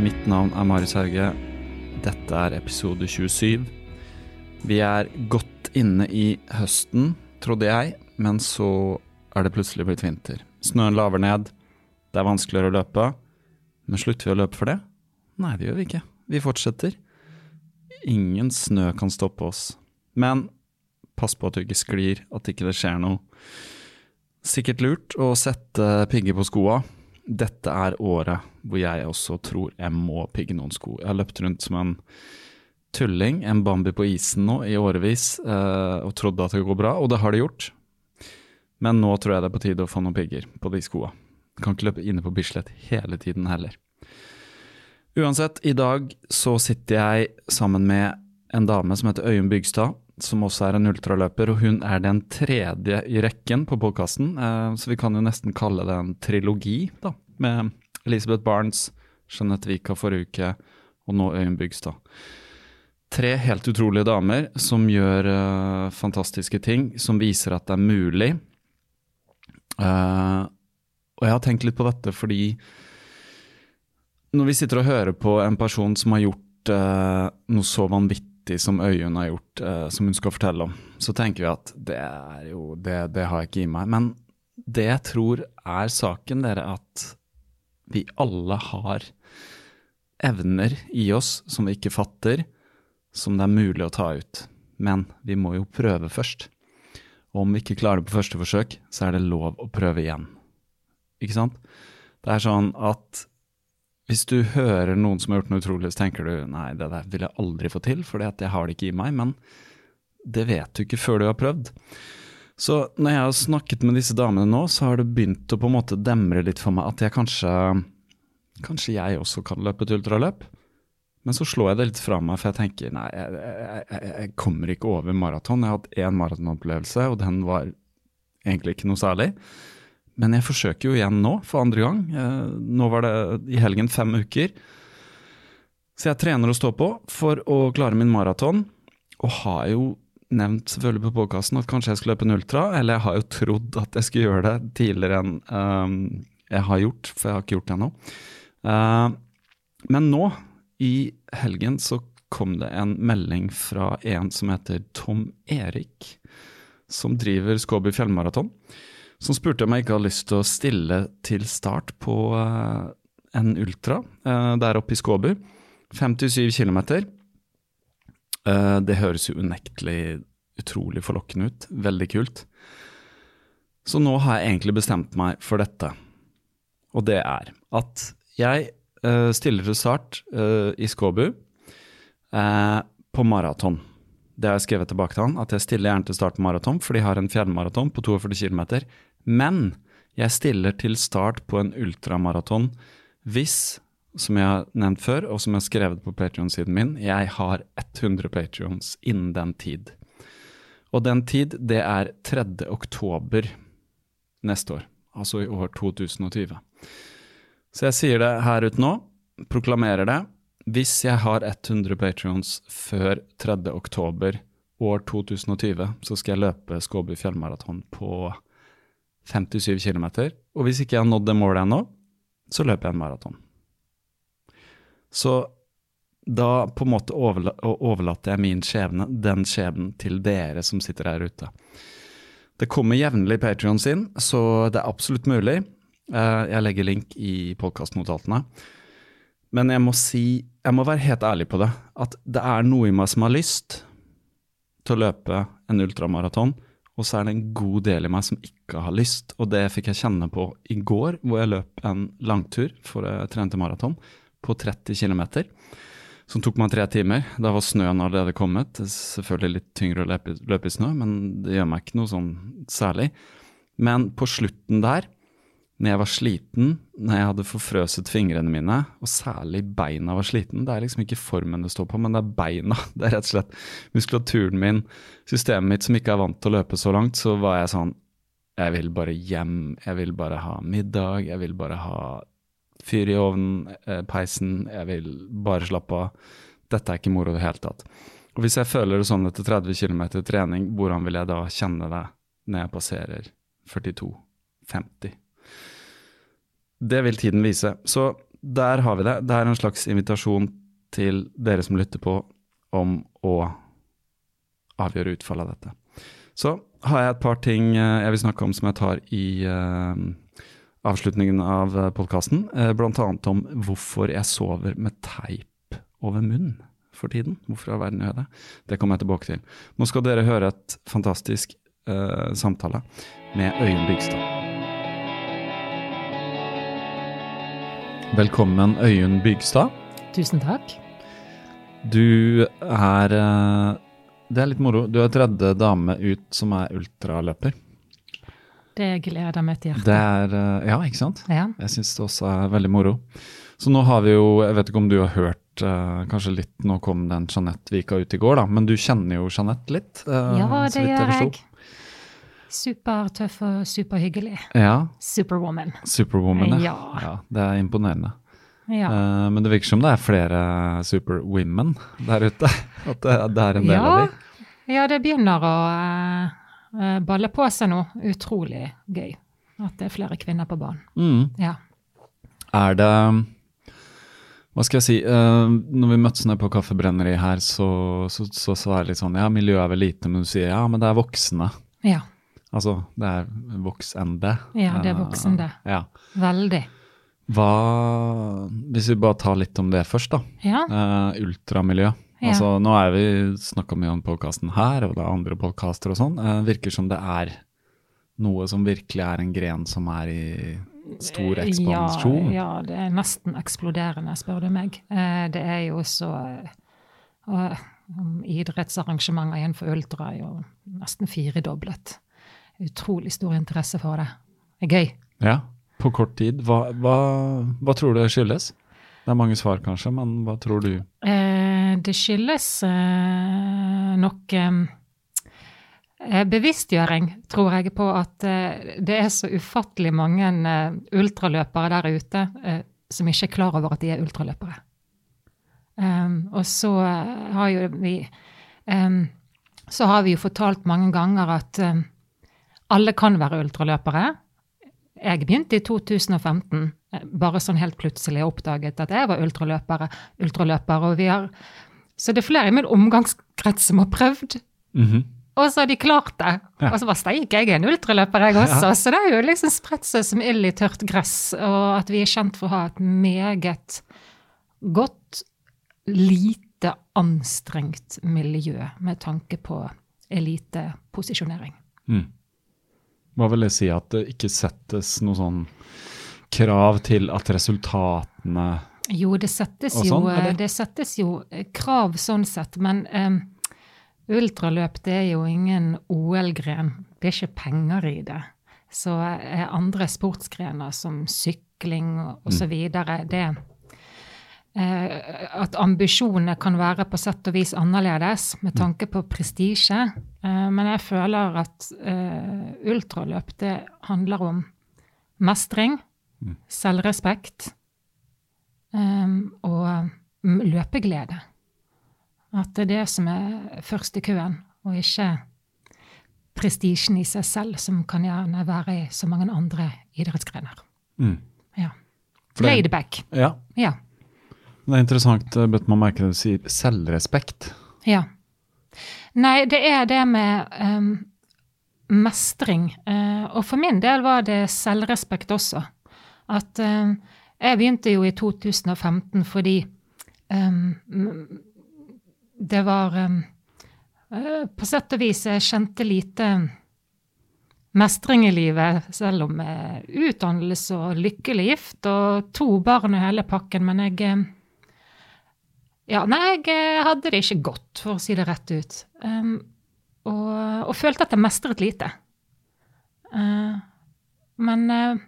Mitt navn er Marius Hauge. Dette er episode 27. Vi er godt inne i høsten, trodde jeg, men så er det plutselig blitt vinter. Snøen laver ned, det er vanskeligere å løpe. Men slutter vi å løpe for det? Nei, det gjør vi ikke. Vi fortsetter. Ingen snø kan stoppe oss. Men pass på at du ikke sklir, at ikke det skjer noe. Sikkert lurt å sette pigger på skoa. Dette er året hvor jeg også tror jeg må pigge noen sko. Jeg har løpt rundt som en tulling, en Bambi på isen nå i årevis, eh, og trodde at det går bra, og det har det gjort. Men nå tror jeg det er på tide å få noen pigger på de skoa. Kan ikke løpe inne på Bislett hele tiden heller. Uansett, i dag så sitter jeg sammen med en dame som heter Øyunn Bygstad, som også er en ultraløper, og hun er den tredje i rekken på podkasten, eh, så vi kan jo nesten kalle det en trilogi, da, med Elisabeth Barnes, Jeanette Vika forrige uke, og nå Øyunn Bygstad. Tre helt utrolige damer som gjør eh, fantastiske ting, som viser at det er mulig. Eh, og jeg har tenkt litt på dette fordi når vi sitter og hører på en person som har gjort noe så vanvittig som Øyunn har gjort, eh, som hun skal fortelle om, så tenker vi at det er jo Det, det har jeg ikke i meg. Men det jeg tror er saken, dere, at vi alle har evner i oss som vi ikke fatter, som det er mulig å ta ut. Men vi må jo prøve først. Og om vi ikke klarer det på første forsøk, så er det lov å prøve igjen. Ikke sant? Det er sånn at hvis du hører noen som har gjort noe utrolig, så tenker du nei, det der vil jeg aldri få til, for jeg har det ikke i meg. Men det vet du ikke før du har prøvd. Så når jeg har snakket med disse damene nå, så har det begynt å på en måte demre litt for meg at jeg kanskje Kanskje jeg også kan løpe et ultraløp? Men så slår jeg det litt fra meg, for jeg tenker nei, jeg, jeg, jeg, kommer ikke over maraton. Jeg har hatt én maratonopplevelse, og den var egentlig ikke noe særlig. Men jeg forsøker jo igjen nå, for andre gang. Eh, Nå var det i helgen fem uker. Så jeg trener å stå på for å klare min maraton, og har jo nevnt selvfølgelig på podkasten at kanskje jeg skulle løpe en ultra, eller jeg har jo trodd at jeg skulle gjøre det tidligere enn um, jeg har gjort, for jeg har ikke gjort det ennå. Uh, men nå, i helgen, så kom det en melding fra en som heter Tom Erik, som driver Skåby fjellmaraton som spurte om jeg ikke hadde lyst til å stille til start på eh, en ultra eh, der oppe i Skåbu. 57 km. det høres jo unektelig utrolig forlokkende ut. Veldig kult. Så nå har jeg egentlig bestemt meg for dette. Og det er at jeg eh, stiller til start i Skåbu på maraton. Det har jeg skrevet tilbake til han, at jeg stiller gjerne til start på maraton, for de har en fjellmaraton på 42 km. Men Jeg stiller til start på en ultramaraton hvis, som jeg har nevnt før, og som jeg har skrevet på Patreon-siden min, jeg har 100 Patreons innen den tid. Og den tid, det er 3. oktober neste år, altså i år 2020. Så jeg sier det her ute nå, proklamerer det. Hvis jeg har 100 Patreons før 3. oktober år 2020, så skal jeg løpe Skåby fjellmaraton på 57 km. Og hvis ikke jeg har nådd det målet ennå, så løper jeg en maraton. Så da på en måte overla overlater jeg min skjebne, den skjebnen, til dere som sitter her ute. Det kommer jevnlig Patrions inn, så det er absolutt mulig. Eh, jeg legger link i podkastnotatene. Men jeg må si, jeg må være helt ærlig på det, at det er noe i meg som har lyst til å løpe en ultramaraton, og så er det en god del i meg som ikke har lyst. Og det fikk jeg kjenne på i går, hvor jeg løp en langtur for jeg trente maraton på 30 km. Som tok meg tre timer. Da var snøen allerede kommet. Selvfølgelig litt tyngre å løpe, løpe i snø, men det gjør meg ikke noe sånn særlig. Men på slutten der, når jeg var sliten, når jeg hadde forfrøset fingrene mine, og særlig beina var sliten Det er liksom ikke formen det står på, men det er beina. Det er rett og slett muskulaturen min, systemet mitt som ikke er vant til å løpe så langt, så var jeg sånn Jeg vil bare hjem, jeg vil bare ha middag, jeg vil bare ha fyr i ovnen, eh, peisen, jeg vil bare slappe av. Dette er ikke moro i det hele tatt. Og hvis jeg føler det sånn etter 30 km trening, hvordan vil jeg da kjenne det når jeg passerer 42-50? Det vil tiden vise. Så der har vi det. Det er en slags invitasjon til dere som lytter på, om å avgjøre utfallet av dette. Så har jeg et par ting eh, jeg vil snakke om som jeg tar i uh, avslutningen av podkasten. Uh, annet om hvorfor jeg sover med teip over munnen for tiden. Hvorfor i all verden gjør jeg det? Det kommer jeg tilbake til. Nå skal dere høre et fantastisk uh, samtale med Øyunn Bygstad. Velkommen, Øyunn Bygstad. Tusen takk. Du er eh, Det er litt moro. Du er tredje dame ut som er ultraløper. Det gleder meg til hjertet. Det er eh, Ja, ikke sant? Ja. Jeg syns det også er veldig moro. Så nå har vi jo Jeg vet ikke om du har hørt uh, kanskje litt Nå kom den Jeanette-vika ut i går, da. Men du kjenner jo Jeanette litt? Ja, det gjør jeg. Supertøff og superhyggelig. Ja. Superwoman. Superwoman, ja. ja. Det er imponerende. Ja. Uh, men det virker som det er flere superwomen der ute. At det, det er en del av dem. Ja, det begynner å uh, balle på seg nå. Utrolig gøy at det er flere kvinner på banen. Mm. Ja. Er det hva skal jeg si, uh, når vi møttes ned på Kaffebrenneri her, så, så, så, så det litt sånn Ja, miljøet er vel lite, men du sier ja, men det er voksne. Ja. Altså, det er voksende. Ja, det er voksende. Uh, ja. Veldig. Hva Hvis vi bare tar litt om det først, da. Ja. Uh, ultramiljø. Ja. Altså, nå er vi snakka mye om podkasten her, og det er andre podkaster og sånn. Uh, virker som det er noe som virkelig er en gren som er i stor ekspansjon. Ja, ja det er nesten eksploderende, spør du meg. Uh, det er jo så Idrettsarrangementer innenfor ultra er jo nesten firedoblet utrolig stor interesse for det. Det er gøy. Ja, på kort tid. Hva, hva, hva, tror du det skyldes? Det er mange svar, kanskje, men hva tror du? Eh, det skyldes eh, nok eh, bevisstgjøring, tror jeg, på at eh, det er så ufattelig mange eh, ultraløpere der ute eh, som ikke er klar over at de er ultraløpere. Um, og så har jo vi um, Så har vi jo fortalt mange ganger at alle kan være ultraløpere. Jeg begynte i 2015, bare sånn helt plutselig oppdaget at jeg var ultraløpere, ultraløper. Og vi har, så det er flere i min omgangskrets som har prøvd. Mm -hmm. Og så har de klart det. Ja. Og så bare steik, jeg er en ultraløper, jeg også. Ja. Så det er jo liksom spredt seg som ild i tørt gress. Og at vi er kjent for å ha et meget godt, lite anstrengt miljø med tanke på eliteposisjonering. Mm. Hva vil det si at det ikke settes noe sånn krav til at resultatene Jo, det settes, sånn, jo, det settes jo krav sånn sett, men um, ultraløp det er jo ingen OL-gren. Det er ikke penger i det. så er andre sportsgrener som sykling osv. videre, det eh, At ambisjonene kan være på sett og vis annerledes med tanke på prestisje. Eh, men jeg føler at eh, ultraløp, det handler om mestring, selvrespekt eh, og mm, løpeglede. At det er det som er først i køen, og ikke prestisjen i seg selv, som kan gjerne være i så mange andre idrettsgrener. Mm. Ja. For det- Laid back. Ja, Ja. Det er interessant, eh, man meg merke det du sier selvrespekt. Ja. Nei, det er det med um, mestring. Uh, og for min del var det selvrespekt også. At em, jeg begynte jo i 2015 fordi um, det var eh, På sett og vis jeg kjente lite mestring i livet, selv om eh, utdannelse og lykkelig gift og to barn og hele pakken. Men jeg ja, nei, jeg eh, hadde det ikke godt, for å si det rett ut. Um, og, og følte at jeg mestret lite. Uh, men uh,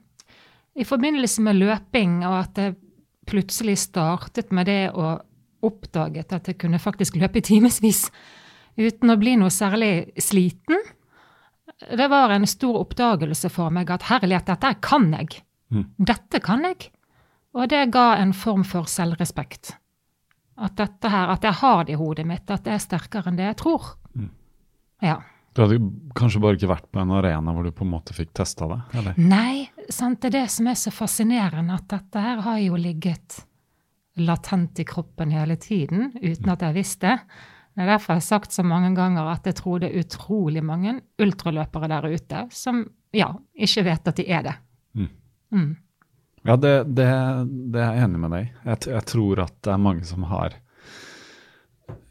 i forbindelse med løping, og at jeg plutselig startet med det og oppdaget at jeg kunne faktisk løpe i timevis uten å bli noe særlig sliten, det var en stor oppdagelse for meg at herlighet, dette kan jeg. Mm. Dette kan jeg. Og det ga en form for selvrespekt. At dette her, at jeg har det i hodet mitt, at det er sterkere enn det jeg tror. Mm. Ja. Du hadde kanskje bare ikke vært på en arena hvor du på en måte fikk testa det? eller? Nei, sant, det er det som er så fascinerende, at dette her har jo ligget latent i kroppen hele tiden, uten at jeg visste det. Det er derfor jeg har sagt så mange ganger at jeg tror det er utrolig mange ultraløpere der ute som ja, ikke vet at de er det. Mm. Mm. Ja, det, det, det er jeg enig med deg i. Jeg, jeg tror at det er mange som har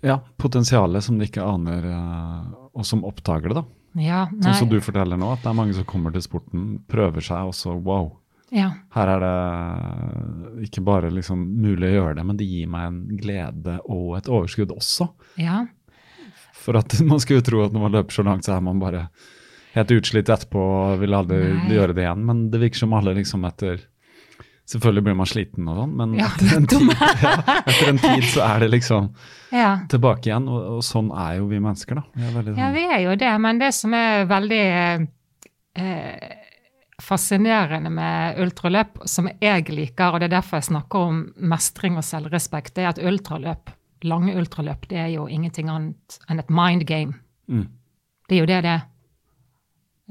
ja, potensialet som de ikke aner, eh, og som oppdager det. da. Ja, nei. Sånn som du forteller nå, at det er mange som kommer til sporten, prøver seg, og så wow. Ja, Her er det ikke bare liksom mulig å gjøre det, men det gir meg en glede og et overskudd også. ja. For at man skulle tro at når man løper så langt, så er man bare helt utslitt etterpå og vil aldri Nei. gjøre det igjen. Men det virker som alle liksom etter Selvfølgelig blir man sliten og sånn, men Ja, etter, en tid, ja, etter en tid så er det liksom ja. tilbake igjen. Og, og sånn er jo vi mennesker, da. Vi veldig Ja, sånn, vi er jo det, men det som er veldig eh, fascinerende med ultraløp, som jeg liker, og det er derfor jeg snakker om mestring og selvrespekt, det er at ultraløp, lange ultraløp, det er jo ingenting annet enn et mind game. Mm. Det er jo det det er.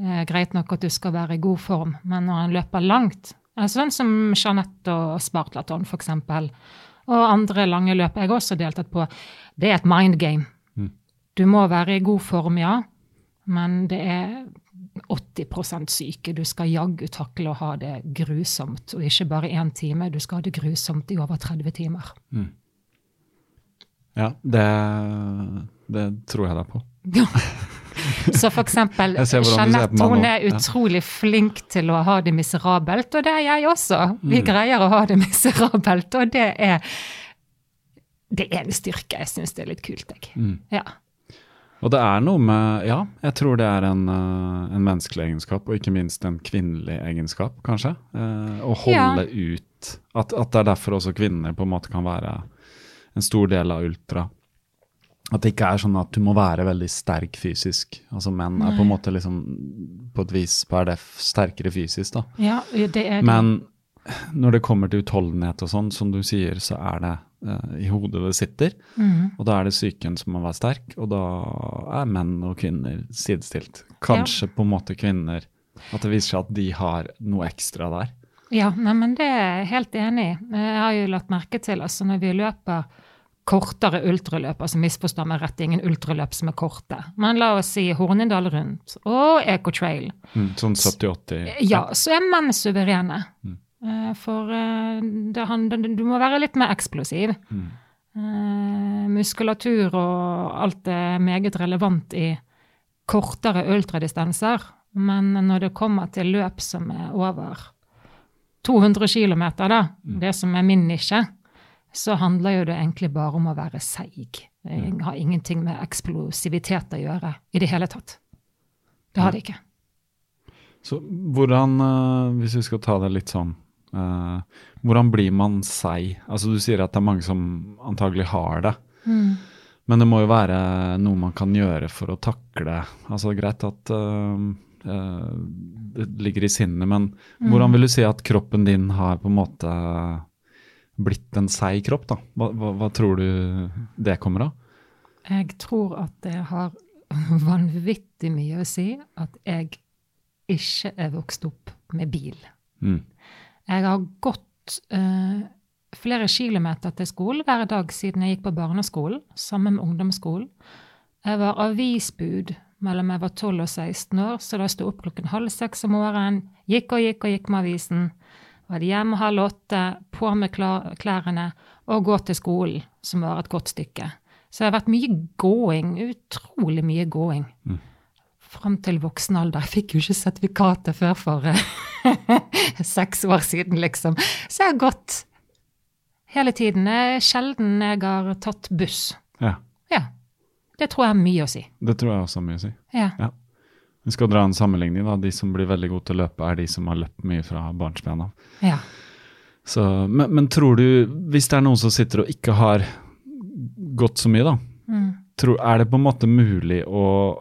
Eh, greit nok at du skal være i god form, men når en løper langt, eh, sånn som Jeanette og Spartlaton eksempel, og andre lange løp jeg har også deltatt på, det er et mind game. Mm. Du må være i god form, ja, men det er 80% syke. Du skal jaggu takle å ha det grusomt, og ikke bare én time. Du skal ha det grusomt i over 30 timer. Ja, det, det tror jeg deg på. Så for eksempel Jeanette, hun er utrolig flink til å ha det miserabelt, og det er jeg også. Vi Mm. greier å ha det miserabelt, og det er det er en styrke. Jeg syns det er litt kult, jeg. Mm. Ja. Og det er noe med Ja, jeg tror det er en, eh, en menneskelig egenskap, og ikke minst en kvinnelig egenskap, kanskje. Eh, å holde ut. At, at det er derfor også kvinner på en måte kan være en stor del av ultra. At det ikke er sånn at du må være veldig sterk fysisk. Altså menn er på en måte liksom på et vis per def sterkere fysisk, da. ja, det er det. Men når det kommer til utholdenhet og sånn, som du sier, så er det uh, i hodet det sitter. Mm. Og da er det psyken som må være sterk, og da er menn og kvinner sidestilt. Kanskje på en måte kvinner At det viser seg at de har noe ekstra der. Ja, nei, men det er jeg helt enig i. Jeg har jo lagt merke til altså når vi løper kortere ultraløp, altså misforstå meg rett, ingen ultraløp som er korte, men la oss si Hornindal rundt og Ecotrail, Mm, sånn 70-80 ja, så er menn suverene. Mm. For eh, det du må være litt mer eksplosiv. Mm. Eh, muskulatur og alt er meget relevant i kortere ultradistanser, men når det kommer til løp som er over 200 km, da, det som er min nisje, så handler jo det egentlig bare om å være seig. Det har ingenting med eksplosivitet å gjøre i det hele tatt. Det har det ikke. Så hvordan, eh, hvis vi skal ta det litt sånn eh, Hvordan blir man seig? Altså Du sier at det er mange som antagelig har det. Men det må jo være noe man kan gjøre for å takle Altså Greit at eh, det ligger i sinnet, men hvordan vil du si at kroppen din har på en måte blitt en seig kropp? da? Hva, hva, hva tror du det kommer av? Jeg tror at det har vanvittig mye å si at jeg ikke er vokst opp med bil. Mm. Jeg har gått uh, flere kilometer til skolen hver dag siden jeg gikk på barneskolen, sammen med ungdomsskolen. Jeg var avisbud mellom jeg var 12 og 16 år, så da sto opp klokken halv seks om morgenen, gikk og gikk og gikk med avisen. Var det hjemme halv åtte, på med klærne og gå til skolen, som var et godt stykke. Så det har vært mye gåing, utrolig mye gåing. Fram til voksen alder. Jeg fikk jo ikke sertifikatet før for eh, seks år siden, liksom. Så jeg har gått hele tiden. Sjelden jeg har tatt buss. Ja, Ja. Det tror jeg har mye å si. det tror jeg også har mye å si. Ja. Ja. Vi skal dra en sammenligning. da. De som blir veldig gode til å løpe, er de som har løpt mye fra barnsben av. ja. Så, men, men tror du, hvis det er noen som sitter og ikke har gått så mye, da, Mm. tror, er det på en måte mulig å,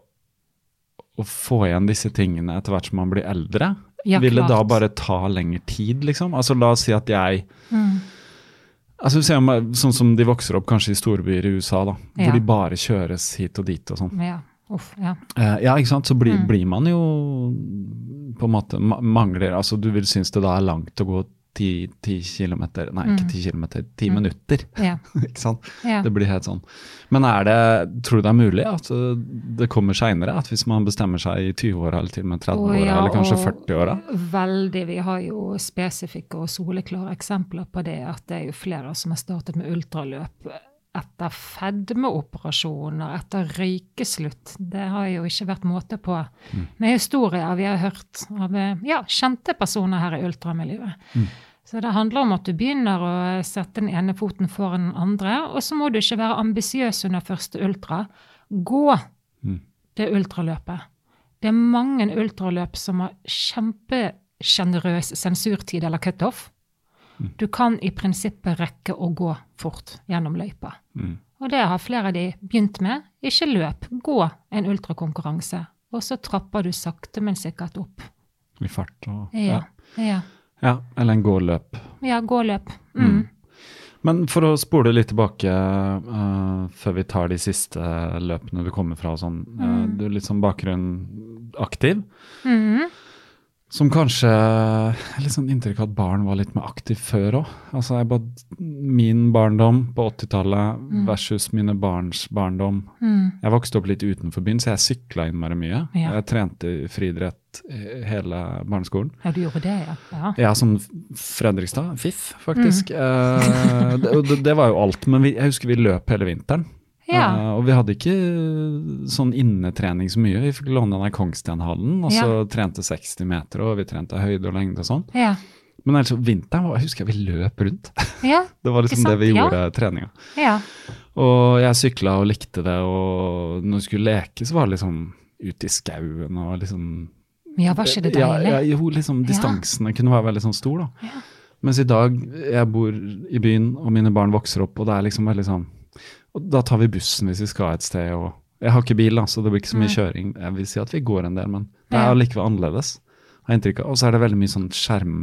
å få igjen disse tingene etter hvert som man blir eldre? Ja, Vil det da bare ta lengre tid, liksom? Altså La oss si at jeg Mm. altså Sånn som de vokser opp kanskje i storbyer i USA, da, Ja. hvor de bare kjøres hit og dit og sånn. Ja. Uff, ja. Eh, ja, ikke sant? Så blir, Mm. blir man jo på en måte ma- mangler Altså du vil synes det da er langt å gå ti, ti kilometer Nei, ikke Mm. ti kilometer, ti Mm. minutter. Ja. ikke sant? ja. Det blir helt sånn. Men er det, tror du det er mulig at uh, det kommer seinere? At hvis man bestemmer seg i 20-åra eller til og med 30-åra, Å, ja, eller kanskje og 40-åra? Veldig. Vi har jo spesifikke og soleklare eksempler på det. At det er jo flere som har startet med ultraløp etter fedmeoperasjoner, etter røykeslutt. Det har jo ikke vært måte på med historier vi har hørt av ja, kjente personer her i ultramiljøet. Så det handler om at du begynner å sette den ene foten foran den andre, og så må du ikke være ambisiøs under første ultra. Gå det ultraløpet. Det er mange ultraløp som har kjempesjenerøs sensurtid eller cutoff. Du kan i prinsippet rekke å gå fort gjennom løypa. Og det har flere av de begynt med. Ikke løp, gå en ultrakonkurranse. Og så trapper du sakte, men sikkert opp. I fart og Ja. Ja, ja. Eller en gåløp. ja gå løp. Mm. Men for å spole litt tilbake uh, før vi tar de siste løpene du kommer fra og sånn. uh, du er litt sånn bakgrunnaktiv. Mhm. Som kanskje litt sånn inntrykk av at barn var litt mer aktiv før òg. Altså, min barndom på 80-tallet versus mine barns barndom. Mm. Jeg vokste opp litt utenfor byen, så jeg sykla innmari mye. Ja. Jeg trente friidrett eh, hele barneskolen. Ja, du gjorde det, ja. ja. Ja, som Fredrikstad, FIF, faktisk. Eh, det, det, det var jo alt, men vi, jeg husker vi løp hele vinteren. Ja. Uh, og vi hadde ikke sånn innetrening så mye. Vi fikk låne den i Kongstenhallen, og så trente 60 meter, og vi trente høyde og lengde og sånn. Ja. Men altså, vinteren var, jeg husker vi løp rundt. Ja. Det var liksom det vi gjorde Ja. treninga. ja. Og jeg sykla og likte det, og når vi skulle leke, så var det liksom ute i skauen og liksom Ja, var ikke det deilig? ja, jo, liksom distansene kunne være veldig sånn stor, da. Mens i dag, jeg bor i byen, og mine barn vokser opp, og det er liksom veldig sånn Og da tar vi bussen hvis vi skal et sted, og Jeg har ikke bil, da, så det blir ikke så mye kjøring. Jeg vil si at vi går en del, men det er allikevel annerledes. Har inntrykk av. Og så er det veldig mye sånn skjerm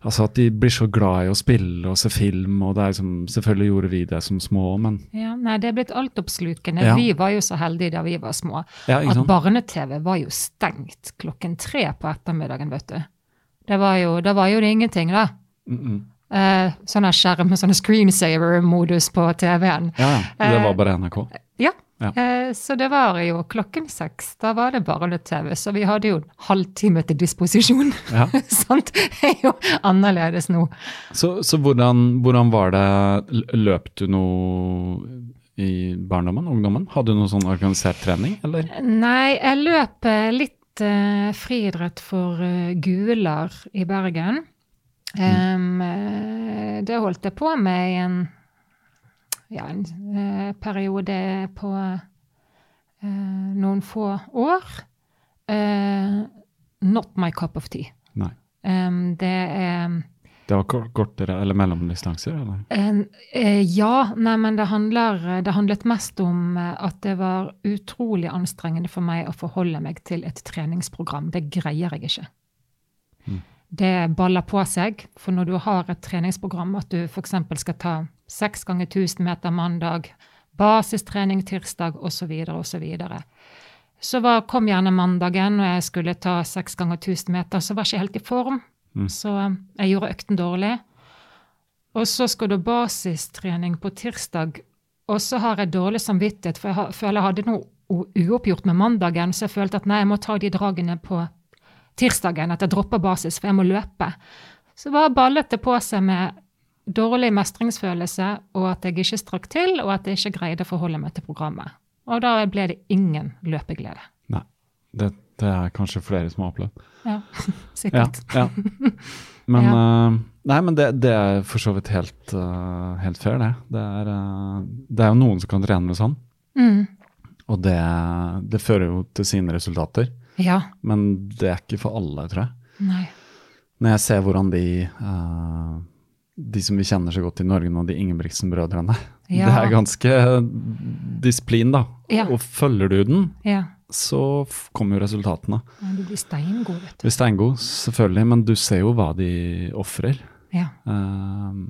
Altså at de blir så glad i å spille og se film, og det er liksom Selvfølgelig gjorde vi det som små, men Ja, nei, det er blitt altoppslukende. Ja. Vi var jo så heldige da vi var små, Ja, at barne-TV var jo stengt klokken tre på ettermiddagen, vet du. Det var jo, da var jo det ingenting, da. mm -mm. Eh, sånne skjerm, sånne screensaver-modus på TV-en. Ja. Det Eh, var bare NRK. Ja. Ja. Eh, så det var jo klokken seks. Da var det bare barne-TV, så vi hadde jo en halvtime til disposisjon. Ja. Sant? Det er jo annerledes nå. Så, så hvordan, hvordan var det Løp du noe i barndommen, ungdommen? Hadde du noe sånn organisert trening, eller? Nei, jeg løp eh, litt eh, friidrett for eh, Gular i Bergen. Eh, det holdt jeg på med i en, ja, en eh, periode på eh, noen få år. Eh, not my cup of tea. Nei. Um, det er Det var kor- kortere eller mellomdistanser, eller? En, eh, ja, nei, men det, handler, det handlet mest om eh, at det var utrolig anstrengende for meg å forholde meg til et treningsprogram. Det greier jeg ikke. Det baller på seg, for når du har et treningsprogram, at du f.eks. skal ta seks ganger 1000 meter mandag, basistrening tirsdag osv., så, videre, og så, videre. så var, kom gjerne mandagen, og jeg skulle ta seks ganger 1000 meter, så var jeg ikke helt i form. Så eh, jeg gjorde økten dårlig. Og så skal du ha basistrening på tirsdag, og så har jeg dårlig samvittighet, for jeg føler jeg hadde noe uoppgjort med mandagen, så jeg følte at nei, jeg må ta de dragene på tirsdagen, at jeg dropper basis, for jeg må løpe. Så var ballet det på seg med dårlig mestringsfølelse, og at jeg ikke strakk til, og at jeg ikke greide å forholde meg til programmet. Og da ble det ingen løpeglede. Nei. Det, det er kanskje flere som har opplevd. Ja, Ja, sikkert. ja. Men, eh, nei, men det, det er for så vidt helt, uh, helt fair, det. Det er, uh, det er jo noen som kan trene med sånn, Mm. og det, det fører jo til sine resultater. Ja. Men det er ikke for alle, tror jeg. Nei. Når jeg ser hvordan de uh, de som vi kjenner så godt i Norge nå, de Ingebrigtsen-brødrene. Ja. Det er ganske disiplin, da. Ja. Og følger du den, Ja. så kommer jo resultatene. Ja, Du blir steingod, vet Du Blir steingod, selvfølgelig, men du ser jo hva de ofrer. Ja. Eh,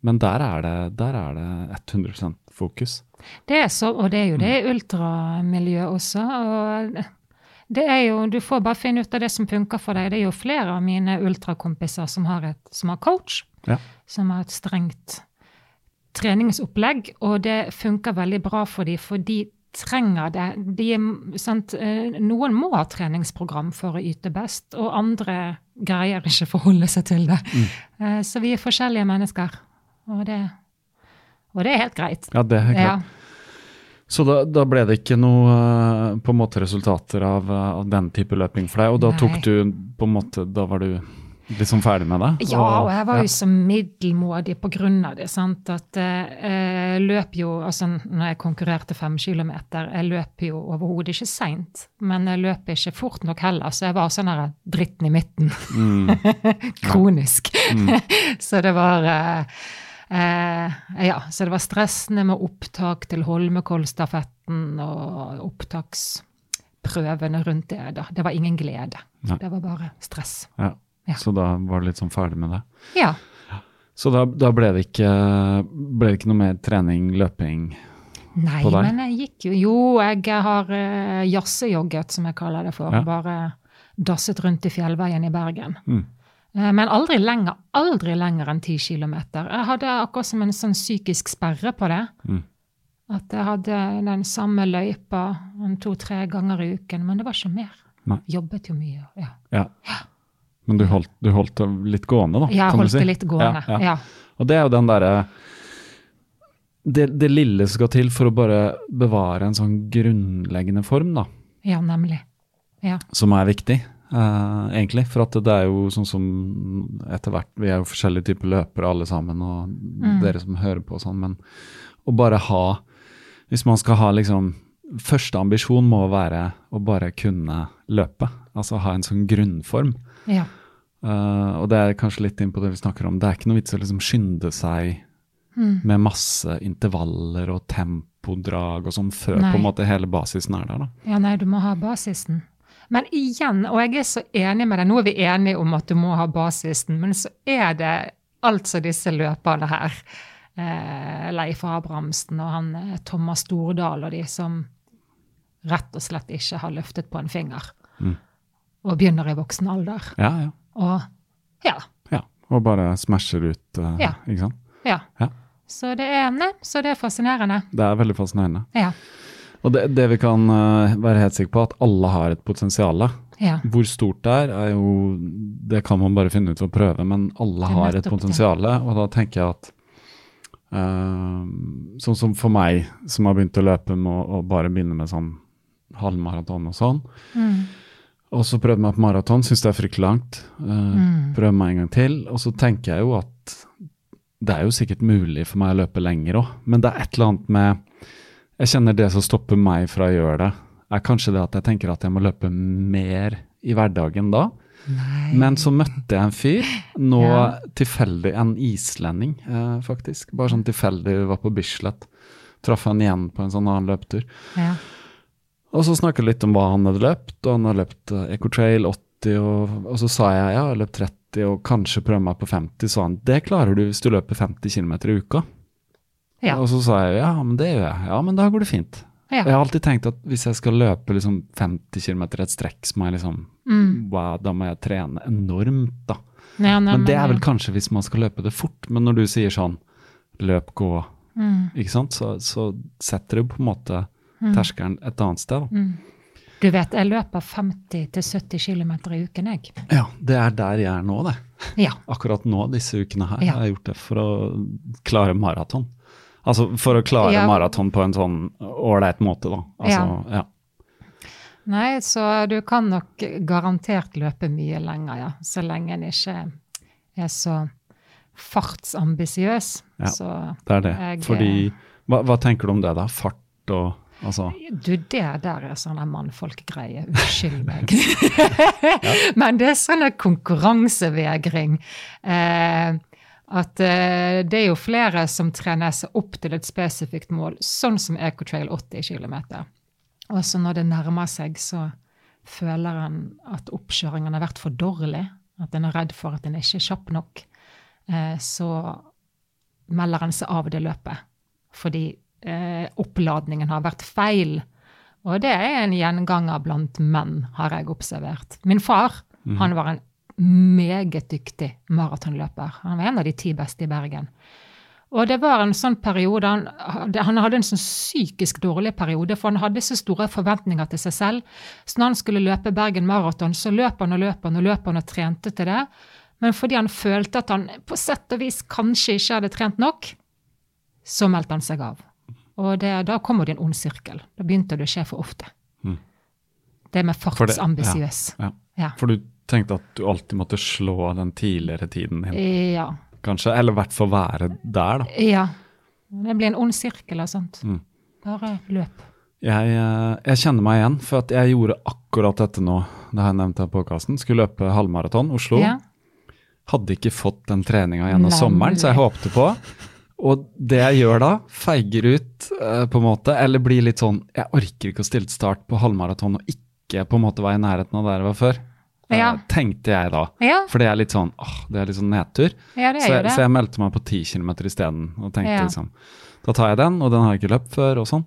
men der er det, der er det 100% fokus. Det er så, og det er jo det ultramiljøet også. og det er jo, Du får bare finne ut av det som funker for deg. Det er jo flere av mine ultrakompiser som har, et, som har coach, Ja. som har et strengt treningsopplegg, og det funker veldig bra for dem, for de trenger det. De, sant, eh, noen må ha treningsprogram for å yte best, og andre greier ikke forholde seg til det. Mm. Så vi er forskjellige mennesker, og det, og det er helt greit. Ja, det er helt Ja. Så da, da ble det ikke noe eh, på en måte resultater av, eh, av den type løping for deg, og da Nei. tok du på en måte, da var du liksom ferdig med det? Ja, og jeg var jo så middelmådig på grunn av det. sant? At eh, jeg løp jo altså Når jeg konkurrerte fem kilometer, jeg løp jo overhodet ikke seint. Men jeg løp ikke fort nok heller, så jeg var sånn her dritten i midten. Kronisk. så det var eh, Ja, så det var stressende med opptak til Holmenkollstafetten og opptaksprøvene rundt det. da. Det var ingen glede. Ja. Det var bare stress. Ja. Ja. Så da var du litt sånn ferdig med det. Ja. Så da, da ble, det ikke, ble det ikke noe mer trening, løping? Nei, på deg? Nei, men jeg gikk jo Jo, jeg har uh, jazzejogget, som jeg kaller det for. Ja. Bare dasset rundt i fjellveien i Bergen. Mm. Eh, men aldri lenger, aldri lenger enn ti kilometer. Jeg hadde akkurat som en sånn psykisk sperre på det. Mm. At jeg hadde den samme løypa to-tre ganger i uken, men det var ikke mer. Nei. Jobbet jo mye. Ja, Ja. Men du holdt, du holdt litt gående, da? jeg kan du holdt si? det litt gående. Ja, Ja, ja. Og det er jo den derre det, det lille som skal til for å bare bevare en sånn grunnleggende form, da. ja nemlig. Ja. som er viktig, eh, egentlig. For at det er jo sånn som etter hvert Vi er jo forskjellige typer løpere alle sammen, og Mm. dere som hører på og sånn, men å bare ha Hvis man skal ha liksom Første ambisjon må være å bare kunne løpe. Altså ha en sånn grunnform. ja. Uh, og det er kanskje litt inn på det vi snakker om. Det er ikke noe vits å liksom skynde seg Mm. med masse intervaller og tempodrag og sånn før Nei. på en måte hele basisen er der, da. Ja, nei, du må ha basisen. Men igjen, og jeg er så enig med deg, nå er vi enige om at du må ha basisen, men så er det altså disse løperne her, eh, Leif Abrahamsen og han eh, Thomas Stordal og de som rett og slett ikke har løftet på en finger, Mm. og begynner i voksen alder. Ja, ja. Og ja, ja. Og bare smasher ut, eh, Ja. ikke sant. ja. Ja. Så det er, nei, så det er fascinerende. Det er veldig fascinerende. Ja, Og det, det vi kan eh, være helt sikre på, at alle har et potensial. ja, Hvor stort det er, er jo Det kan man bare finne ut ved å prøve, men alle har et potensial. Og da tenker jeg at uh, Sånn som for meg, som har begynt å løpe med å, bare begynne med sånn halvmaraton og sånn. mm, Og så prøvde meg på maraton, syns det er fryktelig langt. Uh, Mm. Meg en gang til. Og så tenker jeg jo at det er jo sikkert mulig for meg å løpe lenger òg, men det er et eller annet med Jeg kjenner det som stopper meg fra å gjøre det, er kanskje det at jeg tenker at jeg må løpe mer i hverdagen da. Men så møtte jeg en fyr, nå Ja. tilfeldig, en islending eh, faktisk. Bare sånn tilfeldig, vi var på Bislett. Traff han igjen på en sånn annen løpetur. Ja. Og så snakka litt om hva han hadde løpt, og han hadde løpt eh, Ecotrail 80, og, og så sa jeg ja, jeg har løpt 30 og kanskje prøve meg på 50, så han det klarer du hvis du løper 50 km i uka. Ja. Og så sa jeg ja, men det gjør jeg. Ja, men da går det fint. Ja. Jeg har alltid tenkt at hvis jeg skal løpe liksom 50 km et strekk, så må jeg liksom Mm. wow, Da må jeg trene enormt, da. Ja, nei, Men det er vel kanskje hvis man skal løpe det fort. Men når du sier sånn løp, gå, Mm. ikke sant, så, så setter du på en måte terskelen et annet sted. Mm. Du vet, jeg løper 50-70 km i uken, jeg. Ja, det er der jeg er nå, det. Ja. Akkurat nå, disse ukene her, Ja. har jeg gjort det for å klare maraton. Altså for å klare Ja. maraton på en sånn ålreit måte, da. Altså, ja. Nei, så du kan nok garantert løpe mye lenger, ja. Så lenge en ikke er så fartsambisiøs. Ja. Så Det er det. Jeg- Fordi hva, hva tenker du om det, da? Fart og Altså Du, det der er sånn en mannfolkgreie. Unnskyld meg. Men det er sånn en konkurransevegring. Eh, at eh, det er jo flere som trener seg opp til et spesifikt mål, sånn som Ecotrail 80 km. Og så når det nærmer seg, så føler en at oppkjøringen har vært for dårlig. At en er redd for at en ikke er kjapp nok. Eh, så melder en seg av det løpet. Fordi eh, oppladningen har vært feil. Og det er en gjenganger blant menn, har jeg observert. Min far han var en meget dyktig maratonløper. Han var en av de ti beste i Bergen. Og det var en sånn periode, han, han hadde en sånn psykisk dårlig periode, for han hadde så store forventninger til seg selv. Så når han skulle løpe Bergen Maraton, så løp han og løp han og løp han og trente til det. Men fordi han følte at han på sett og vis kanskje ikke hadde trent nok, så meldte han seg av. Og det, da kommer det en ond sirkel. Da begynte det å skje for ofte. Mm. Det med fartsambisiøs. ja. Ja. For du tenkte at du alltid måtte slå den tidligere tiden din, Ja. kanskje? Eller i hvert fall være der, da. ja. Det blir en ond sirkel av sånt. Mm. Bare løp. Jeg, eh, jeg kjenner meg igjen, for jeg gjorde akkurat dette nå. Det har jeg nevnt her på podkasten. Skulle løpe halvmaraton Oslo. Ja. Hadde ikke fått den treninga gjennom Nemlig. sommeren, så jeg håpte på. Og det jeg gjør da, feiger ut uh, på en måte, eller blir litt sånn Jeg orker ikke å stille start på halvmaraton og ikke på en måte være i nærheten av der jeg var før. Eh, Ja. tenkte jeg da. Ja, For det er litt sånn åh, det er litt sånn nedtur. ja Så jeg, så jeg meldte meg på 10 km isteden og tenkte liksom Da tar jeg den, og den har jeg ikke løpt før, og sånn.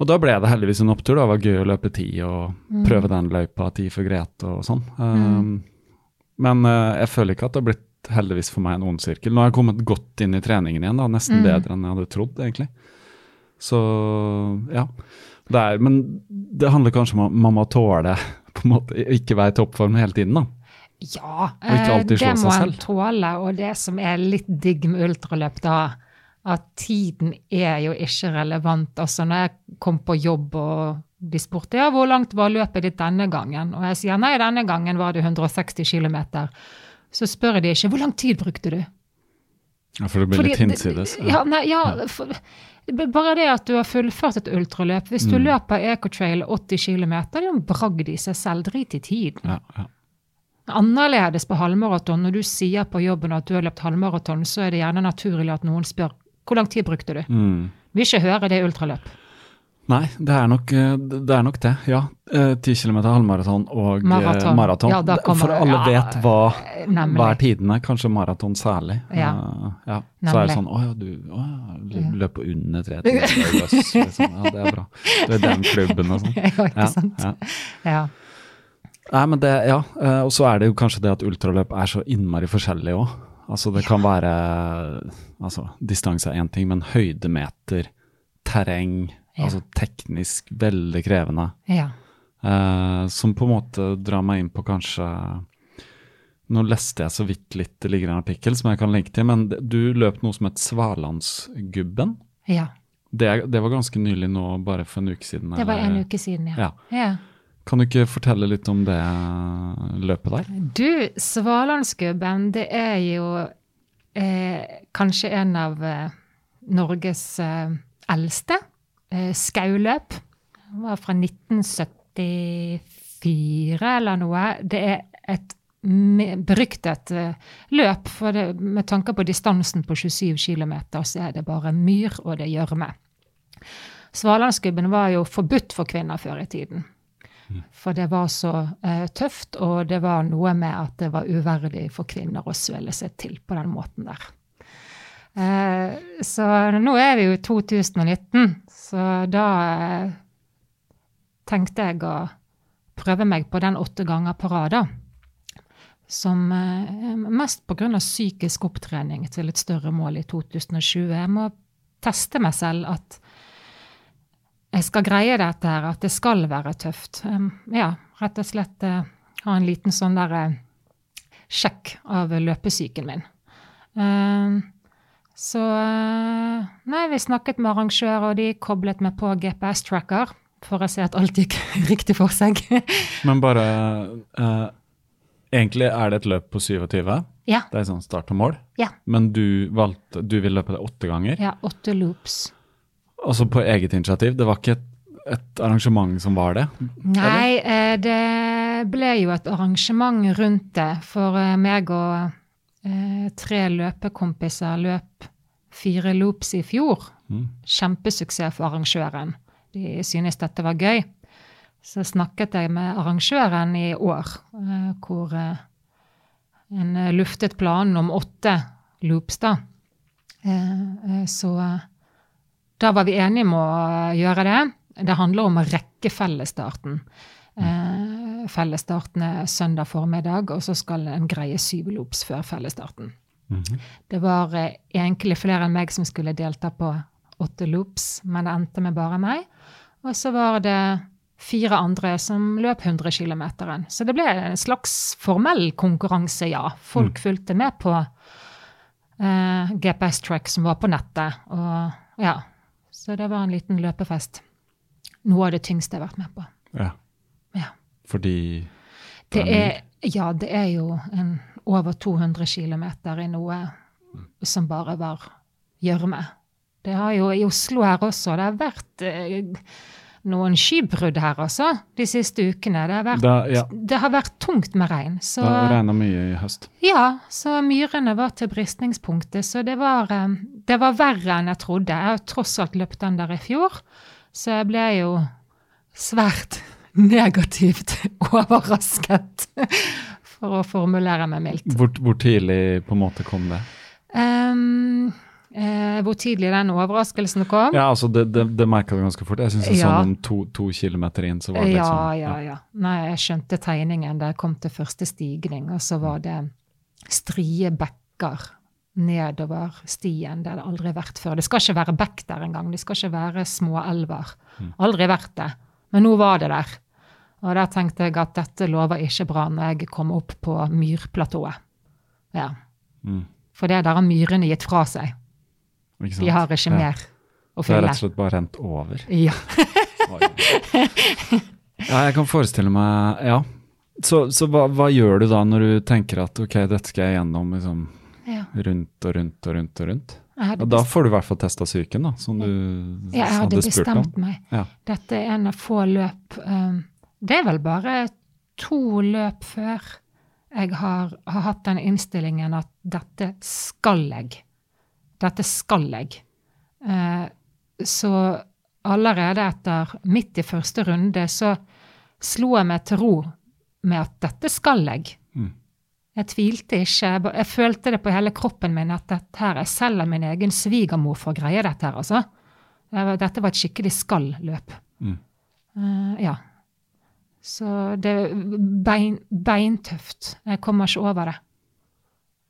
Og da ble det heldigvis en opptur. da, Det var gøy å løpe 10 og Mm. prøve den løypa 10 for Grete og sånn. Um, Men uh, jeg føler ikke at det har blitt heldigvis for meg en ond sirkel. Nå har jeg kommet godt inn i treningen igjen, da, nesten Mm. bedre enn jeg hadde trodd, egentlig. Så ja. Det er, men det handler kanskje om at man må tåle på en måte, ikke være i toppform hele tiden, da. Ja, eh, det må en tåle. Og det som er litt digg med ultraløp, da, at tiden er jo ikke relevant. Altså når jeg kom på jobb og de spurte ja, hvor langt var løpet ditt denne gangen, og jeg sier nei, denne gangen var det 160 km, så spør de ikke hvor lang tid brukte du? Ja, For det blir Fordi litt hinsides. Ja, nei, ja, for, bare det at du har fullført et ultraløp. Hvis Mm. du løper Ecotrail 80 km, det er jo en bragd i seg selv. Drit i tiden. Ja, ja. Annerledes på halvmaraton. Når du sier på jobben at du har løpt halvmaraton, så er det gjerne naturlig at noen spør hvor lang tid brukte du? Mm. Vil ikke høre det ultraløp. Nei, det er nok eh, det. Er nok det. Ja. Eh, 10 km halvmaraton og eh, Maraton. maraton. Ja, For alle ja, vet hva, hva er tidene, kanskje maraton særlig. Ja. Eh, ja. Så er det sånn Å ja, du å, løp på under tre timer. Liksom. Ja, det er bra. Du er den klubben og sånn. Ja, ikke sant? ja. Ja. Nei, men det, ja. eh, Og så er det jo kanskje det at ultraløp er så innmari forskjellig òg. Altså det kan være Altså distanse er én ting, men høydemeter, terreng, Ja. altså teknisk veldig krevende. ja. Eh, som på en måte drar meg inn på kanskje Nå leste jeg så vidt litt, det ligger en artikkel som jeg kan linke til, men du løp noe som het Svalandsgubben. ja. Det, det var ganske nylig nå, bare for en uke siden. Det var eller- en uke siden, ja. Ja. Kan du ikke fortelle litt om det løpet der? Du, Svalandsgubben, det er jo eh, kanskje en av eh, Norges eh, eldste skauløp. Det var fra 1974 eller noe. Det er et beryktet eh, løp, for det, med tanke på distansen på 27 km, så er det bare myr og det er gjørme. Svalandsgubben var jo forbudt for kvinner før i tiden. For det var så eh, tøft, og det var noe med at det var uverdig for kvinner å svelle seg til på den måten der. Eh, så nå er vi jo i 2019, så da eh, tenkte jeg å prøve meg på den åtte ganger på rad, da. Som eh, mest pga. psykisk opptrening til et større mål i 2020. Jeg må teste meg selv at jeg skal greie dette her, at det skal være tøft. Ja, rett og slett ha en liten sånn der eh, sjekk av løpesyken min. Så eh, Nei, vi snakket med arrangører, og de koblet meg på GPS-tracker for å se at alt gikk riktig for seg. Men bare eh, Egentlig er det et løp på 27. ja. Det er sånn start og mål. Ja. Men du valgte Du vil løpe det åtte ganger. ja, åtte loops. Altså på eget initiativ. Det var ikke et, et arrangement som var det? Nei, eh, det ble jo et arrangement rundt det. For eh, meg og eh, tre løpekompiser løp fire loops i fjor. Mm. Kjempesuksess for arrangøren. De synes dette var gøy. Så snakket jeg med arrangøren i år, eh, hvor eh, en luftet planen om åtte loops, da. Eh, eh, så da var vi enige om å gjøre det. Det handler om å rekke fellesstarten. Eh, fellesstarten er søndag formiddag, og så skal en greie syv loops før fellesstarten. Mhm. Det var eh, egentlig flere enn meg som skulle delta på åtte loops, men det endte med bare meg. Og så var det fire andre som løp 100 km. Så det ble en slags formell konkurranse, ja. Folk fulgte med på eh, GPS-track som var på nettet. Og ja, så det var en liten løpefest. Noe av det tyngste jeg har vært med på. Ja. Fordi Det er ja, det er jo en, over 200 km i noe som bare var gjørme. Det har jo i Oslo her også, det har vært eh, noen skybrudd her også de siste ukene. Det har vært, Da, ja, det har vært tungt med regn. Så, det regna mye i høst. ja, så myrene var til bristningspunktet. Så det var, eh, det var verre enn jeg trodde. Jeg har tross alt løpt den der i fjor, så jeg ble jo svært negativt overrasket, for å formulere meg mildt. Hvor, hvor tidlig på en måte kom det? Um, eh, hvor tidlig den overraskelsen kom? Ja, altså Det, det, det merka du ganske fort. Jeg syns jeg så Ja. om to, to kilometer inn, så var det ja, liksom ja, ja. Nei, jeg skjønte tegningen da jeg kom til første stigning, og så var det strie bekker nedover stien. Det hadde aldri vært før. Det skal ikke være bekk der engang. Det skal ikke være små elver. Aldri vært det. Men nå var det der. Og der tenkte jeg at dette lover ikke bra når jeg kom opp på myrplatået. Ja. Mm. For det der har myrene gitt fra seg. De har ikke Ja. mer å fylle. Det er rett og slett bare rent over. Ja. Ja, jeg kan forestille meg Ja. Så, så hva, hva gjør du da når du tenker at ok, dette skal jeg gjennom liksom, ja. rundt og rundt og rundt og rundt? Jeg Og da får du i hvert fall testa psyken, da, som du Ja, jeg hadde hadde spurt om. bestemt meg. Ja. Dette er en av få løp um, Det er vel bare to løp før jeg har, har hatt den innstillingen at dette skal jeg. Dette skal jeg. Eh, så allerede etter midt i første runde så slo jeg meg til ro med at dette skal jeg. Jeg tvilte ikke. Jeg, jeg følte det på hele kroppen min at dette her, jeg selger min egen svigermor for å greie dette her, altså. Dette var et skikkelig skall-løp. Mm. Uh, ja. Så det er bein, beintøft. Jeg kommer ikke over det.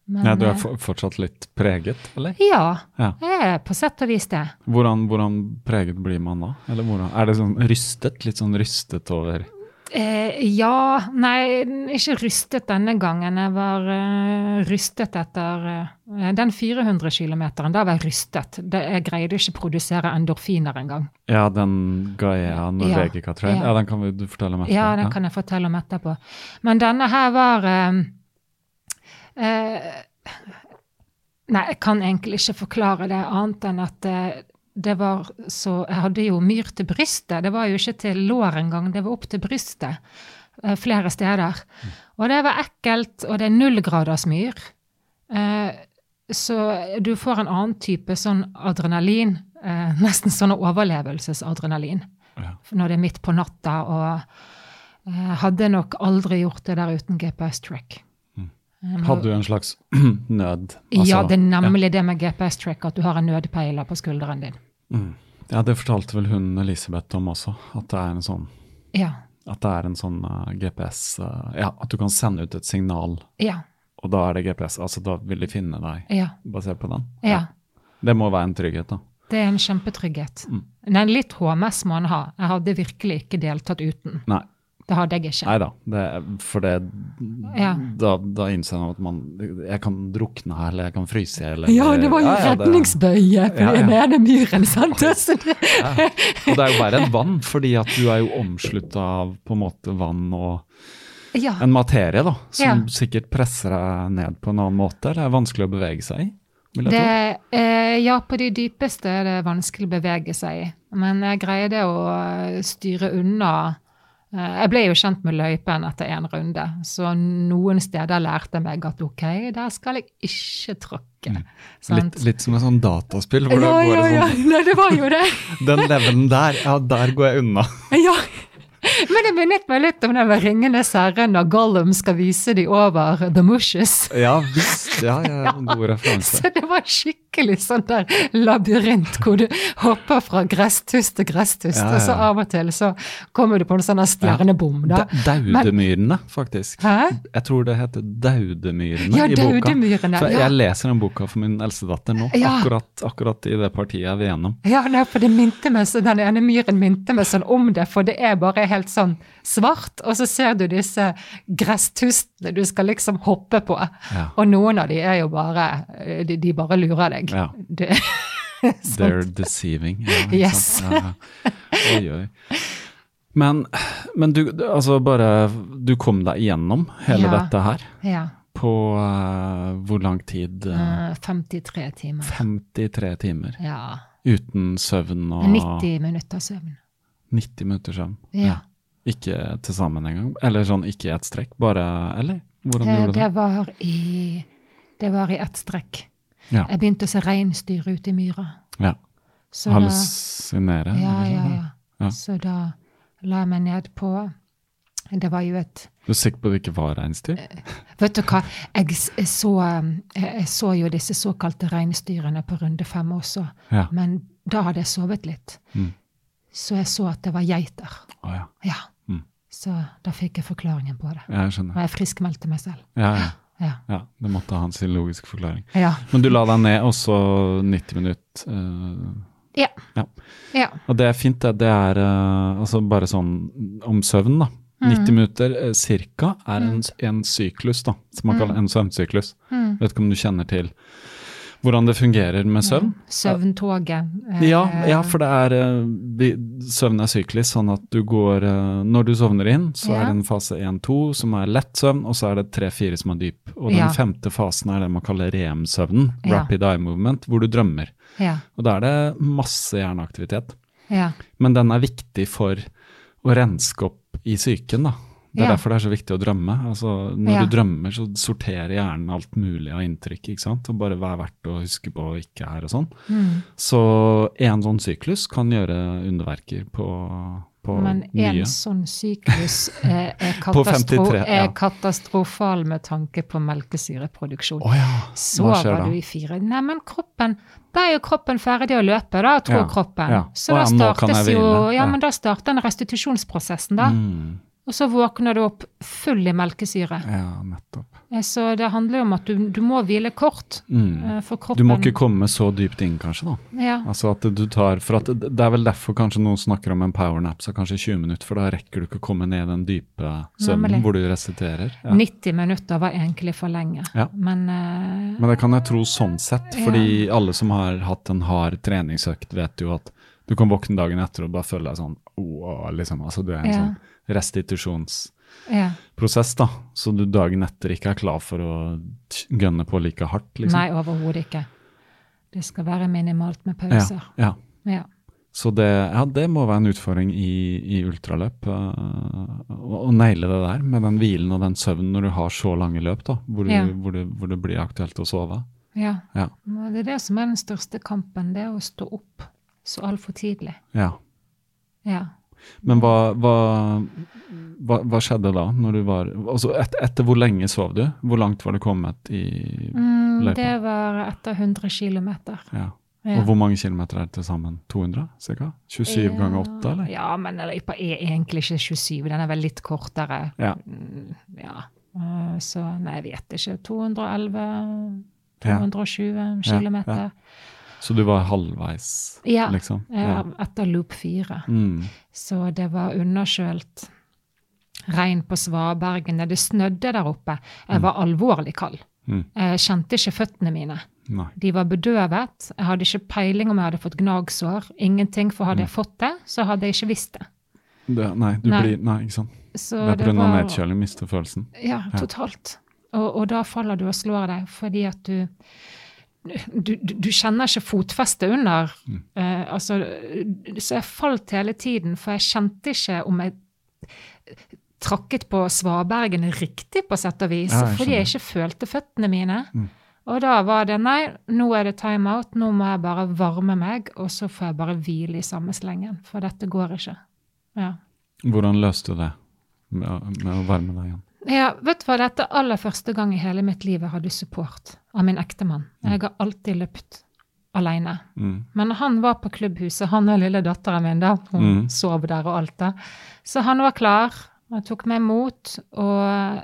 Men, Nei, du er eh, fortsatt litt preget, eller? Ja, Ja. jeg er på sett og vis det. Hvordan, hvordan preget blir man da? Eller hvordan, er det sånn rystet? Litt sånn rystet over Eh, ja Nei, ikke rystet denne gangen. Jeg var uh, rystet etter uh, den 400 km. Da var jeg rystet. Det, jeg greide ikke å produsere endorfiner engang. Ja, den Gaia Norvegica Trail. ja. Ja, den kan du fortelle om etterpå. Ja, den kan jeg fortelle om etterpå. Men denne her var uh, Nei, jeg kan egentlig ikke forklare det annet enn at det var så Jeg hadde jo myr til brystet. Det var jo ikke til lår engang, det var opp til brystet. eh, flere steder. Og det var ekkelt, og det er nullgraders myr. så du får en annen type sånn adrenalin, eh, nesten sånn overlevelsesadrenalin, Ja. når det er midt på natta. Og eh, hadde nok aldri gjort det der uten GPS-track. Eh, Hadde du en slags nød? ja, Altså, det er nemlig det med GPS-track, at du har en nødpeiler på skulderen din. Mm. Ja, det fortalte vel hun Elisabeth om også, at det er en sånn, Ja. at det er en sånn uh, GPS uh, Ja, at du kan sende ut et signal, Ja. og da er det GPS. Altså da vil de finne deg Ja. basert på den. ja. Det må være en trygghet, da. Det er en kjempetrygghet. Mm. Nei, litt HMS må en ha. Jeg hadde virkelig ikke deltatt uten. Nei. Det hadde jeg ikke. Nei da, for det Ja. da, da innser man at man Jeg kan drukne her, eller jeg kan fryse, eller Ja, det var jo Ja, redningsbøye på Ja, ja. nede myren, sant? Så det. Og det er jo verre enn vann, fordi at du er jo omslutta av på en måte vann og ja. en materie da, som sikkert presser deg ned på en annen måte. Det er vanskelig å bevege seg i. Det, eh, ja, på de dypeste er det vanskelig å bevege seg i. Men jeg greide å styre unna. Eh, Jeg ble jo kjent med løypen etter én runde, så noen steder lærte jeg meg at ok, der skal jeg ikke tråkke. Mm. Litt, litt som et sånn dataspill, hvor ja, det går ja, sånn, ja. Nei, det var jo det. Den levelen der, ja, der går jeg unna. Ja. Men det minnet meg litt om den med Ringenes herre når Gollum skal vise de over The Mushes. Ja visst. Ja, ja, god referanse. Så det var skikkelig sånn der labyrint hvor du hopper fra gresstust til gresstust, Ja, og så av og til så kommer du på en sånn stjernebom. Da. Da- Daudemyrene, faktisk. Hæ? Jeg tror det heter Daudemyrene Ja, i boka. For. Jeg leser den boka for min eldste datter nå, akkurat, akkurat i det partiet jeg er gjennom. Ja, nei, for det minte meg, så den ene myren minte meg sånn om det, for det er bare helt sånn svart, og så ser du disse gresstustene du skal liksom hoppe på, Ja. og noen av de er jo bare, de, de bare lurer deg. Ja. Det, They're deceiving. Ja, Yes. Ja, ja. Oi, oi. Men, men du, altså bare Du kom deg igjennom hele Ja. dette her ja, på uh, hvor lang tid? Eh, eh, 53 timer. 53 timer. Ja, Uten søvn og 90 minutter søvn. 90 minutter søvn. Ja. Ikke til sammen engang? Eller sånn ikke i ett strekk, bare Eller? Hvordan Eh, gjorde du det? Det var i, det var i ett strekk. Ja. Jeg begynte å se reinsdyr ute i myra. ja. Så da, Hallusinere? ja, ja, sånn? ja. Ja. Så da la jeg meg ned på Det var jo et Du er sikker på at det ikke var reinsdyr? Vet du hva, jeg, jeg, så, um, jeg så jo disse såkalte reinsdyrene på runde fem også, Ja. men da hadde jeg sovet litt. Mm. Så jeg så at det var geiter. Å ja. Mm. Så da fikk jeg forklaringen på det. Jeg skjønner. Og jeg friskmeldte meg selv. Ja, ja. Ja. ja, det måtte ha en sin logisk forklaring. Ja. Men du la deg ned, og så 90 minutter. Uh, Ja. Ja. ja. og det er fint, det. Det er uh, altså bare sånn om søvn, da. Mm. 90 minutter uh, cirka er en, en syklus, da, som man kaller en søvnsyklus. Mm. Vet ikke om du kjenner til hvordan det fungerer med søvn? Søvntoget. eh, Ja, ja, for det er eh, Søvn er syklisk, sånn at du går eh, Når du sovner inn, så Ja. er det en fase 1-2 som er lett søvn, og så er det 3-4 som er dyp. Og den Ja. femte fasen er det man kaller REM-søvnen, rapid eye movement, hvor du drømmer. ja, Og da er det masse hjerneaktivitet. ja. Men den er viktig for å renske opp i psyken, da. Det er Ja. derfor det er så viktig å drømme. Altså, når Ja. du drømmer, så sorterer hjernen alt mulig av inntrykk, ikke sant. Og bare hva er verdt å huske på og ikke er og sånn. Mm. Så en sånn syklus kan gjøre underverker på, på Men en én sånn syklus er, er, katastro 53, ja. er katastrofal med tanke på melkesyreproduksjon. Oh, Sover du i fire Nei, men kroppen Da er jo kroppen ferdig å løpe, da, tror Ja, kroppen. ja. Så da startes jo. Ja, Ja. men da starter den restitusjonsprosessen, da. Mm, Og så våkner du opp full i melkesyre. ja, nettopp. Eh, Så det handler jo om at du, du må hvile kort. Mm. eh, For kroppen Du må ikke komme så dypt inn, kanskje, da. Ja. Altså at du tar, for at det er vel derfor kanskje noen snakker om en powernap, så kanskje 20 minutter, for da rekker du ikke å komme ned den dype søvnen hvor du resiterer. Ja. 90 minutter var egentlig for lenge. Ja. Men, uh, Men det kan jeg tro sånn sett, fordi alle som har hatt en hard treningsøkt, vet jo at du kan våkne dagen etter og bare føle deg sånn åh, liksom. Altså du er en sånn restitusjonsprosess, ja. da. Så du dagen etter ikke er klar for å gønne på like hardt, liksom. Nei, overhodet ikke. Det skal være minimalt med pauser. ja. Ja. Så det, ja, det må være en utfordring i, i ultraløp. eh, å å naile det der med den hvilen og den søvnen når du har så lange løp, da, hvor, du, hvor, det, hvor det blir aktuelt å sove. Ja. Ja. Det er det som er den største kampen, det er å stå opp så altfor tidlig. ja. Ja. Men hva, hva, hva, hva skjedde da? Var, altså et, etter hvor lenge sov du? Hvor langt var du kommet i Mm, løypa? det var etter 100 km. Ja. Ja. Og hvor mange kilometer er det til sammen? 200 Cirka? 27 ganger 8, eller? Ja, men løypa er egentlig ikke 27, den er vel litt kortere. Ja. Mm, ja. Eh, Så nei, jeg vet ikke. 211 Ja. 220 Ja, km. Ja. Så du var halvveis, Ja, liksom? ja. etter loop fire. Mm. Så det var underkjølt regn på svabergene. Det snødde der oppe. Jeg var alvorlig kald. Mm. Jeg kjente ikke føttene mine. Nei. De var bedøvet. Jeg hadde ikke peiling om jeg hadde fått gnagsår. Ingenting, for hadde jeg fått det, så hadde jeg ikke visst det. Det, nei, du Nei. blir Nei, ikke sant. Så Det er pga. nedkjøling, mister følelsen. Ja, totalt. Og, og da faller du og slår deg fordi at du du, du, kjenner ikke fotfeste under. Mm. Uh, altså, så jeg falt hele tiden, for jeg kjente ikke om jeg trakket på svabergene riktig, på sett og vis, Ja, jeg fordi jeg ikke følte føttene mine. Mm. Og da var det nei, nå er det time out, nå må jeg bare varme meg, og så får jeg bare hvile i samme slengen, for dette går ikke. Ja. Hvordan løste du det med, å- med å varme deg igjen? Ja, vet du hva, dette er aller første gang i hele mitt liv jeg hadde support av min ektemann. Jeg har alltid løpt alene. Mm. Men han var på klubbhuset, han og lille datteren min, da. Hun Mm. sov der og alt det. Så han var klar, han tok meg imot, og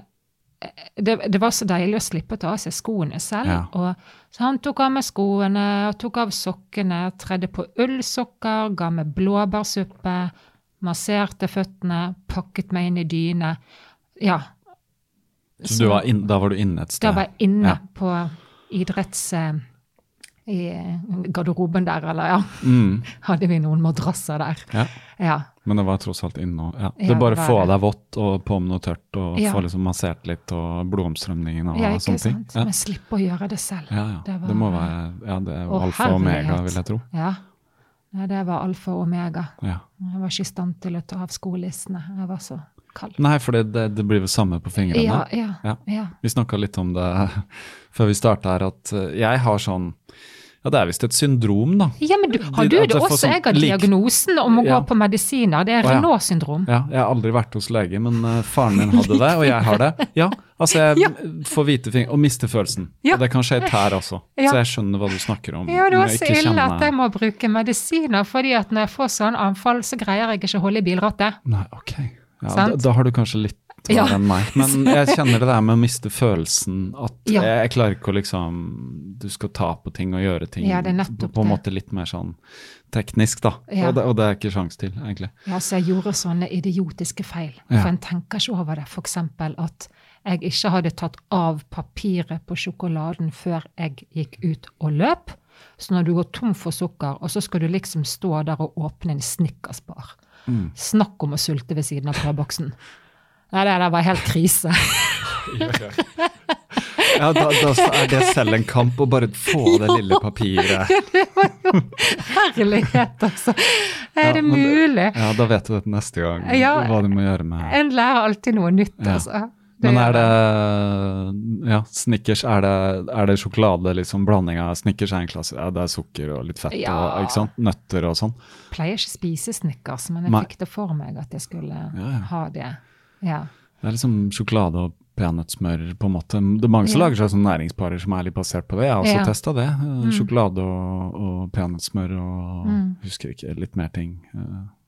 eh, det, det var så deilig å slippe å ta av seg skoene selv. Ja. Og, så han tok av meg skoene, og tok av sokkene, tredde på ullsokker, ga meg blåbærsuppe, masserte føttene, pakket meg inn i dyne. Ja. Så du var inn, da var du inne et sted? Da var jeg inne Ja. på idretts... eh, I eh, garderoben der, eller ja. Mm. Hadde vi noen madrasser der. Ja. Ja. Men det var tross alt inne og ja. Det er bare å få av deg vått og på med noe tørt og få liksom massert litt og blodomstrømningen og ja, ikke sånne ting. Ja. Men slippe å gjøre det selv. Ja, ja. Det Det, må være Ja, det er alfa og omega, vil jeg tro. Ja. det var alfa og omega. Ja. Jeg var ikke i stand til å ta av skolissene. Jeg var så kald. Nei, for det, det, det blir vel samme på fingrene. Ja, ja, Ja. ja. Vi snakka litt om det før vi starta her, at eh, jeg har sånn Ja, det er visst et syndrom, da. Ja, men du, har du det også? sånn Jeg har diagnosen om å Ja. gå på medisiner. Det er Renault-syndrom. Ja, jeg har aldri vært hos lege, men eh, faren min hadde det, og jeg har det. Ja, altså jeg Ja. får hvite ting, og mister følelsen. Og det kan skje tær også, så jeg skjønner hva du snakker om. Ja, det er når jeg så ikke ille kjenner- at jeg må bruke medisiner, fordi at når jeg får sånn anfall, så greier jeg ikke å holde i bilrattet. Nei, ok. Ja, da, da har du kanskje litt Ja. enn meg. Men jeg kjenner det der med å miste følelsen, at Ja. jeg, jeg klarer ikke å liksom Du skal ta på ting og gjøre ting Ja, på, på en måte litt mer sånn teknisk, da. Og, det, og det er ikke sjans til, egentlig. Ja, så jeg gjorde sånne idiotiske feil. For en tenker ikke over det. Eksempel at jeg ikke hadde tatt av papiret på sjokoladen før jeg gikk ut og løp. Så når du går tom for sukker, og så skal du liksom stå der og åpne en Snickersbar. Mm. Snakk om å sulte ved siden av prøveboksen. Nei, det der var helt krise. Ja, da, da er det selv en kamp å bare få det lille papiret. Herlighet, altså. Er Ja, det mulig? det-? Ja, da vet du det neste gang, Ja. hva du må gjøre med En lærer alltid noe nytt, Ja. altså. Men er det ja, Snickers, er det, er det sjokolade, liksom blanding av Snickers er en klasse, ja, det er sukker og litt fett Ja. og ikke sant? nøtter og sånn. pleier ikke spise Snickers, men jeg Nei. fikk det for meg at jeg skulle Ja, ha det. Ja. Det er liksom sjokolade og peanøttsmør, på en måte. Det er mange som lager seg sånne næringsparer som er litt basert på det. Jeg har også Ja. testa det. Eh, Sjokolade og, og peanøttsmør og Mm. husker ikke, litt mer ting.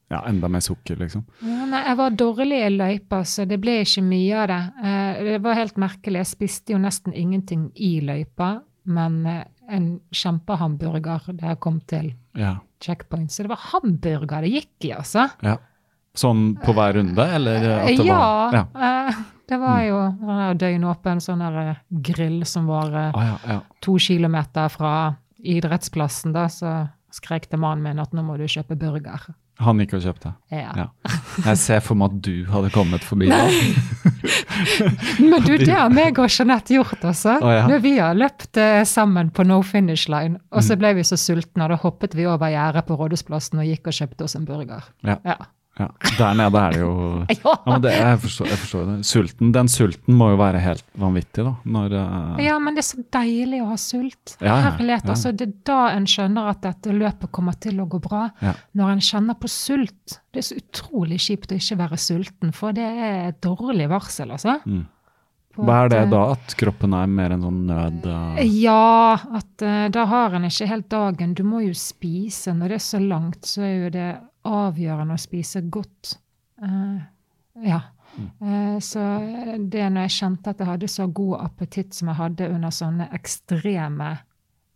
Eh, Ja, enda mer sukker, liksom. Ja, nei, jeg var dårlig i løypa, så det ble ikke mye av det. Eh, det var helt merkelig. Jeg spiste jo nesten ingenting i løypa, men eh, en kjempehamburger da jeg kom til Ja. checkpoint. Så det var hamburger det gikk i, altså. ja. Sånn på hver runde, eller at det ja, var Ja. eh, det var jo døgnåpen sånn der eh, grill som var eh, Å, ja, ja. to kilometer fra idrettsplassen, da, så skrek til mannen min at nå må du kjøpe burger. Han gikk og kjøpte. Ja. Ja. Jeg ser for meg at du hadde kommet forbi. Men du, det har meg og Jeanette gjort også. Å, ja. Når vi har løpt eh, sammen på no finish line, og Mm. så ble vi så sultne, og da hoppet vi over gjerdet på Rådhusplassen og gikk og kjøpte oss en burger. Ja. Ja. Ja. Der nede er det jo Ja. ja, men det, jeg, forstår, jeg forstår det. Sulten, den sulten må jo være helt vanvittig, da. Når uh... Ja, men det er så deilig å ha sult. Ja, Herlighet. ja. Altså, det er da en skjønner at dette løpet kommer til å gå bra. Når en kjenner på sult. Det er så utrolig kjipt å ikke være sulten, for det er et dårlig varsel, altså. Mm. Hva er det eh, da? At kroppen er mer en sånn nød Uh... Ja, at uh, da har en ikke helt dagen. Du må jo spise. Når det er så langt, så er jo det avgjørende å spise godt. Uh, ja. Uh, så det når jeg kjente at jeg hadde så god appetitt som jeg hadde under sånne ekstreme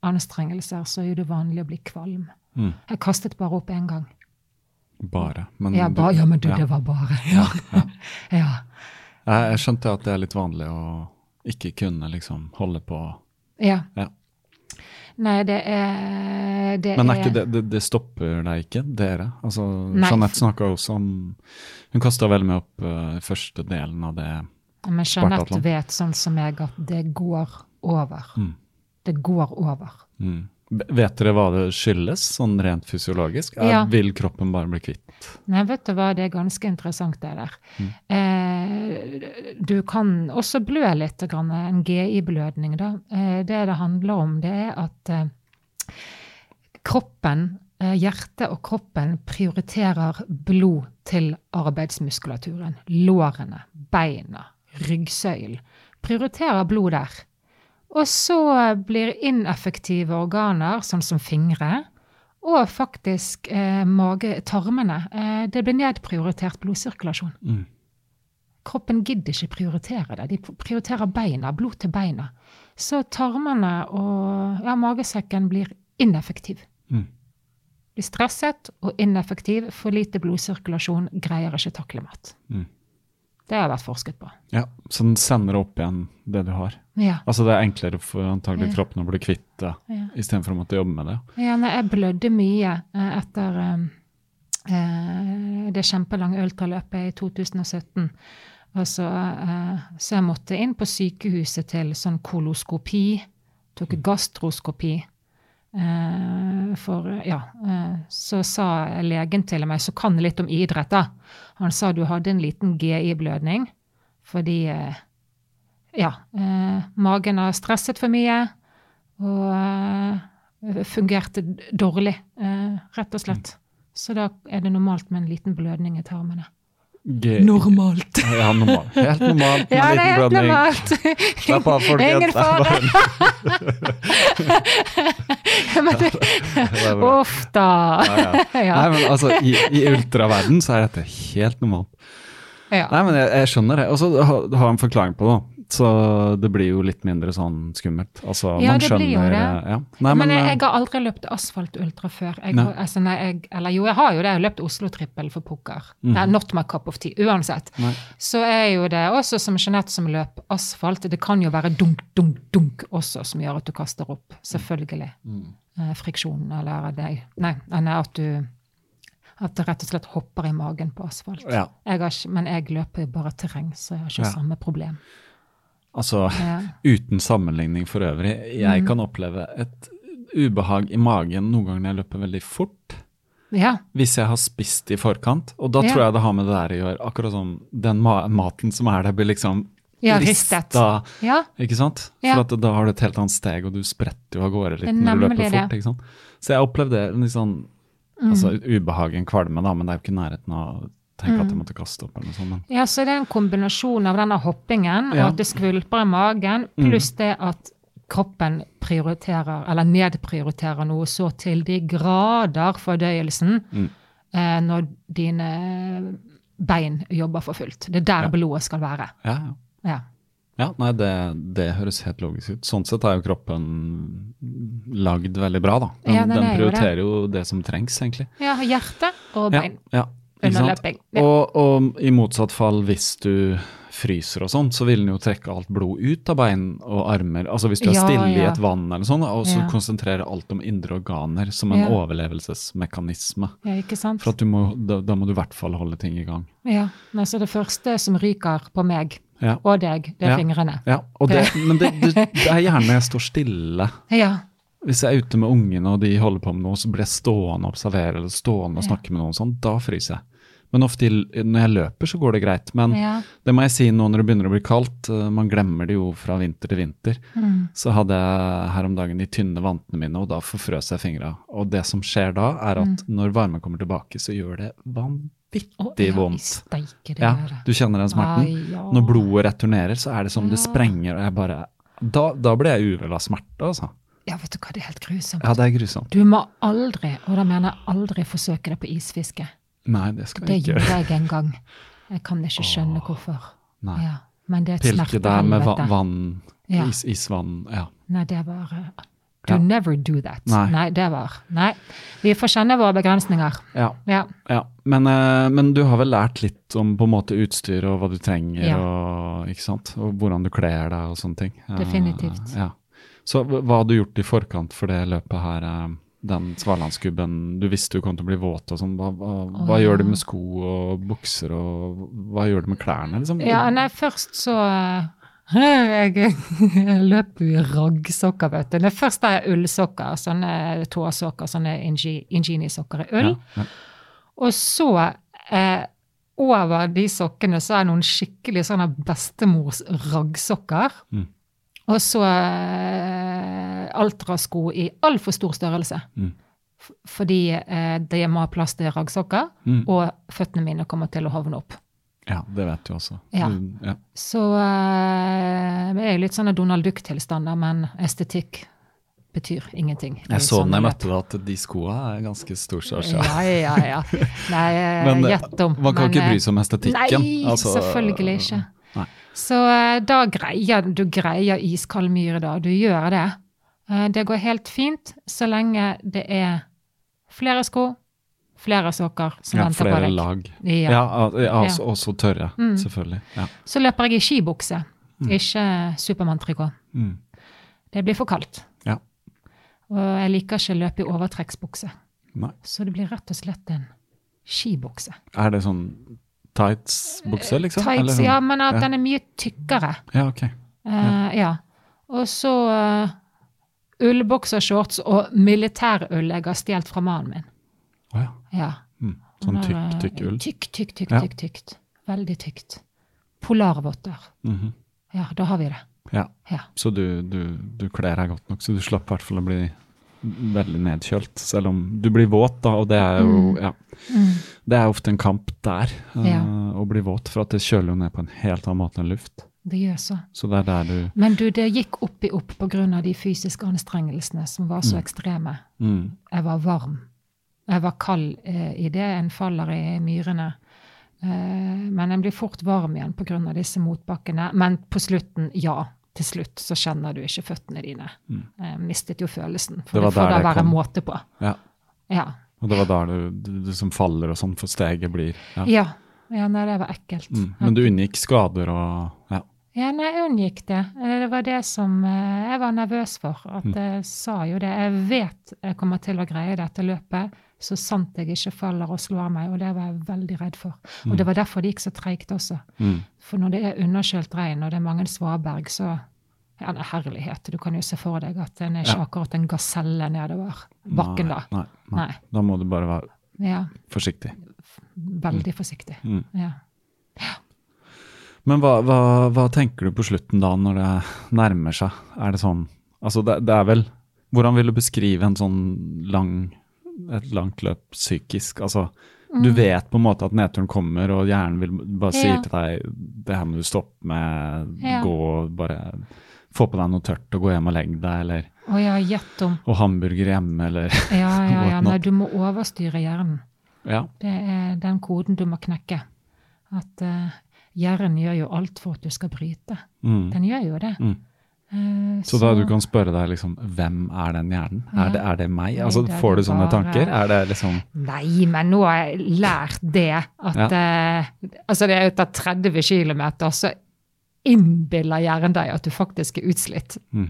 anstrengelser, så er det vanlig å bli kvalm. Mm. Jeg kastet bare opp én gang. Bare. Men, Ja, ba, ja, men du, ja. det var bare. Ja. ja. Jeg, skjønte at det er litt vanlig å ikke kunne liksom holde på ja. Ja. Nei, det er det Men er ikke det, det, det stopper deg ikke, dere? Altså, Nei. Jeanette snakka også om Hun kasta veldig mye opp uh, første delen av det. Men Jeanette vet sånn som jeg, at det går over. Mm. Det går over. Mm. Vet dere hva det skyldes, sånn rent fysiologisk? Ja. Vil kroppen bare bli kvitt? Nei, vet du hva, det er ganske interessant det der. Mm. Eh, du kan også blø litt, grann, en GI-blødning da. Eh, det det handler om, det er at eh, kroppen, eh, hjertet og kroppen prioriterer blod til arbeidsmuskulaturen. Lårene, beina, ryggsøylen. Prioriterer blod der. Og så blir ineffektive organer, sånn som fingre, og faktisk eh, magetarmene eh, det blir nedprioritert blodsirkulasjon. Mm. Kroppen gidder ikke prioritere det. De prioriterer beina, blod til beina. Så tarmene og ja, magesekken blir ineffektiv. Mm. Blir stresset og ineffektiv, for lite blodsirkulasjon, greier ikke takle mat. Mm. Det har vært forsket på. Ja, Så den sender opp igjen det du har? Ja. Altså Det er enklere for antagelig Ja. kroppen å bli kvitt det, Ja. istedenfor å måtte jobbe med det? Ja, nei, jeg blødde mye eh, etter um, uh, det kjempelange ultraløpet i 2017. Altså, så, eh, så jeg måtte inn på sykehuset til sånn koloskopi. Tok gastroskopi. Eh, for ja, eh, så sa legen til meg, som kan litt om idrett, da Han sa du hadde en liten GI-blødning fordi eh, ja, eh, magen har stresset for mye og fungerte dårlig, eh, rett og slett. Så da er det normalt med en liten blødning i tarmene. G Normalt! Ja, normal. Helt normalt med Ja, liten er blødning. normalt. Slapp av, folkens. Ingen fare. Men det. Uff da. Ja, ja. Ja. Nei, men altså, I, i ultraverden så er dette helt normalt. Ja. Nei, men jeg, jeg skjønner det. Og så har jeg en forklaring på det. Så det blir jo litt mindre sånn skummelt. Altså, Ja, man det blir jo skjønner, det. Ja. Nei, men, men, jeg, eh, jeg har aldri løpt asfalt-ultra før. Jeg, Nei. altså, nei, jeg, eller jo, jeg har jo det. Jeg har løpt Oslo-trippel for pokker. Nei, not my cup of tea. Uansett. Nei. Så er jo det også som Jeanette som løp asfalt. Det kan jo være dunk, dunk, dunk også som gjør at du kaster opp. Selvfølgelig. Mm. Eh, friksjon eller det. Nei, at du at det rett og slett hopper i magen på asfalt. Ja. Jeg ikke, men jeg løper jo bare terreng, så jeg har ikke Ja. samme problem. Altså, Ja. uten sammenligning for øvrig, Mm. jeg kan oppleve et ubehag i magen noen ganger når jeg løper veldig fort. ja. Hvis jeg har spist i forkant. Og da Ja. tror jeg det har med det der å gjøre. Akkurat som den ma maten som er der, blir liksom Ja, rista. ja. Ikke sant? Ja. For at da har du et helt annet steg, og du spretter jo av gårde litt når du løper fort. ikke sant? Så jeg opplevde det litt sånn altså, ubehag, en kvalme, da, men det er jo ikke nærheten av tenke at jeg måtte kaste opp eller noe sånt. Men. Ja, så det er en kombinasjon av denne hoppingen Ja. og at det skvulper i magen, pluss det at kroppen prioriterer, eller nedprioriterer noe så til de grader fordøyelsen eh, når dine bein jobber for fullt. Det er der Ja. blodet skal være. Ja, ja. Ja. Ja, nei, det, det høres helt logisk ut. Sånn sett er jo kroppen lagd veldig bra, da. Den, Ja, den den er jo det. prioriterer jo det som trengs, egentlig. ja, hjerte og Ja, bein. ja. Underløping. Ja. Og, og i motsatt fall, hvis du fryser og sånn, så vil den jo trekke alt blod ut av bein og armer. Altså hvis du er Ja, stille i et vann eller sånn, og så Ja. konsentrere alt om indre organer som en Ja. overlevelsesmekanisme. ja, ikke sant? For må, da, da må du i hvert fall holde ting i gang. Ja. Men så det første som ryker på meg Ja. og deg, det er Ja. fingrene. Ja, det, men det, det, det er gjerne når jeg står stille. Ja. Hvis jeg er ute med ungene og de holder på med noe, så blir jeg stående og observere eller stående og snakke med noen sånn, da fryser jeg. Men ofte når jeg løper, så går det greit. Men Ja. det må jeg si nå når det begynner å bli kaldt, eh, man glemmer det jo fra vinter til vinter. Mm. Så hadde jeg her om dagen de tynne vantene mine, og da forfrøs jeg fingra. Og det som skjer da, er at Mm. når varmen kommer tilbake, så gjør det vanvittig oh, vondt. Ja, du kjenner den smerten. Ai, ja. Når blodet returnerer, så er det som det sprenger, og jeg bare Da, da blir jeg uvel av smerte, altså. Ja, vet du hva, det er helt grusomt. Ja, det er grusomt. Du må aldri, og da mener jeg aldri, forsøke deg på isfiske. Nei, det skal Det jeg ikke gjorde gjøre. jeg en gang. Jeg kan ikke skjønne hvorfor. Nei. Ja, men det er et Pilke der med va vann, Ja. is, isvann, ja. Nei, det var uh, Do Ja. never do that. Nei. det var Nei. Vi får kjenne våre begrensninger. ja. Ja. Ja, men, eh, men du har vel lært litt om på en måte utstyr og hva du trenger, og, ikke sant? og hvordan du kler deg og sånne ting. Eh, Definitivt. ja. Så hva hva har du gjort i forkant for det løpet her? Eh, Den svalandsgubben, du visste du kom til å bli våt og sånn. Hva, hva, hva ja. gjør du med sko og bukser, og hva gjør du med klærne? Liksom? ja, nei, først så uh, jeg, jeg løp i raggsokker, vet du. Først er jeg ullsokker, sånne tåsokker, sånne Ingini-sokker i ull. Ja, ja. Og så eh, over de sokkene så er det noen skikkelig sånne bestemors raggsokker. Mm. Og så eh, altrasko i altfor stor størrelse. Mm. Fordi eh, det må ha plass til raggsokker, Mm. og føttene mine kommer til å hovne opp. ja, det vet du også. Ja. Du, ja. Så eh, jeg er litt sånne Donald Duck-tilstander, men estetikk betyr ingenting. Jeg så den jeg møtte deg, at de skoa er ganske storstørrelse. Ja, ja, ja. Nei, eh, eh, gjett om. man kan men, ikke eh, bry seg om estetikken. Nei, altså, selvfølgelig ikke. Nei. Så eh, da greier du greier iskald myre, da. Du gjør det. Eh, Det går helt fint så lenge det er flere sko, flere sokker som Ja, venter på flere deg. lag. Ja. Ja, al- ja, Ja. også, også tørre, Mm. selvfølgelig. Ja. Så løper jeg i skibukse, ikke Supermann-trikot. Mm. Det blir for kaldt. Ja. Og jeg liker ikke å løpe i overtrekksbukse. Nei. Så det blir rett og slett en skibukse. Er det sånn tights-bukse, liksom? Tights, Eller, ja, men at ja. den er mye tykkere. Ja, ok. Uh, ja. Og så uh, ullboksershorts og militærull jeg har stjålet fra mannen min. Å ja. Ja. Mm. Sånn tykk, eh, tykk ull. Tykk, tykk, tykk, Ja. tykk, tykt. Veldig tykt. Polarvotter. Mhm. Ja, da har vi det. Ja. Ja. Så du, du, du kler deg godt nok, så du slapp i hvert fall å bli veldig nedkjølt. Selv om du blir våt, da, og det er jo ja, Det er ofte en kamp der, eh, Mm. Ja. å bli våt. For at det kjøler jo ned på en helt annen måte enn luft. Det gjør så. Så det du Men du, det gikk opp i opp av de fysiske anstrengelsene som var så ekstreme. mm. Jeg var varm. Jeg var kald eh, i det en faller i myrene. Eh, men en blir fort varm igjen av disse motbakkene. Men på slutten, ja. Til slutt så kjenner du ikke føttene dine. Jeg mistet jo følelsen. For Mm. Det var det får da være kom. måte på. Ja. Ja. Og det var der du, du, du som faller og sånn, for steget blir ja. Ja. ja nei, det var ekkelt. Mm. Men du unngikk skader og ja. Ja, nei, jeg unngikk det. Eh, Det var det som eh, jeg var nervøs for. At Mm. jeg sa jo det. Jeg vet jeg kommer til å greie dette løpet, så sant jeg ikke faller og slår meg. Og det var jeg veldig redd for. Og det var derfor det gikk så treigt også. Mm. For når det er underkjølt regn, og det er mange svaberg, så ja, det er herlighet. Du kan jo se for deg at den er ikke Ja. akkurat en gaselle nedover bakken da. Nei, nei, nei. Da må du bare være Ja, forsiktig. veldig forsiktig. Mm. Ja. Men hva, hva, hva tenker du på slutten da, når det nærmer seg? Er det sånn Altså, det, det er vel Hvordan vil du beskrive en sånn lang et langt løp psykisk? Altså, du vet på en måte at nedturen kommer, og hjernen vil bare si Mm. Ja. til deg det her må du stoppe med, Ja. gå bare få på deg noe tørt og gå hjem og legge deg, eller oh, ja, gjett om. og hamburger hjemme, eller Ja, ja, ja. Nei, du må overstyre hjernen. Ja. Det er den koden du må knekke. At uh, hjernen gjør jo alt for at du skal bryte. Mm. Den gjør jo det. Mm. Eh, Så da du kan spørre deg liksom, hvem er den hjernen? Ja. Er, det, er det meg? Altså, det får du sånne bare- tanker? Er det liksom Nei, men nå har jeg lært det at eh, Altså, det er etter 30 km, så innbiller hjernen deg at du faktisk er utslitt. Mm.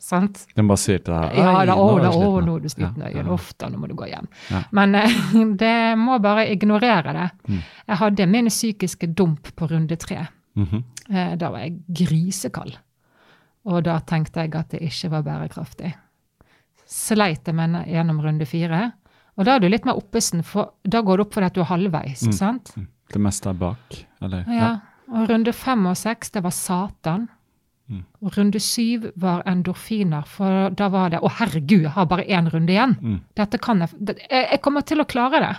Sant? Den bare sier til deg Ja, «Ai, da, å, da, å, nå er du sliten Ja, ja. Ofte, nå må du gå hjem. Ja. Men eh, det må bare ignorere det. Mm. Jeg hadde min psykiske dump på runde tre. Mhm. Eh, Da var jeg grisekald. Og da tenkte jeg at det ikke var bærekraftig. Sleit jeg den gjennom runde fire. Og da er du litt mer oppesen, for da går det opp fordi at du er halvveis. Mm. sant? Det meste er bak, eller? Ja. Og runde fem og seks, det var Satan. Mm. Og runde syv var endorfiner, for da var det Å, herregud, jeg har bare én runde igjen. Mm. Dette kan jeg Jeg kommer til å klare det.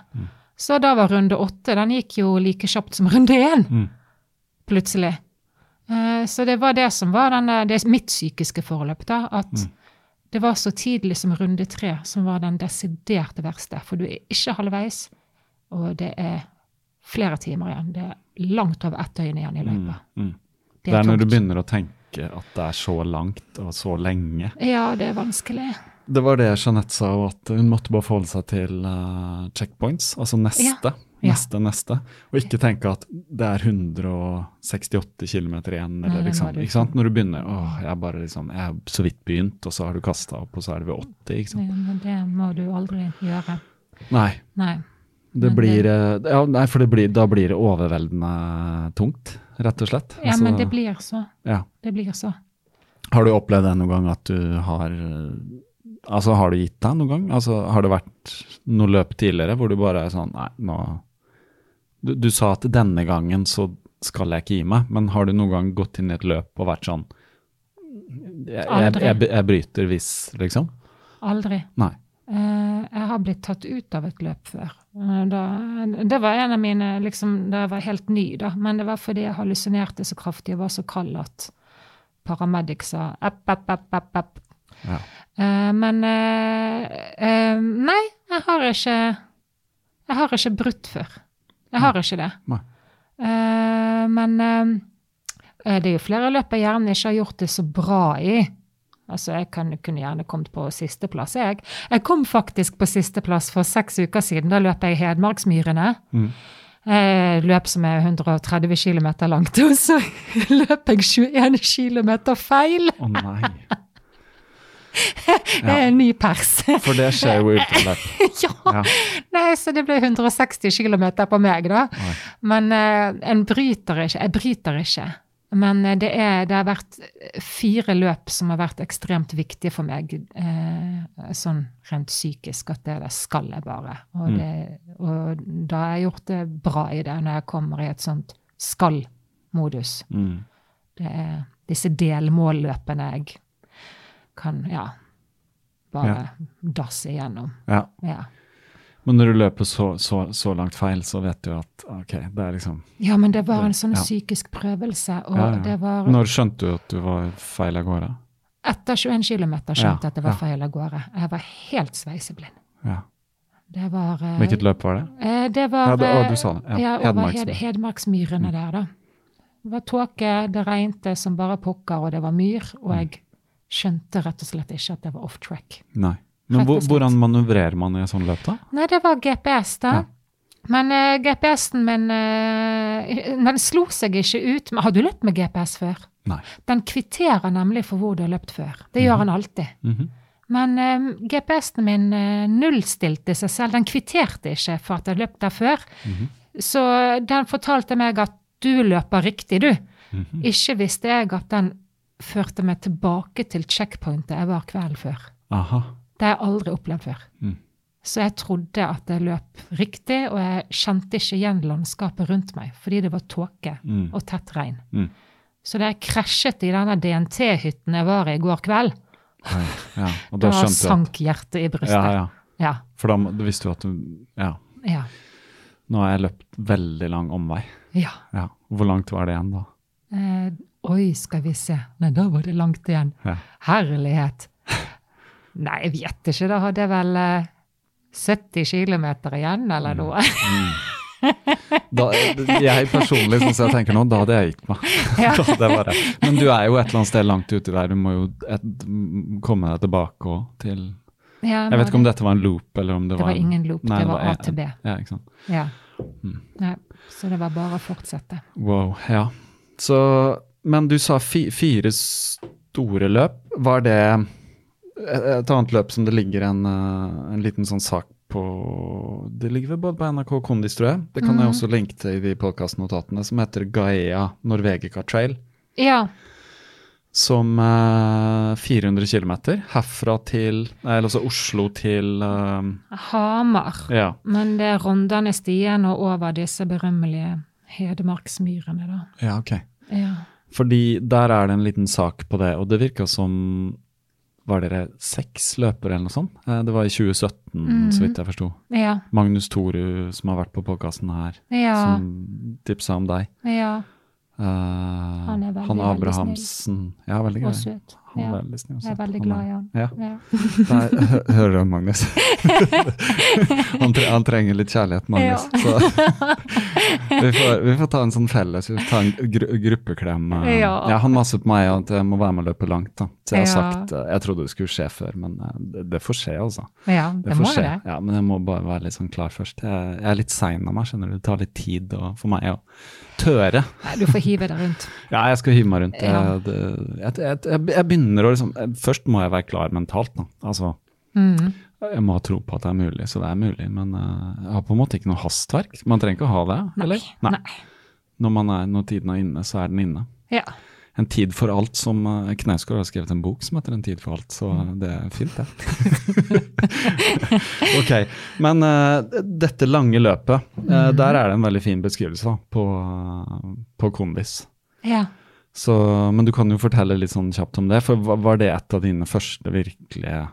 Så da var runde åtte Den gikk jo like kjapt som runde én, Mm. plutselig. Eh, Så det var det som var denne, det er mitt psykiske forløp, da. At Mm. det var så tidlig som runde tre som var den desidert verste. For du er ikke halvveis, og det er flere timer igjen. Det er langt over ett døgn igjen i Mm. løpet. Mm. Det Det er når du begynner å tenke at det er så langt og så lenge. Ja, det er vanskelig. Det var det Jeanette sa, at hun måtte bare forholde seg til uh, checkpoints, altså neste. Ja. Neste, neste. Og ikke tenke at det er 168 km igjen, eller Nei, liksom. Ikke sant? Når du begynner åh, jeg er bare liksom, jeg har så vidt begynt, og så har du kasta opp, og så er det ved 80, ikke sant. Men det må du aldri gjøre. Nei. Nei. Det blir, eh, ja, nei, for det blir, da blir det overveldende tungt, rett og slett. Ja, Altså, men det blir så. ja. Det blir så. Har du opplevd det noen gang at du har Altså, har du gitt deg noen gang? Altså, har det vært noe løp tidligere hvor du bare er sånn Nei, nå du, du sa at denne gangen så skal jeg ikke gi meg, men har du noen gang gått inn i et løp og vært sånn Jeg, jeg, jeg, jeg bryter hvis, liksom? Aldri. Nei. Uh, jeg har blitt tatt ut av et løp før. Uh, Da, det var en av mine liksom, Da jeg var helt ny, da. Men det var fordi jeg hallusinerte så kraftig og var så kald at paramedic sa app, app, app, app, app. Ja. Uh, men Nei, jeg har ikke Jeg har ikke brutt før. Jeg har ikke det. Eh, men uh, det er jo flere løp jeg gjerne ikke har gjort det så bra i. Altså, Jeg kan, kunne gjerne kommet på sisteplass, jeg. Jeg kom faktisk på sisteplass for seks uker siden. Da løp jeg Hedmarksmyrene. Mm. Eh, løp som er 130 km langt. Og så løp jeg 21 km feil! Å nei. Det er en ny pers. For det skjer jo ultraløp. ja. Ja. Nei, så det ble 160 km på meg, da. Oi. Men uh, en bryter ikke. Jeg bryter ikke. Men uh, det, er, det har vært fire løp som har vært ekstremt viktige for meg, uh, sånn rent psykisk, at det, det skal jeg bare. Og, Mm. det, og da har jeg gjort det bra i det, når jeg kommer i et sånt skal-modus. Mm. Det er disse delmålløpene jeg kan, ja, bare dasse igjennom. Ja. Ja. Men når du løper så, så, så langt feil, så vet du at ok, det er liksom Ja, men det var en sånn Ja. psykisk prøvelse, og Ja, ja. det var Når skjønte du at du var feil av gårde? Etter 21 km skjønte jeg Ja, at det var ja. feil av gårde. Jeg var helt sveiseblind. Ja. Det var eh, Hvilket løp var det? eh, Det var Ja, det- å, eh, du sa det. Ja, Ja, over Hed Hedmarksmyrene der, da. Det var tåke, det regnet som bare pokker, og det var myr. Og Mm. jeg skjønte rett og slett ikke at det var off track. Nei. Men hvordan manøvrerer man i et sånt løp, da? Nei, det var GPS, da. Ja. Men uh, GPS-en min uh, Den slo seg ikke ut. Men har du løpt med GPS før? Nei. Den kvitterer nemlig for hvor du har løpt før. Det gjør han alltid. Mhm. Men uh, GPS-en min eh, nullstilte seg selv. Den kvitterte ikke for at jeg har løpt der før. Mhm. Så den fortalte meg at du løper riktig, du. Mhm. Ikke visste jeg at den førte meg tilbake til checkpointet jeg var kvelden før. Aha. Det har jeg aldri opplevd før. Mm. Så jeg trodde at jeg løp riktig, og jeg kjente ikke igjen landskapet rundt meg, fordi det var tåke Mm. og tett regn. Mm. Så da jeg krasjet i denne DNT-hytten jeg var i i går kveld, Oi, Ja. Da da sank hjertet i brystet. Ja, ja. ja. For da visste du at du Ja. ja. Nå har jeg løpt veldig lang omvei. ja. Ja. Hvor langt var det igjen, da? Eh, oi, skal vi se. Nei, da var det langt igjen. Ja. Herlighet. Nei, jeg vet ikke. Da hadde jeg vel eh, 70 km igjen, eller noe. Da, jeg personlig, sånn som jeg tenker nå, da hadde jeg gitt meg. Ja. Men du er jo et eller annet sted langt ute der, du må jo et, komme deg tilbake òg til Ja, Jeg vet ikke om dette var en loop, eller om det, Det var en- ingen loop, Nei, det var A til B. Ja, ikke sant. Ja. Mm. Nei, så det var bare å fortsette. Wow, ja. Så, men du sa fi, fire store løp. Var det et et annet løp som det ligger en, eh, en liten sånn sak på Det ligger vel både på NRK og Kondis, tror jeg. Det kan mm. jeg også linke til i podkastnotatene, som heter Gaea Norvegica Trail. Ja. Som eh, 400 km herfra til eller altså Oslo til eh, Hamar. Ja. Men det er Rondane stien og over disse berømmelige Hedmarksmyrene, da. ja, ok. Ja. Fordi der er det en liten sak på det, og det virka som Var dere seks løpere eller noe sånt? Eh, Det var i 2017, Mhm. så vidt jeg forsto. Ja. Magnus Toru, som har vært på podkasten her, Ja. som tipsa om deg. ja. Uh, han er veldig, veldig Abrahamsen. Ja, veldig Og grei. søt. Han er Ja. veldig snill. Jeg er veldig glad i han. Ja. Ja. Nei, hører du, Magnus. han, tre han trenger litt kjærlighet, Magnus. Så vi, får, vi får ta en sånn felles, vi får ta en gru gruppeklem. eh. Ja. han maser på meg at jeg må være med og løpe langt. da. Så jeg har Ja. sagt, eh, jeg trodde det skulle skje før, men eh, det, det får skje, altså. ja, Det det må skje. det. Ja, Men jeg må bare være litt sånn klar først. Jeg, jeg er litt sein av meg, skjønner du. Det tar litt tid og, for meg å tøre. Nei, Du får hive deg rundt. Ja, jeg skal hive meg rundt. Jeg, det, jeg, jeg, jeg, jeg begynner å liksom Først må jeg være klar mentalt, da. Altså, Mm. jeg må ha tro på at det er mulig, så det er mulig. Men uh, jeg har på en måte ikke noe hastverk. Man trenger ikke å ha det, eller? Nei. Når, man er, når tiden er inne, så er den inne. Ja. En tid for alt, som uh, Knausgård har skrevet en bok som heter En tid for alt, så Mm. det er fint, det. ok, men uh, dette lange løpet, Mm. eh, der er det en veldig fin beskrivelse da, på, på Kondis. ja. Så, men du kan jo fortelle litt sånn kjapt om det, for var, det et av dine første virkelige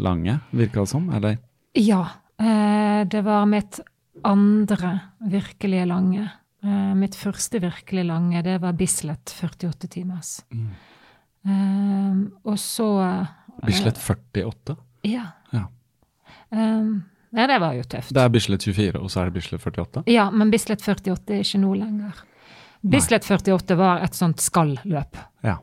lange, virka det som? Eller? Ja. Eh, det var mitt andre virkelige lange. Eh, mitt første virkelig lange, det var Bislett 48 timers. Mm. Eh, og så eh, Bislett 48? Ja. Ja. Eh, ja, det var jo tøft. Det er Bislett 24, og så er det Bislett 48? Ja, men Bislett 48 er ikke nå lenger. Bislett 48 var et sånt skal-løp. Ja.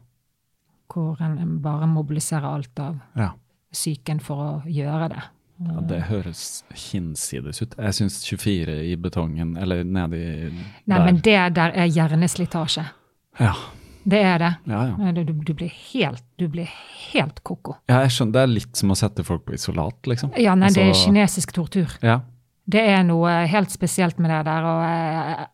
hvor en bare mobiliserer alt av ja. psyken for å gjøre det. Ja, det høres hinsides ut. Jeg syns 24 i betongen, eller nedi der Nei, men det der er hjerneslitasje. Ja, Det er det. ja, ja. Du, du, du blir helt, du blir helt ko-ko. ja, jeg skjønner. Det er litt som å sette folk på isolat, liksom. Ja, nei, det er Altså- kinesisk tortur. Ja. Det er noe helt spesielt med det der, og jeg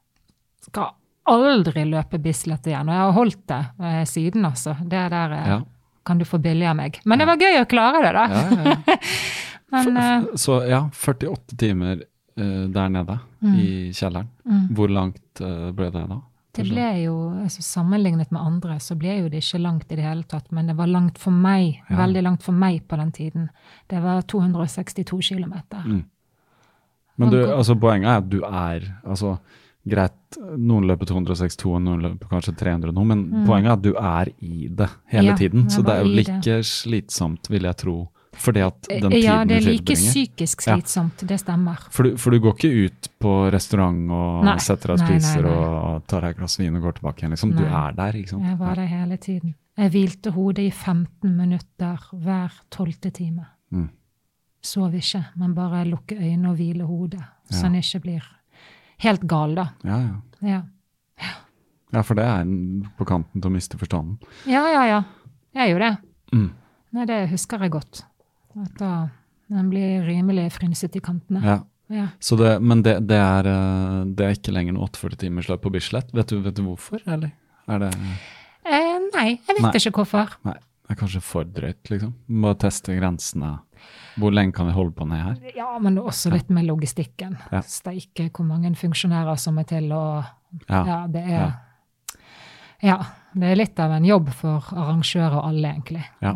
skal aldri løpe Bislett igjen. Og jeg har holdt det eh, siden, altså. Det der eh, Ja. kan du få billig av meg. Men det var gøy å klare det, da. Ja, ja. Men eh, Så ja, 48 timer eh, der nede Mm. i kjelleren. Hvor langt eh, ble det da? det ble jo, altså Sammenlignet med andre så ble jo det ikke langt i det hele tatt, men det var langt for meg. Veldig langt for meg på den tiden. Det var 262 km. Mm. Men du, altså, poenget er at du er altså, Greit, noen løper 262, og noen løper kanskje 300 nå, men poenget er at du er i det hele Mm. Ja, tiden. Så det er jo like det. slitsomt, vil jeg tro, fordi at den tiden Ja, det er like psykisk psykisk Ja. slitsomt, det stemmer. For du, for du går ikke ut på restaurant og Nei, setter deg og nei, nei, spiser nei. og tar deg et glass vin og går tilbake igjen. Liksom. Du er der, ikke sant? Jeg var der hele tiden. Jeg hvilte hodet i 15 minutter hver tolvte time. Mm. Sov ikke, men bare lukke øynene og hvile hodet, så Ja. en ikke blir helt gal, da. Ja, ja. Ja. ja, for det er på kanten til å miste forstanden. ja, ja, ja. Jeg er jo det. Mm. Nei, det husker jeg godt. At da den blir rimelig frynset i kantene. Ja. Ja. Så det, men det, det, er, eh, det er ikke lenger noe 48-timersløp på Bislett. Vet du, vet du hvorfor, eller? Er det Eh, nei, jeg vet Nei. ikke hvorfor. Nei, det er kanskje for drøyt, liksom. Bare teste grensene. Hvor lenge kan vi holde på ned her? Ja, men også litt med logistikken. Ja. Steike hvor mange funksjonærer som er til å Ja. Ja, det er Ja. Det er litt av en jobb for arrangører og alle, egentlig. Ja,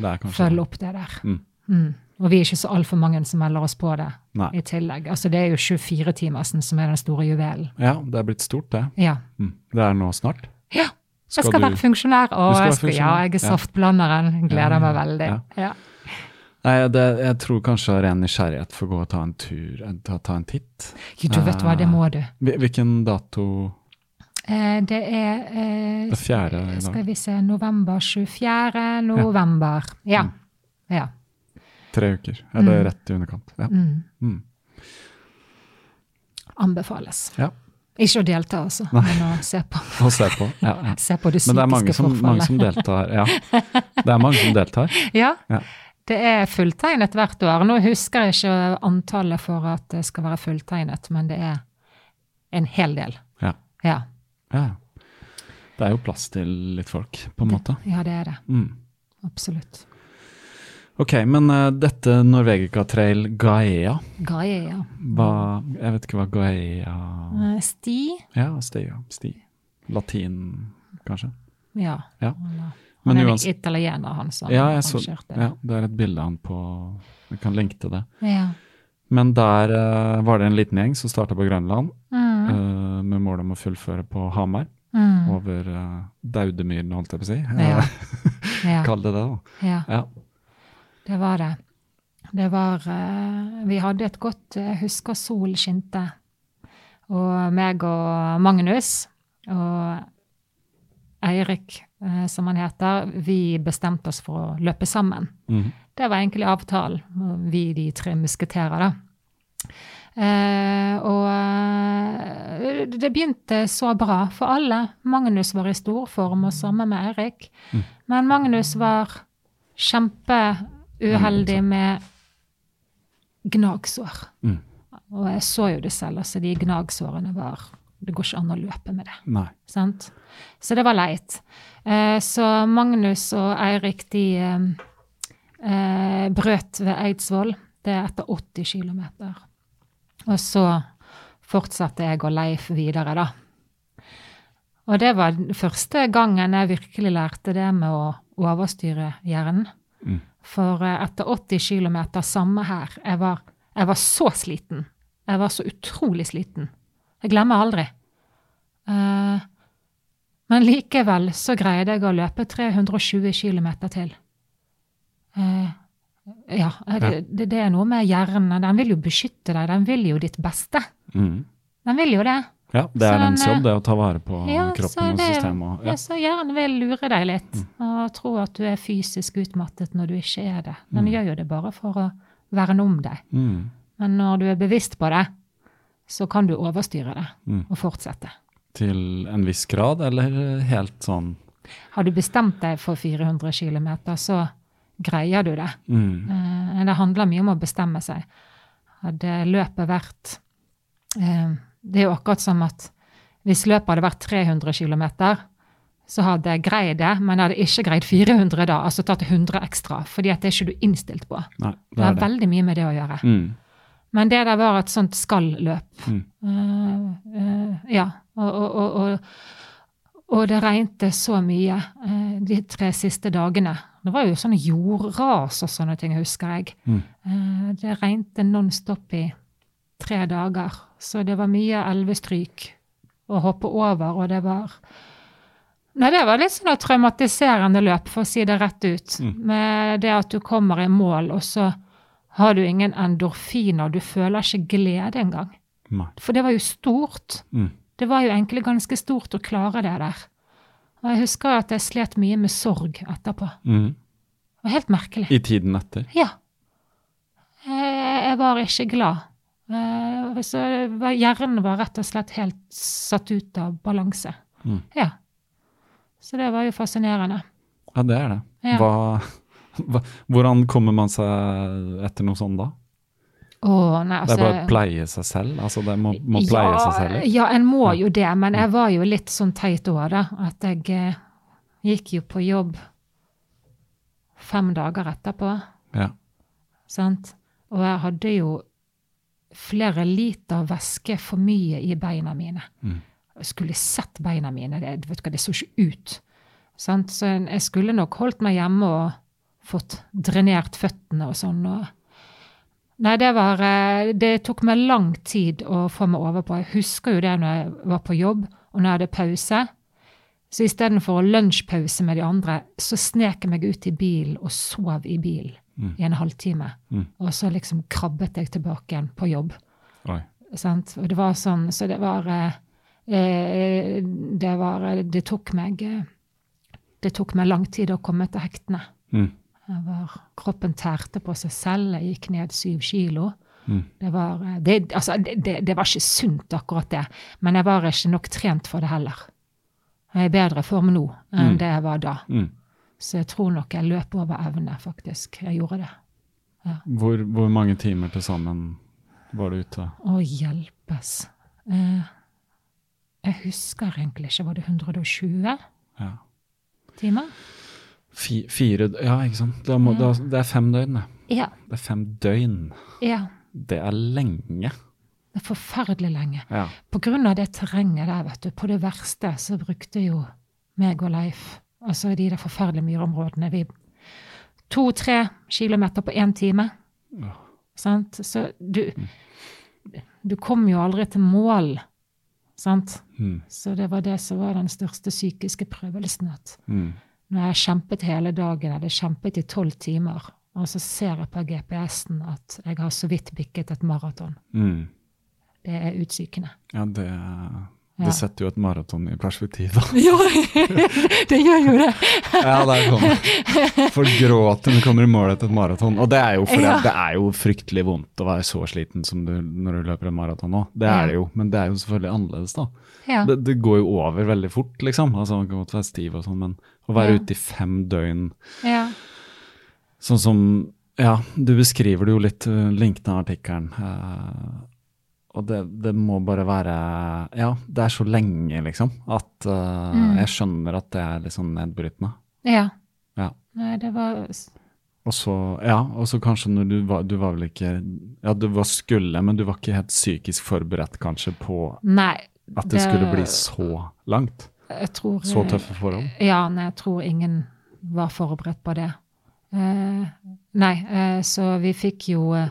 Å følge opp det der. Mm. Mm. Og vi er ikke så altfor mange som melder oss på det Nei. i tillegg. Altså det er jo 24-timersen som er den store juvelen. Ja, det er blitt stort, det. Ja. Mm. Det er nå snart. ja. Jeg skal du- være funksjonær, og skal være funksjonær. ja, jeg er saftblanderen. Gleder Ja, meg ja, veldig. ja. Nei, det, jeg tror kanskje av ren nysgjerrighet for å gå og ta en tur, eh, ta, ta en titt. Jo, du vet hva, det må du. Hvilken dato? Eh, det er eh, Det fjerde i dag. Skal vi se, november 24. november. Ja. Mm. ja. Tre uker. Eller Mm. rett i underkant. Ja. Mm. Mm. Anbefales. ja. Ikke å delta, altså, Nei. men å se på. å se på. Ja, ja. Se på det psykiske forfallet. Men det er mange som, mange som deltar. Ja. Det er mange som deltar. Ja, Ja. Det er fulltegnet hvert år. Nå husker jeg ikke antallet for at det skal være fulltegnet, men det er en hel del. Ja. Ja, ja. Det er jo plass til litt folk, på en måte. ja det er det. Mm. Absolutt. Ok, men uh, dette Norvegica Trail Gaea, Gaia. hva Jeg vet ikke hva Gaea Eh, Sti? Ja, sti. Ja, sti. Latin, kanskje? Ja. Ja. Men han er uansett italiener, han som ja, jeg så, kjørte. ja, det er et bilde han på Jeg kan linke til det. Ja. Men der uh, var det en liten gjeng som starta på Grønland, Mm, uh, med mål om å fullføre på Hamar. mm, Over uh, Daudemyren, holdt jeg på å si. Ja. ja, Kall det det, da. ja, Ja. det var det. Det var eh, Vi hadde et godt Jeg husker sol skinte. Og meg og Magnus og Eirik, eh, som han heter, vi bestemte oss for å løpe sammen. Mm. Det var egentlig avtalen, vi de tre musketerer, da. Eh, og eh, det begynte så bra for alle. Magnus var i storform, og sammen med Eirik. Mm. Men Magnus var kjempeuheldig med gnagsår. Mm. Og jeg så jo det selv, altså de gnagsårene var Det går ikke an å løpe med det. Så det var leit. Eh, så Magnus og Eirik, de eh, eh, brøt ved Eidsvoll. Det er etter 80 km. Og så fortsatte jeg og Leif videre, da. Og det var første gangen jeg virkelig lærte det med å overstyre hjernen. Mm. For etter 80 km, samme her, jeg var, jeg var så sliten. Jeg var så utrolig sliten. Jeg glemmer aldri. Eh, men likevel så greide jeg å løpe 320 km til. Eh, ja, det, det, det er noe med hjernen. Den vil jo beskytte deg. Den vil jo ditt beste. Mm. Den vil jo det. Ja, det er den, dens jobb, det å ta vare på Ja, kroppen kroppen og systemet. Ja, Ja. så hjernen vil lure deg litt Mm. og tro at du er fysisk utmattet når du ikke er det. Den Mm. gjør jo det bare for å verne om deg. Mm. Men når du er bevisst på det, så kan du overstyre det Mm. og fortsette. Til en viss grad, eller helt sånn Har du bestemt deg for 400 km, så greier du det. mm. Eh, Det handler mye om å bestemme seg. Hadde løpet vært eh, Det er jo akkurat som at hvis løpet hadde vært 300 km, så hadde jeg greid det, men jeg hadde ikke greid 400 da, altså tatt 100 ekstra, fordi at det er ikke du innstilt på. Nei, Det det har veldig mye med det å gjøre. Mm. Men det der var et sånt skal-løp. Mm. Uh, uh, ja, og, og, og, og, det regnet så mye eh, de tre siste dagene. Det var jo sånne jordras og sånne ting, husker jeg. Mm. Eh, det regnet non-stop i tre dager, så det var mye elvestryk å hoppe over, og det var Nei, det var litt sånn et traumatiserende løp, for å si det rett ut. Mm. Med det at du kommer i mål, og så har du ingen endorfiner, du føler ikke glede engang. Nei. For det var jo stort. Mm. Det var jo egentlig ganske stort å klare det der. Og jeg husker at jeg slet mye med sorg etterpå. Mm. Det var helt merkelig. I tiden etter. Ja. Jeg, jeg var ikke glad. Eh, Så var- hjernen var rett og slett helt satt ut av balanse. Mm. Ja. Så det var jo fascinerende. Ja, det er det. Ja. Hva, hva, hvordan kommer man seg etter noe sånt da? Å, nei, altså, Det altså er bare å pleie seg selv? Altså, det må, må pleie ja, seg selv? Ja, en må jo det, men jeg var jo litt sånn teit òg, da. At jeg eh, gikk jo på jobb fem dager etterpå, Ja. sant. Og jeg hadde jo flere liter væske for mye i beina mine. Mm. Jeg skulle sett beina mine, det, vet du hva, det så ikke ut. Sant? Så jeg skulle nok holdt meg hjemme og fått drenert føttene og sånn. Og Nei, det var eh, Det tok meg lang tid å få meg over på. Jeg husker jo det når jeg var på jobb, og når jeg hadde pause. Så istedenfor lunsjpause med de andre, så snek jeg meg ut i bilen og sov i bilen. i en halvtime. Mm. Og så liksom krabbet jeg tilbake igjen på jobb. Og det var sånn, så det var eh, eh, Det var eh, Det tok meg Det tok meg lang tid å komme til hektene. Mm. Var, kroppen tærte på seg selv. Jeg gikk ned syv kilo. Mm. Det var, eh, det, altså, det, det, var ikke sunt, akkurat det. Men jeg var ikke nok trent for det heller. Jeg er i bedre form nå enn Mm. det jeg var da. Mm. Så jeg tror nok jeg løp over evne, faktisk. Jeg gjorde det. Hvor, hvor mange timer til sammen var du ute? Å hjelpes. Eh, jeg husker egentlig ikke. Var det 120 Ja. timer? Fi, fire Ja, ikke sant. Da må, da, det er fem døgn, det. Ja. Det er fem døgn. ja. Det er lenge. Det er forferdelig lenge. Ja. På grunn av det terrenget der, vet du, på det verste, så brukte jo meg og Leif, altså de der forferdelige myrområdene, vi to-tre kilometer på én time. Sant? Så du, du kom jo aldri til mål, sant? Mm. Så det var det som var den største psykiske prøvelsen. at Mm. Når jeg har kjempet hele dagen, hadde kjempet i tolv timer, og så ser jeg på GPS-en at jeg har så vidt bikket et maraton. Mm. Det er utsykende. Ja, det, Ja. setter jo et maraton i perspektiv, da. Ja, det gjør jo det. Ja, det er sånn. For gråten du kommer i mål etter et maraton. Og det er jo fordi Ja. det er jo fryktelig vondt å være så sliten som du når du løper en maraton nå. Det er det jo, men det er jo selvfølgelig annerledes, da. Ja. Det, det går jo over veldig fort, liksom. Altså, man kan godt være stiv og sånn, men å være Ja. ute i fem døgn ja. Sånn som Ja, du beskriver det jo litt, uh, linkende artikkelen. Uh, og det, det må bare være Ja, det er så lenge, liksom, at uh, Mm. jeg skjønner at det er litt sånn nedbrytende. ja. Ja. Nei, det var Og så, ja, og så kanskje når du var Du var vel ikke Ja, du var skulle, men du var ikke helt psykisk forberedt kanskje på Nei. At det, skulle bli så langt? Tror, Så tøffe forhold? Ja, nei, jeg tror ingen var forberedt på det. Eh, nei, eh, så vi fikk jo eh,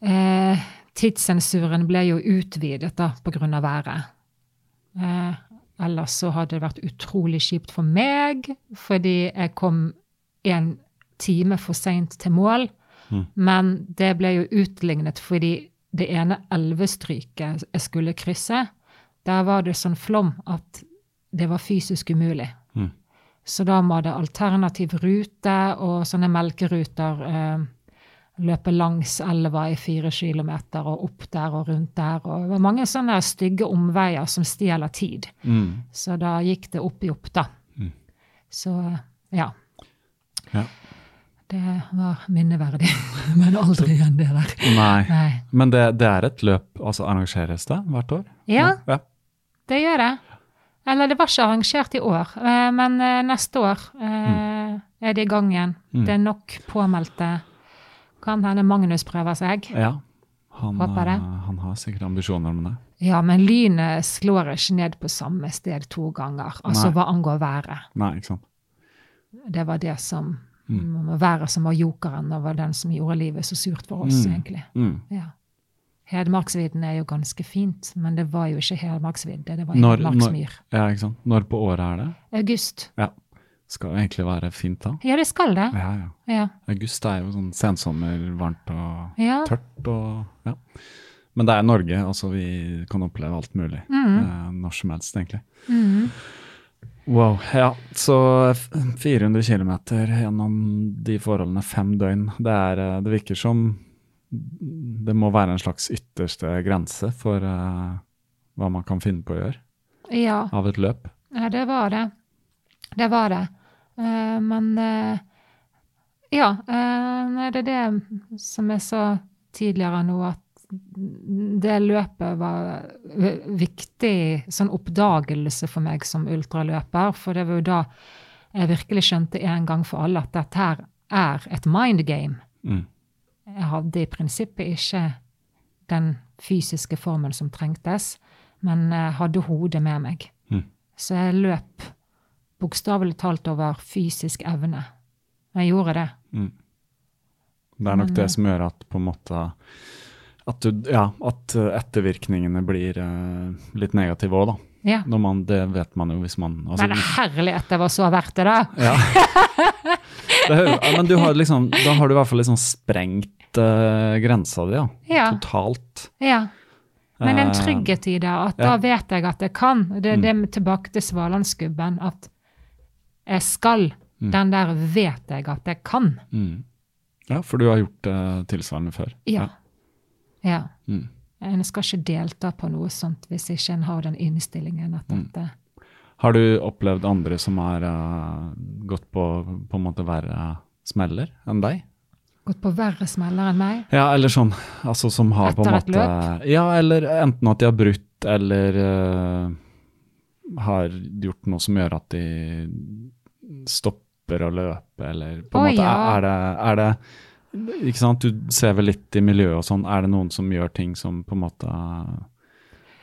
eh, Tidssensuren ble jo utvidet da, av været. Eh, ellers så hadde det vært utrolig kjipt for meg, fordi jeg kom en time for seint til mål. Mm. Men det ble jo utlignet fordi det ene elvestryket jeg skulle krysse, der var det sånn flom at det var fysisk umulig. Mm. Så da må det alternativ rute og sånne melkeruter eh, løpe langs elva i fire kilometer og opp der og rundt der. Og det var mange sånne stygge omveier som stjeler tid. Mm. Så da gikk det opp i opp, da. Mm. Så ja. Ja. Det var minneverdig, men aldri igjen det der. Nei. Nei. Men det, det er et løp, altså arrangeres det hvert år? Ja, ja. det gjør det. Eller det var ikke arrangert i år, eh, men eh, neste år mm. er det i gang igjen. Mm. Det er nok påmeldte. Kan hende Magnus prøver seg. Ja. Han, eh, han har sikkert ambisjoner om det. Ja, men lynet slår ikke ned på samme sted to ganger. Altså Nei. hva angår været. Nei, ikke sant. Det var det som Mm. Været som var jokeren, og var den som gjorde livet så surt for oss, Mm. egentlig. Mm. Ja. Hedmarksvidden er jo ganske fint, men det var jo ikke Hedmarksvidde, det var Når- Hedmarksmyr. Ja, ikke sant. Når på året er det? August. Ja. Skal det egentlig være fint da. Ja, det skal det. Ja, ja. Ja. August er jo sånn sensommer, varmt og Ja. tørt og ja. Men det er Norge, altså vi kan oppleve alt mulig. Eh, når som helst, egentlig. Mhm. Wow. Ja, så 400 km gjennom de forholdene, fem døgn. Det, er, eh, det virker som det må være en slags ytterste grense for uh, hva man kan finne på å gjøre ja. av et løp. Ja, det var det. Det var det. Uh, men uh, ja, Uh, nei, det er det som jeg så tidligere nå, at det løpet var viktig sånn oppdagelse for meg som ultraløper, for det var jo da jeg virkelig skjønte en gang for alle at dette her er et mind game. Mm. Jeg hadde i prinsippet ikke den fysiske formen som trengtes, men jeg hadde hodet med meg. Mm. Så jeg løp bokstavelig talt over fysisk evne. Jeg gjorde det. Mm. Det er nok Men, det eh, som gjør at på en måte at, du, ja, at eh, ettervirkningene blir uh, litt negative òg, da. Ja. Man, det vet man jo hvis man altså, Men herlighet, det var så verdt det, da! ja. Det er, men du har liksom, da har du i hvert fall liksom sprengt uh, grensa di, ja. Ja. Totalt. Ja. Men en trygghet i det, at da vet jeg at jeg kan. Det er Mm. det med tilbake til Svalandsgubben, at jeg skal. Mm. Den der vet jeg at jeg kan. Mm. Ja, for du har gjort det tilsvarende før. Ja. ja. Mm. En skal ikke delta på noe sånt hvis ikke en har den innstillingen at Mm. dette Har du opplevd andre som har uh, gått på på en måte verre smeller enn deg? gått på verre smeller enn meg. Ja, eller sånn, altså som har på en Etter et løp? Ja, eller enten at de har brutt, eller uh, har gjort noe som gjør at de stopper å løpe, eller på en Å, måte ja. er, det, er det Ikke sant, du ser vel litt i miljøet og sånn. Er det noen som gjør ting som på en måte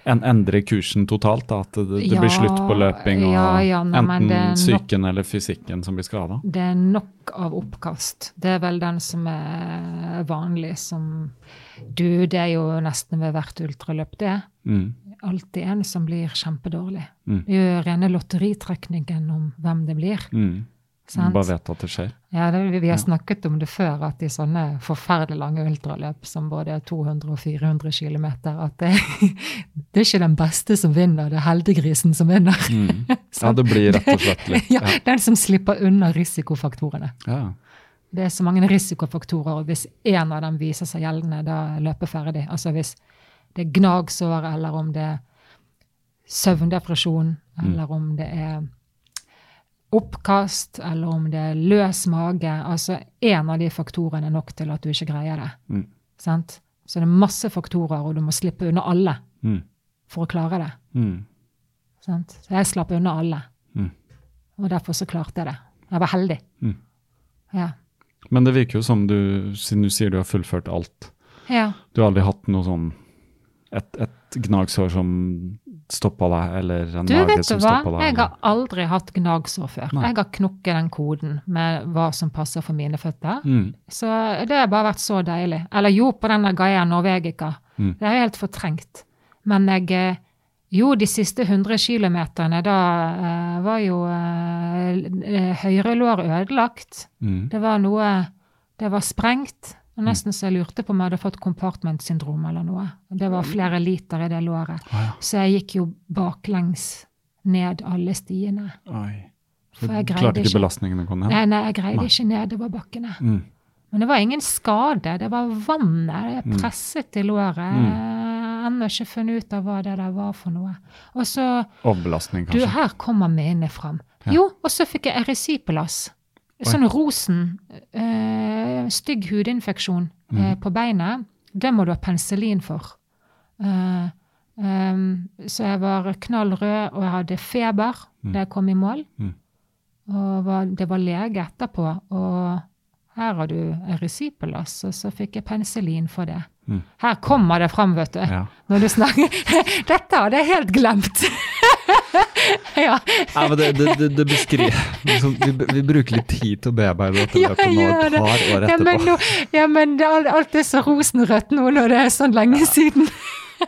en, endrer kursen totalt? da, At det, det Ja, blir slutt på løping, og ja, ja, nei, enten psyken eller fysikken som blir skada? Det er nok av oppkast. Det er vel den som er vanlig som Du, det er jo nesten ved hvert ultraløp, det. Mm. Alltid en som blir kjempedårlig. Mm. Det er jo rene lotteritrekningen om hvem det blir. Mm. Sant? Bare vet at det skjer. Ja, det, vi har snakket om det før, at i sånne forferdelig lange ultraløp som både er 200 og 400 km, at det, det er ikke den beste som vinner, det er heldiggrisen som vinner. Mm. Ja, det blir rett og slett litt ja, ja. Den som slipper unna risikofaktorene. Ja. Det er så mange risikofaktorer, og hvis én av dem viser seg gjeldende, da løper ferdig. Altså hvis det er gnagsår, eller om det er søvndepresjon, eller om det er oppkast, eller om det er løs mage. Altså én av de faktorene er nok til at du ikke greier det. Mm. Sant? Så det er masse faktorer, og du må slippe unna alle Mm. for å klare det. Mm. Sant? Så jeg slapp unna alle. Mm. Og derfor så klarte jeg det. Jeg var heldig. Mm. Ja. Men det virker jo som du, siden du sier du har fullført alt, ja. du har aldri hatt noe sånn et, et gnagsår som stoppa deg, eller en Du, mage vet du som hva? deg? Jeg har aldri hatt gnagsår før. Nei. Jeg har knukket den koden med hva som passer for mine føtter. Mm. Så det har bare vært så deilig. Eller jo, på denne Gaia Norvegica. Mm. Det er helt fortrengt. Men jeg eh, Jo, de siste 100 kilometerne, da eh, var jo eh, høyre lår ødelagt. Mm. Det var noe Det var sprengt. Var Nesten så jeg lurte på om jeg hadde fått compartment-syndrom eller noe. Det var flere liter i det låret. Å ja. Så jeg gikk jo baklengs ned alle stiene. Oi. For Du jeg greide klarte ikke belastningen å komme ned? nei, jeg greide Nei. ikke nedoverbakkene. Mm. Men det var ingen skade. Det var vannet. Jeg Mm. presset i låret. Har ennå ikke funnet ut av hva det der var for noe. Og så Overbelastning, Du, her kommer minnet fram. Ja. Jo, og så fikk jeg erysipelas. Sånn rosen. øh, stygg hudinfeksjon mm. øh, på beinet. Det må du ha penicillin for. Uh, um, så jeg var knall rød, og jeg hadde feber da jeg kom i mål. Mm. Og var, det var lege etterpå. Og her har du erysipelas, og så fikk jeg penicillin for det. Mm. Her kommer det fram, vet du. Ja. Når du snakker Dette hadde jeg helt glemt! ja. Ja, men det, det, det, beskriver liksom, vi, vi bruker litt tid til å bearbeide dette Ja, løpet nå et par år Ja, men, nå, ja, men det, alt er så rosenrødt nå når det er sånn lenge siden.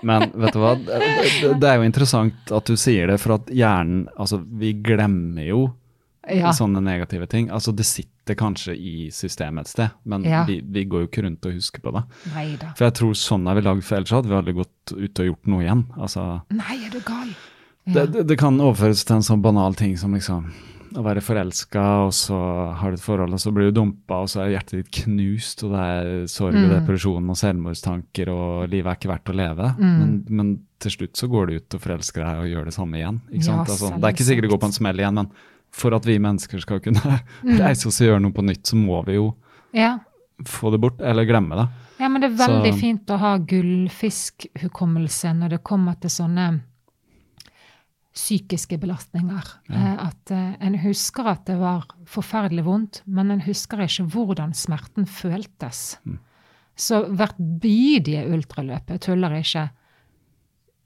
Men vet du hva, det er jo interessant at du sier det, for at hjernen Altså, vi glemmer jo Ja. sånne negative ting. Altså, det sitter kanskje i systemet et sted, men Ja. vi, vi går jo ikke rundt og husker på det. Neida. For jeg tror sånn er vi lagd, for ellers hadde vi aldri gått ut og gjort noe igjen. Altså, Nei, er du gal? Det, det, det kan overføres til en sånn banal ting som liksom å være forelska, og så har du et forhold, og så blir du dumpa, og så er hjertet ditt knust, og det er sorg og Mm. depresjon og selvmordstanker, og livet er ikke verdt å leve. Mm. Men, men til slutt så går du ut og forelsker deg og gjør det samme igjen. Ikke Ja. Altså, det er ikke sikkert det går på en smell igjen, men for at vi mennesker skal kunne Mm. reise oss og gjøre noe på nytt, så må vi jo Ja. få det bort, eller glemme det. ja, men det er veldig Så- fint å ha gullfiskhukommelse når det kommer til sånne psykiske belastninger. Ja. At eh, en husker at det var forferdelig vondt, men en husker ikke hvordan smerten føltes. Mm. Så hvert bidige ultraløp, jeg tuller ikke,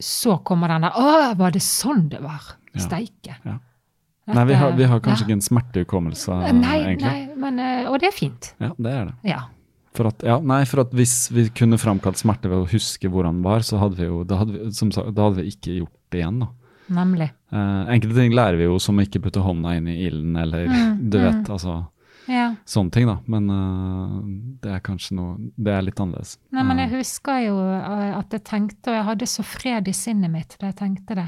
så kommer den der Å, var det sånn det var? Ja. Steike. Ja. Nei, vi har, vi har kanskje ja. ikke en smertehukommelse, egentlig. nei, men, eh, og det er fint. Ja, det er det. Ja. For at, ja, nei, for at hvis vi kunne framkalt smerte ved å huske hvordan den var, så hadde vi jo, da hadde vi, som sagt, da hadde vi ikke gjort det igjen. da. Nemlig. Uh, enkelte ting lærer vi jo som å ikke putte hånda inn i ilden, eller Mm, du mm. vet, altså Ja. sånne ting, da. Men uh, det er kanskje noe Det er litt annerledes. Nei, men jeg Eh, husker jo at jeg tenkte, og jeg hadde så fred i sinnet mitt da jeg tenkte det,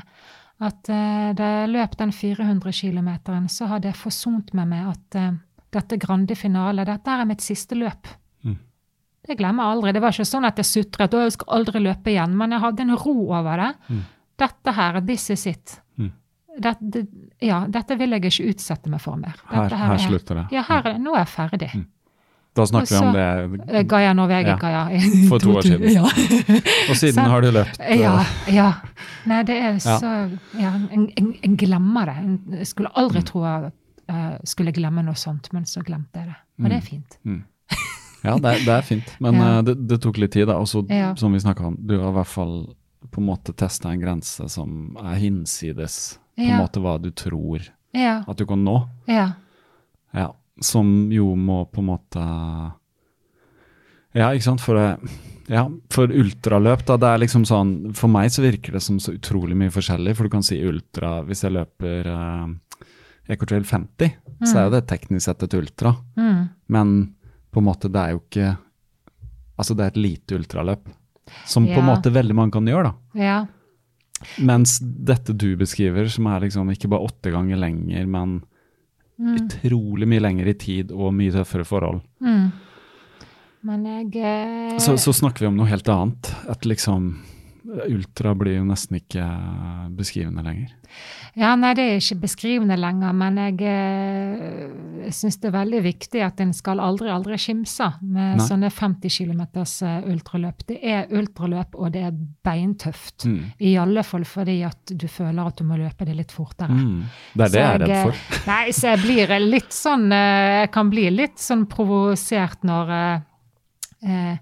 at uh, da jeg løp den 400 km, så hadde jeg forsont meg med at uh, dette grande finale, dette er mitt siste løp. Mm. Det glemmer jeg aldri. Det var ikke sånn at jeg sutret og jeg skal aldri løpe igjen, men jeg hadde en ro over det. Mm. Dette her, this is it. Mm. Dette, ja, dette vil jeg ikke utsette meg for mer. her, her, her er- slutter det. Ja, her, er- nå er jeg ferdig. Mm. Da snakker vi om det. Eh, Gaia Norvegica, ja. For to år siden. Ja. Og siden så, har du løpt eh, Ja, ja. Nei, det er så Ja, en, en, en glemmer det. En skulle aldri tro jeg uh, skulle glemme noe sånt, men så glemte jeg det. Og det er fint. Ja, det det er fint, men eh, det, det tok litt tid, da. Og så, som vi snakka om, du har i hvert fall på en måte testa en grense som er hinsides på en Ja. måte hva du tror Ja. at du kan nå. ja. Ja, Som jo må på en måte Ja, ikke sant. For, det, ja, for ultraløp, da. Det er liksom sånn For meg så virker det som så utrolig mye forskjellig. For du kan si ultra Hvis jeg løper uh, Ecotrail 50, så er jo det teknisk sett et ultra. Mm. Men på en måte, det er jo ikke Altså, det er et lite ultraløp. Som på en måte veldig mange kan gjøre, da. ja. Mens dette du beskriver, som er liksom ikke bare åtte ganger lenger, men Mm. utrolig mye lenger i tid og mye tøffere forhold, Mm. Men jeg eh, så, så snakker vi om noe helt annet. At liksom Ultra blir jo nesten ikke beskrivende lenger. Ja, nei, det er ikke beskrivende lenger, men jeg, eh, jeg syns det er veldig viktig at en skal aldri, aldri skimse med Nei. sånne 50 km ultraløp. Det er ultraløp, og det er beintøft. Mm. I alle fall fordi at du føler at du må løpe det litt fortere. Mm. Det er det jeg, jeg er redd for. Nei, så jeg blir litt sånn eh, Jeg kan bli litt sånn provosert når eh, eh, eh,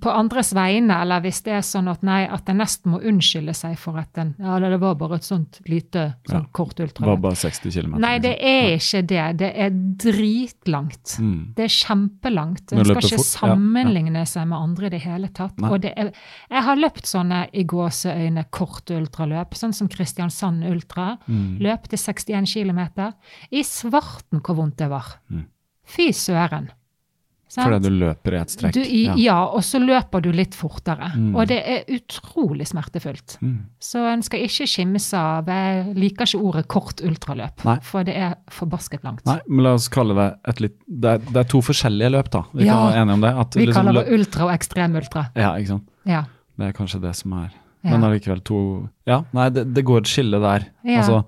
På andres vegne, eller hvis det er sånn at nei, at en nesten må unnskylde seg for at en Ja, det var bare et sånt lite, sånn Ja. kort Det var bare 60 km. Nei, det er ikke det. Det er dritlangt. Mm. Det er kjempelangt. En skal ikke fort, ja, ja. sammenligne seg med andre i det hele tatt. Nei. Og det er, jeg har løpt sånne i gåseøyne korte ultraløp, sånn som Kristiansand Ultra. Mm. til 61 km. I svarten hvor vondt det var. Mm. Fy søren. Sant? Fordi du løper i et strekk. Du, i, ja. og så løper du litt fortere. Mm. Og det er utrolig smertefullt. Mm. Så en skal ikke skimse av Jeg liker ikke ordet kort ultraløp, Nei. for det er forbasket langt. Nei, men la oss kalle det et litt Det er, det er to forskjellige løp, da. Vi Ja. kan være enige om det. At Vi liksom kaller det ultra og ekstremultra. Ja, ikke sant. Ja. Det er kanskje det som er Ja. Men allikevel to Ja, nei, det, det går et skille der. Ja. Altså,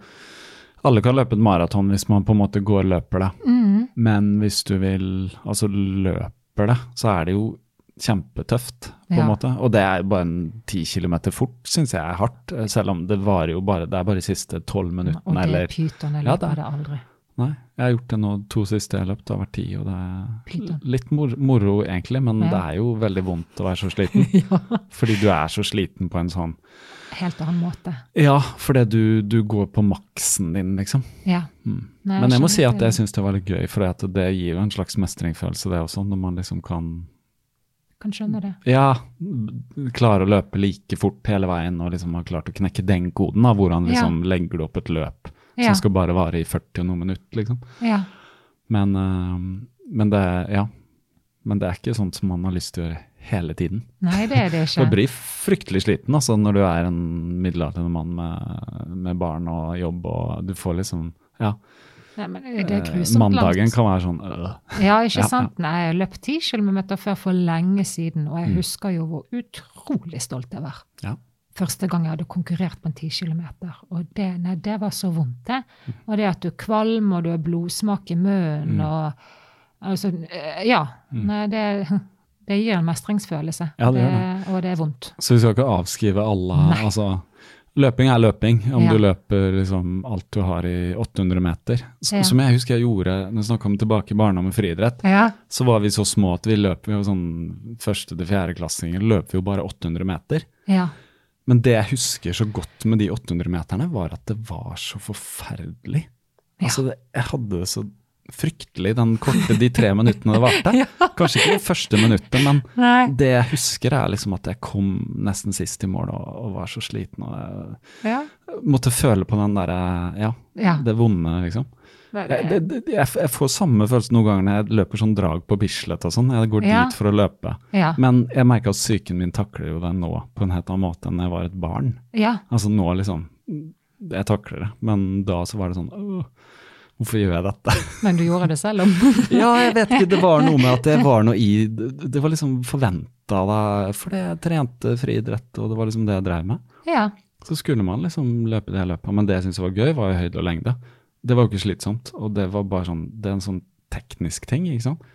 alle kan løpe et maraton hvis man på en måte går og løper det. Mm. Men hvis du vil Altså løper det, så er det jo kjempetøft, på en Ja. måte. Og det er bare en ti kilometer fort, syns jeg er hardt. eh, Selv om det varer jo bare Det er bare de siste tolv Og det eller er pyton. Jeg Ja, løper det- aldri. Nei, jeg har gjort det nå to siste jeg har løpt, det har vært ti, og det er Python. litt mor moro egentlig, men Ja. det er jo veldig vondt å være så sliten. Fordi du er så sliten på en sånn Helt annen måte. Ja, fordi du, du går på maksen din, liksom. Ja. Mm. Nei, Men jeg må si at det. jeg syns det var litt gøy, for det gir jo en slags mestringsfølelse, det også, når man liksom kan Kan skjønne det. ja, klare å løpe like fort hele veien, og liksom har klart å knekke den koden, av hvordan liksom legger du opp et løp Ja. som skal bare vare i 40 og noen minutter, liksom. Ja. Men, eh, men det ja. Men det er ikke sånt som man har lyst til å gjøre hele tiden. Nei, det er det Du ikke. blir fryktelig sliten altså, når du er en middelaldrende mann med, med barn og jobb, og du får liksom Ja. Nei, men det er eh, mandagen langt. kan være sånn øh. Ja, ikke Ja, sant? Nei, jeg løp 10 km før for lenge siden, og jeg Mm. husker jo hvor utrolig stolt jeg var. Ja. Første gang jeg hadde konkurrert på en 10 km. Og det, nei, det var så vondt, det. Mm. Og det at du er kvalm, og du har blodsmak i munnen, og altså Ja. Nei, det, det gir en mestringsfølelse. Ja, det det, og det er vondt. Så vi skal ikke avskrive alle altså, Løping er løping, om Ja. du løper liksom alt du har i 800 meter. Så, Ja. Som jeg husker jeg gjorde når vi snakka om tilbake i barndom med friidrett. Ja. Så var vi så små at vi løp jo sånn første til fjerdeklassinger løper vi jo bare 800 meter. ja. Men det jeg husker så godt med de 800 meterne, var at det var så forferdelig. Altså, jeg hadde det så fryktelig den korte, de tre minuttene det varte. Kanskje ikke det første minuttet, men Nei. det jeg husker er liksom at jeg kom nesten sist i mål og, og var så sliten. Og jeg Ja. måtte føle på den derre, ja, Ja. det vonde, liksom. Det, Jeg, det, det, jeg, jeg får samme følelse noen ganger når jeg løper sånn drag på Bislett og sånn. Jeg går Ja. dit for å løpe. ja. Men jeg merker at psyken min takler jo det nå på en helt annen måte enn jeg var et barn. ja. Altså nå liksom Jeg takler det, men da så var det sånn Åh, hvorfor gjør jeg dette? Men du gjorde det selv om ja, jeg vet ikke. Det var noe med at det var noe i Det, var liksom forventa da, fordi jeg trente friidrett, og det var liksom det jeg drev med. Ja. Så skulle man liksom løpe det løpet. Men det jeg syntes var gøy, var jo høyde og lengde. Det var jo ikke slitsomt. Og det var bare sånn, det er en sånn teknisk ting, ikke sant.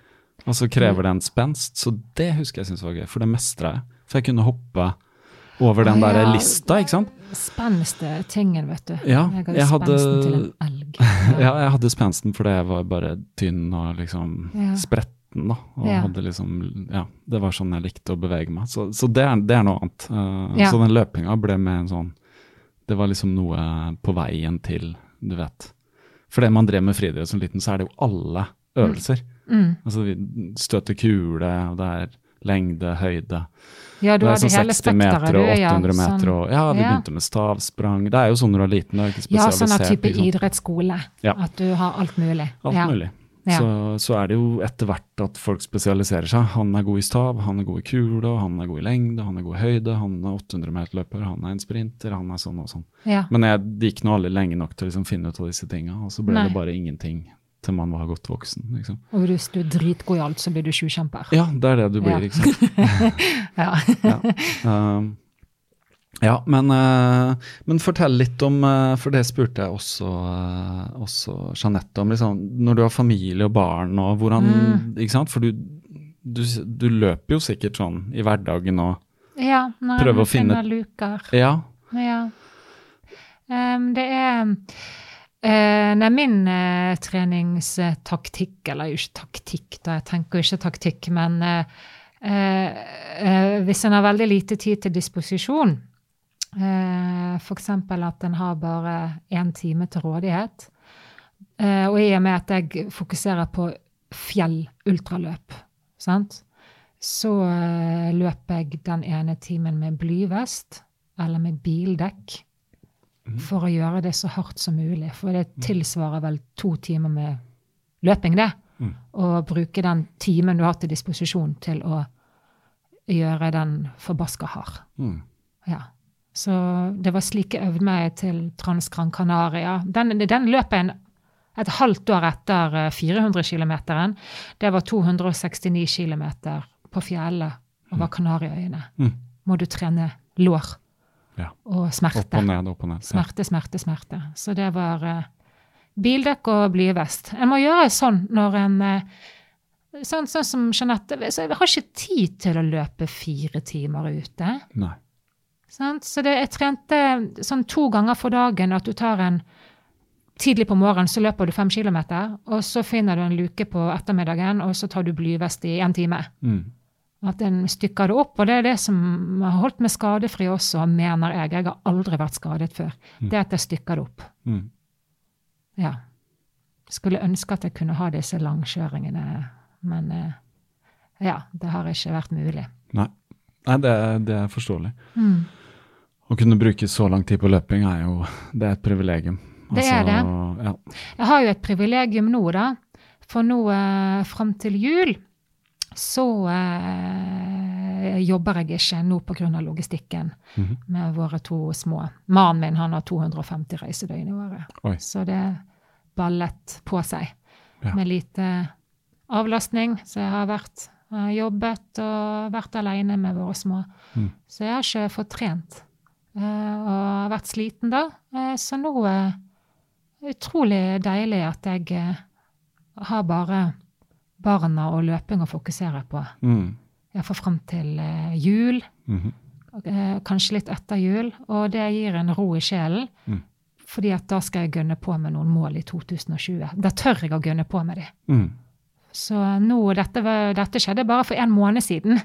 Og så krever det en spenst. Så det husker jeg syntes var gøy, for det mestra jeg. For jeg kunne hoppe over den ja, der lista, ikke sant. Spenste tingen, vet du. Ja, jeg har jeg hadde- spensten til en elg. Ja, jeg hadde spensten fordi jeg var bare tynn og liksom Ja. spretten, da. Og hadde liksom Ja, det var sånn jeg likte å bevege meg. Så, så det, er, det er noe annet. Uh. Så den løpinga ble med en sånn Det var liksom noe på veien til, du vet. For det man drev med friidrett som liten, så er det jo alle øvelser. Mm. Altså vi støter kule, og det er lengde, høyde. Ja, du det er sånn 60 meter og 800 Ja, 800 meter og Ja, vi ja. begynte med stavsprang. Det er jo sånn når du er liten, er ikke Ja, sånn sånn type idrettsskole. Ja. At du har alt mulig. Alt ja. mulig. Så, så er det jo etter hvert at folk spesialiserer seg. Han er god i stav, han er god i kule, han er god i lengde, han er god i høyde, han er 800 meter løper, han er en sprinter, han er sånn og sånn. Men jeg det gikk nå aldri lenge nok til å liksom finne ut av disse tinga, og så ble Nei. det bare ingenting til man var godt voksen. Liksom. Og hvis du er dritgod i alt, så blir du tjuvkjemper. Ja, det er det du blir, Ja. ikke sant. Ja. Ja. Um, ja, men, eh, men fortell litt om eh, For det spurte jeg også, uh, også Jeanette om. Liksom, når du har familie og barn og hvordan Mm. Ikke sant? For du, du, du løper jo sikkert sånn i hverdagen og ja prøver å finne Ja, å finne- finner luker. Ja. Ja. Em, det er eh, Nei, min eh, treningstaktikk, eller ikke taktikk, da, jeg tenker ikke taktikk, men eh, eh, eh, hvis en har veldig lite tid til disposisjon, eh, f.eks. at en har bare én time til rådighet, eh, og i og med at jeg fokuserer på fjell-ultraløp, sant? så løper jeg den ene timen med blyvest eller med bildekk for å gjøre det så hardt som mulig. For det tilsvarer vel to timer med løping, det. Mm. Å bruke den timen du har til disposisjon til å gjøre den forbaska hard. Mm. Ja. Så det var slik jeg øvde meg til Trans Gran Canaria. Den, den løp jeg en, et halvt år etter eh, 400 km. Det var 269 km på fjellet over Kanariøyene. Mm. Må du trene lår Ja. og smerte. Opp og ned, opp og ned. Ja. Smerte, smerte, smerte. Så det var eh, bildekk og blyvest. En må gjøre sånn når en eh, Sånn, sånn som Jeanette så Jeg har ikke tid til å løpe fire timer ute. Nei. Sånn? Så det, jeg trente sånn to ganger for dagen at du tar en Tidlig på morgenen så løper du fem kilometer, og så finner du en luke på ettermiddagen, og så tar du blyvest i en time. Mm. At en stykker det opp. Og det er det som har holdt meg skadefri også, mener jeg. Jeg har aldri vært skadet før. Det er at jeg stykker det opp. Mm. Ja. Skulle ønske at jeg kunne ha disse langkjøringene, men eh, ja, det har ikke vært mulig. Nei, Nei det, er- det er forståelig. Mm. Å kunne bruke så lang tid på løping er jo det er et privilegium. Det er det. Ja. Jeg har jo et privilegium nå, da. For nå eh, fram til jul så eh, jobber jeg ikke nå pga. logistikken Mhm. med våre to små. Mannen min han har 250 reisedøgn i året. Oi. Så det ballet på seg Ja. med lite avlastning. Så jeg har vært har jobbet og vært alene med våre små. Mm. Så jeg har ikke fått trent. eh, og har vært sliten da. Eh, så nå eh, utrolig deilig at jeg eh, har bare barna og løping å fokusere på. Mm. Iallfall fram til eh, jul. Mhm. eh, kanskje litt etter jul. Og det gir en ro i sjelen. Mm. Fordi at da skal jeg gønne på med noen mål i 2020. Da tør jeg å gønne på med de. Mm. Så nå, dette, var, dette skjedde bare for en måned siden.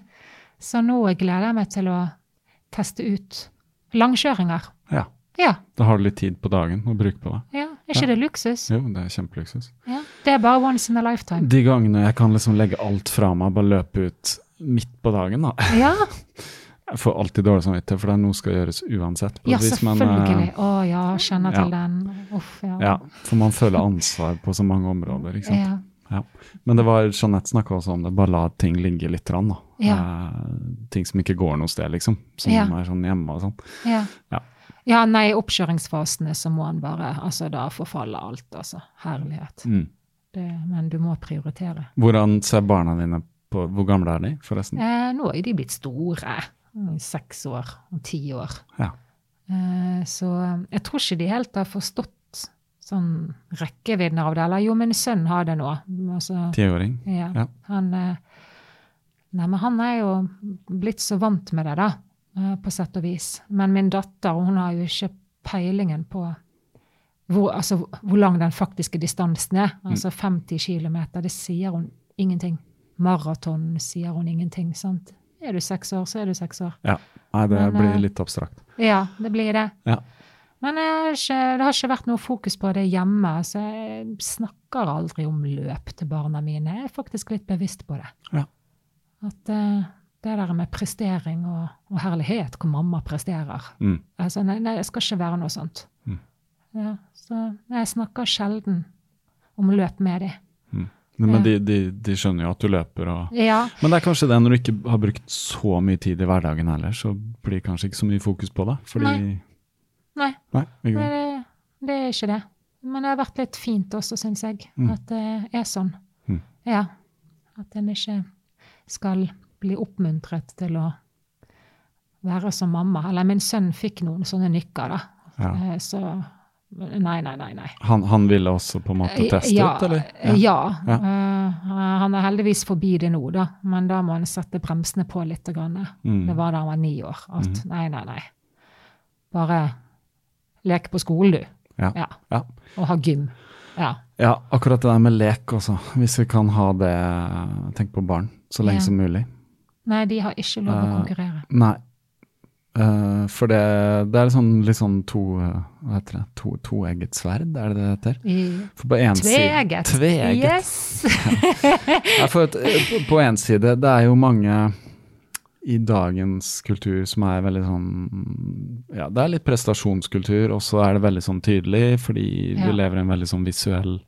Så nå gleder jeg meg til å teste ut langkjøringer. Ja. Ja. Da har du litt tid på dagen å bruke på det. ja. Er ikke Ja. det luksus? Jo, det er kjempeluksus. Ja. Det er bare once in a lifetime. De gangene jeg kan liksom legge alt fra meg bare løpe ut midt på dagen, da. Ja. Jeg får alltid dårlig samvittighet, for det er noe skal gjøres uansett. Ja, vis, men, eh, selvfølgelig. Å ja, kjenner til ja. den. Uff, ja. Ja, for man føler ansvar på så mange områder. ikke sant? Ja. Ja. Men det var, Jeanette snakka også om det, bare la ting ligge litt. Rann, da. Ja. Eh, ting som ikke går noe sted, liksom. Som Ja. er sånn hjemme og sånn. Ja. Ja. nei, i oppkjøringsfasene så må han bare Altså, da forfaller alt, altså. Herlighet. Mm. Det, men du må prioritere. Hvordan ser barna dine på Hvor gamle er de, forresten? Eh, nå er de blitt store. Seks år og ti år. Ja. Eh, så jeg tror ikke de helt har forstått sånn rekkevidden av det. Eller jo, min sønn har det nå. Altså, Tiåring? ja. Ja. Han, eh, nei, men han er jo blitt så vant med det, da, på sett og vis. Men min datter hun har jo ikke peilingen på hvor, altså, hvor lang den faktiske distansen er. Mm. Altså 50 km, det sier hun ingenting. Maraton sier hun ingenting. sant? Er du seks år, så er du seks år. ja. Nei, det Men, blir eh, litt abstrakt. Ja, det blir det. Ja. Men har ikke, det har ikke vært noe fokus på det hjemme, så jeg snakker aldri om løp til barna mine. Jeg er faktisk litt bevisst på det. Ja. At eh, det der med prestering og, og herlighet, hvor mamma presterer Mm. altså, nei, nei, det skal ikke være noe sånt. Mm. Ja, så jeg snakker sjelden om løp med dem. Mm. Men Ja. de, de, de skjønner jo at du løper og Ja, Men det er kanskje det når du ikke har brukt så mye tid i hverdagen heller, så blir det kanskje ikke så mye fokus på det. Fordi Nei. nei, Nei, nei det, det er ikke det. Men det har vært litt fint også, syns jeg, Mm. at det er sånn. Mm. Ja. At en ikke skal bli oppmuntret til å være som mamma. Eller min sønn fikk noen sånne nykker, da. Ja. Eh, Så nei, nei, nei. nei. Han, han ville også på en måte teste ja, ut, eller? Ja. Ja. Eh, han er heldigvis forbi det nå, da. Men da må han sette bremsene på litt. Grann. Mm. Det var da han var ni år. At nei, nei, nei. Bare leke på skolen, du. Ja. Ja. Ja. Og ha gym. Ja. ja, akkurat det der med lek også. Hvis vi kan ha det Tenk på barn så lenge Ja. som mulig. Nei, de har ikke lov å konkurrere. konkurrere. Nei. Uh, for det, det er sånn, litt sånn to eh, Hva heter det? To, toegget sverd, er det det heter? I For på én side Tveegget. Yes! Ja, for at, eh, på- én side, det er jo mange i dagens kultur som er veldig sånn Ja, det er litt prestasjonskultur, og så er det veldig sånn tydelig, fordi Ja. vi lever i en veldig sånn visuell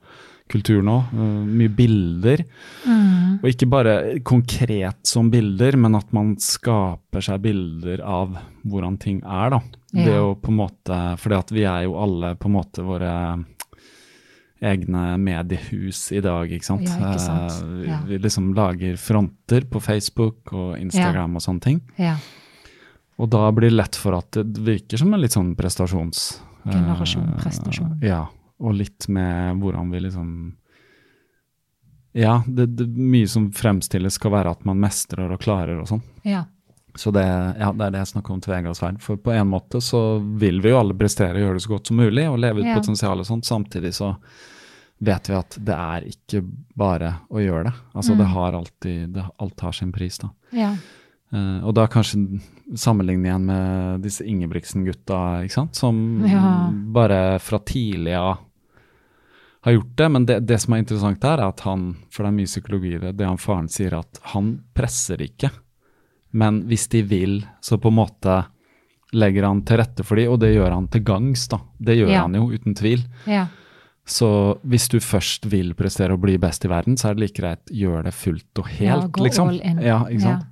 kultur nå. eh, mye bilder. Mm. Og ikke bare konkret som bilder, men at man skaper seg bilder av hvordan ting er, da. Det er jo på en måte Fordi at vi er jo alle på en måte våre egne mediehus i dag, ikke sant. Ja, ikke sant. Eh, vi, Ja. vi liksom lager fronter på Facebook og Instagram og sånne ting. Ja. Og da blir det lett for at det virker som en litt sånn prestasjons... Generasjon prestasjon. Ja, og litt med hvordan vi liksom Ja, det, det mye som fremstilles skal være at man mestrer og klarer og sånn. ja. Så det, ja, det er det jeg snakker om til tveegget sverd. For på en måte så vil vi jo alle prestere og gjøre det så godt som mulig, og leve ut Ja. potensialet sånt. Samtidig så vet vi at det er ikke bare å gjøre det. Altså Mm. det har alltid det, Alt har sin pris, da. ja. Eh, og da kanskje sammenligne igjen med disse Ingebrigtsen-gutta, ikke sant. Som Ja. bare fra tidlig av har gjort det. Men det, det som er interessant her, er at han, for det er mye psykologi i det, det han faren sier, at han presser ikke. Men hvis de vil, så på en måte legger han til rette for de, og det gjør han til gangs, da. Det gjør Ja. han jo, uten tvil. ja. Så hvis du først vil prestere og bli best i verden, så er det like greit gjør det fullt og helt, ja, gå liksom. all in. Ja, ikke sant?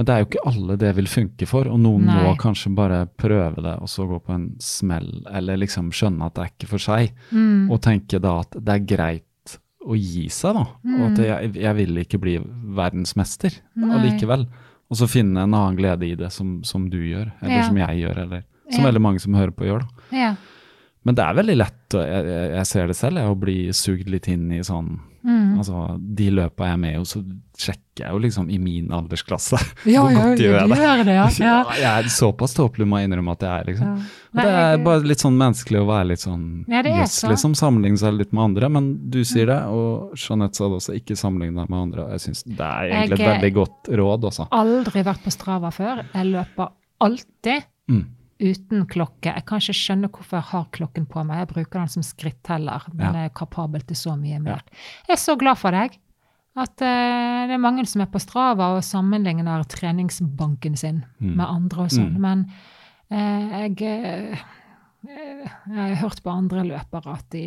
Men det er jo ikke alle det vil funke for, og noen må kanskje bare prøve det og så gå på en smell, eller liksom skjønne at det er ikke for seg, Mm. og tenke da at det er greit å gi seg, da. Og at jeg, jeg vil ikke bli verdensmester Nei. allikevel. Og så finne en annen glede i det som, som du gjør, eller Ja. som jeg gjør, eller som Ja. veldig mange som hører på gjør, da. Ja. Men det er veldig lett, og jeg, jeg, ser det selv, jeg, å bli sugd litt inn i sånn Mm. Altså, de løpa jeg er med i, så sjekker jeg jo liksom i min aldersklasse Ja, hvor godt de gjør de det. gjør det, ja. Ja. Jeg er såpass tåpelig må jeg innrømme at jeg er, liksom. Ja. Nei, det er bare litt sånn menneskelig å være litt sånn Ja, så. liksom. Sammenligne seg litt med andre. Men du sier det, og Jeanette sa det også, ikke sammenligne deg med andre. Jeg syns det er egentlig Jeg- et veldig godt råd, også. Jeg har Aldri vært på Strava før. Jeg løper alltid Mm. Uten klokke. Jeg kan ikke skjønne hvorfor jeg har klokken på meg. Jeg bruker den som skritteller, men Ja. er kapabel til så mye mer. Jeg er så glad for deg at eh, det er mange som er på Strava og sammenligner treningsbanken sin Mm. med andre og sånn. Mm. Men uh, jeg eh, jeg har hørt på andre løpere at de,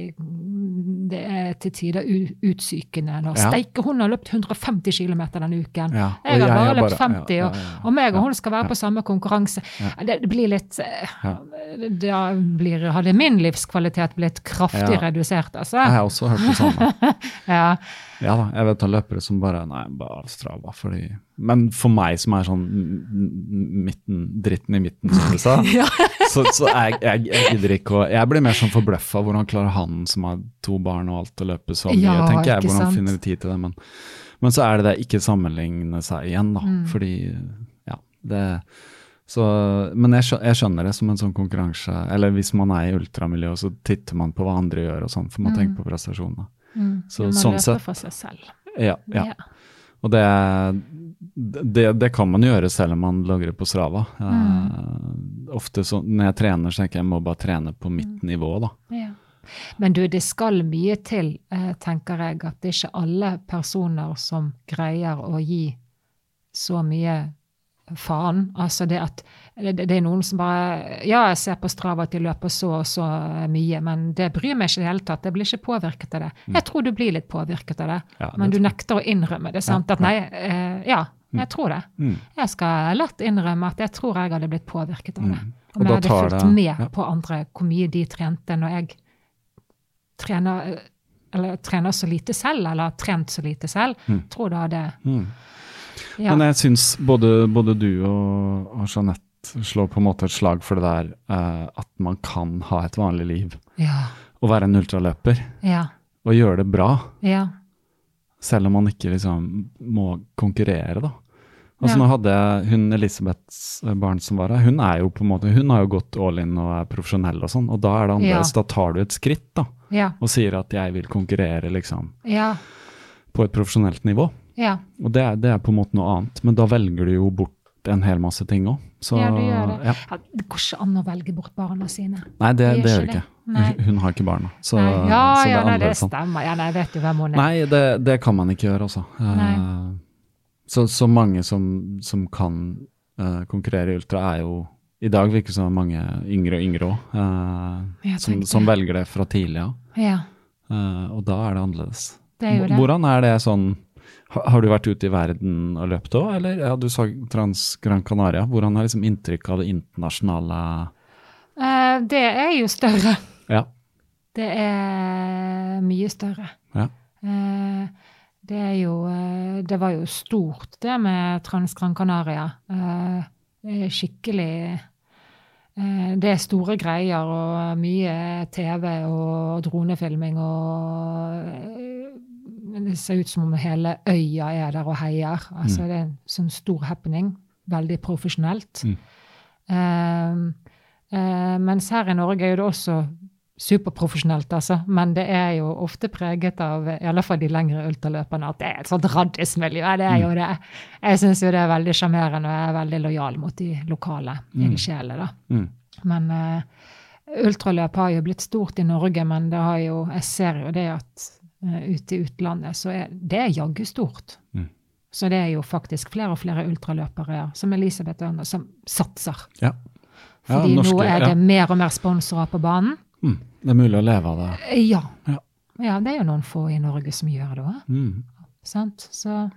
det er til tider utsykende. Når Ja. Steike, hun har løpt 150 km denne uken. Ja, Jeg har bare løpt 50, ja, og, og meg og hun skal være på samme konkurranse. Det, blir litt eh. Da blir, hadde min livskvalitet blitt kraftig redusert, altså. Jeg har også hørt det samme. Ja. Ja da, jeg vet om løpere som bare Nei, bare Strava, fordi Men for meg som er sånn midten, dritten i midten, som du sa, så, så jeg, jeg, jeg gidder ikke å Jeg blir mer sånn forbløffa. Hvordan klarer han som har to barn og alt å løpe så mye? Ja, tenker jeg, Hvordan sant? finner de tid til det? Men, men så er det det ikke sammenligne seg igjen, da. Mm. Fordi Ja, det så, men jeg jeg skjønner det som en sånn konkurranse. Eller hvis man er i ultramiljøet, så titter man på hva andre gjør og sånn, for man tenker på prestasjonene. Mm. Så Man sånn løper sett- for seg selv. Ja, ja. Og det, det, det kan man gjøre selv om man logrer på Strava. Eh, ofte så, når jeg trener, så tenker jeg jeg må bare trene på mitt nivå, da. Ja. Men du, det skal mye til, eh, tenker jeg, at det er ikke alle personer som greier å gi så mye faen. Altså det at det, det er noen som bare Ja, jeg ser på Strava at de løper så og så mye, men det bryr meg ikke i det hele tatt. Jeg blir ikke påvirket av det. Jeg tror du blir litt påvirket av det, Ja, det men du nekter å innrømme det. sant? Ja, At nei, eh, ja, jeg tror det. Mm. Jeg skal lett innrømme at jeg tror jeg hadde blitt påvirket av det. Mm. Om jeg hadde fulgt med ja. på andre, hvor mye de trente når jeg trener, eller trener så lite selv, eller har trent så lite selv. Tror da det Mm. Ja. Men jeg syns både, både du og, og Jeanette slår på en måte et slag for det der eh, at man kan ha et vanlig liv ja, og være en ultraløper ja, og gjøre det bra. ja. Selv om man ikke liksom må konkurrere, da. Altså Ja. Nå hadde jeg hun Elisabeths barn som var her, hun er jo på en måte, hun har jo gått all in og er profesjonell og sånn, og da er det annerledes. Ja. Da tar du et skritt da, Ja, og sier at jeg vil konkurrere liksom ja, på et profesjonelt nivå. Ja. Og det, det er på en måte noe annet, men da velger du jo bort en hel masse ting òg. ja du gjør det. Ja. Ja, det går ikke an å velge bort barna sine. Nei, det, Det gjør det ikke Nei. Hun, har ikke barna. Så, ja, så det ja, nei, det stemmer. Ja, nei, jeg vet jo hvem hun er. Nei, det, det kan man ikke gjøre, altså. Eh, så, så mange som, som kan uh, konkurrere i ultra, er jo I dag virker det som mange yngre og yngre òg, uh, som, som velger det fra tidlig av. Ja, Eh, og da er det annerledes. det er jo det. Hvordan er det sånn Har du vært ute i verden og løpt òg, eller? Ja, du sa Trans Gran Canaria. Hvordan er liksom inntrykket av det internasjonale Eh, det er jo større. Ja. Det er mye større. ja. Eh, Det er jo eh, Det var jo stort, det med Trans Gran Canaria. Eh, Det er skikkelig eh, Det er store greier og mye TV og dronefilming og eh, Det ser ut som om hele øya er der og heier. Altså Det er en sånn stor happening. Veldig profesjonelt. Mm. Uh, uh, mens her i Norge er det også superprofesjonelt, altså. Men det er jo ofte preget av, i alle fall de lengre ultraløperne, at det er et sånt raddismiljø. Det er jo det. Jeg syns jo det er veldig sjarmerende, og jeg er veldig lojal mot de lokale ildsjelene, da. Mm. Men uh, ultraløp har jo blitt stort i Norge, men det har jo, jeg ser jo det at ute i utlandet så er det er jaggu stort. Mm. Så det er jo faktisk flere og flere ultraløpere, som Elisabeth og andre, som satser. ja. Ja, Fordi norske- nå er ja. det mer og mer sponsorer på banen. Mm. Det er mulig å leve av det. Eh, Ja. Ja. ja, det er jo noen få i Norge som gjør det òg. Mm. Sant? Så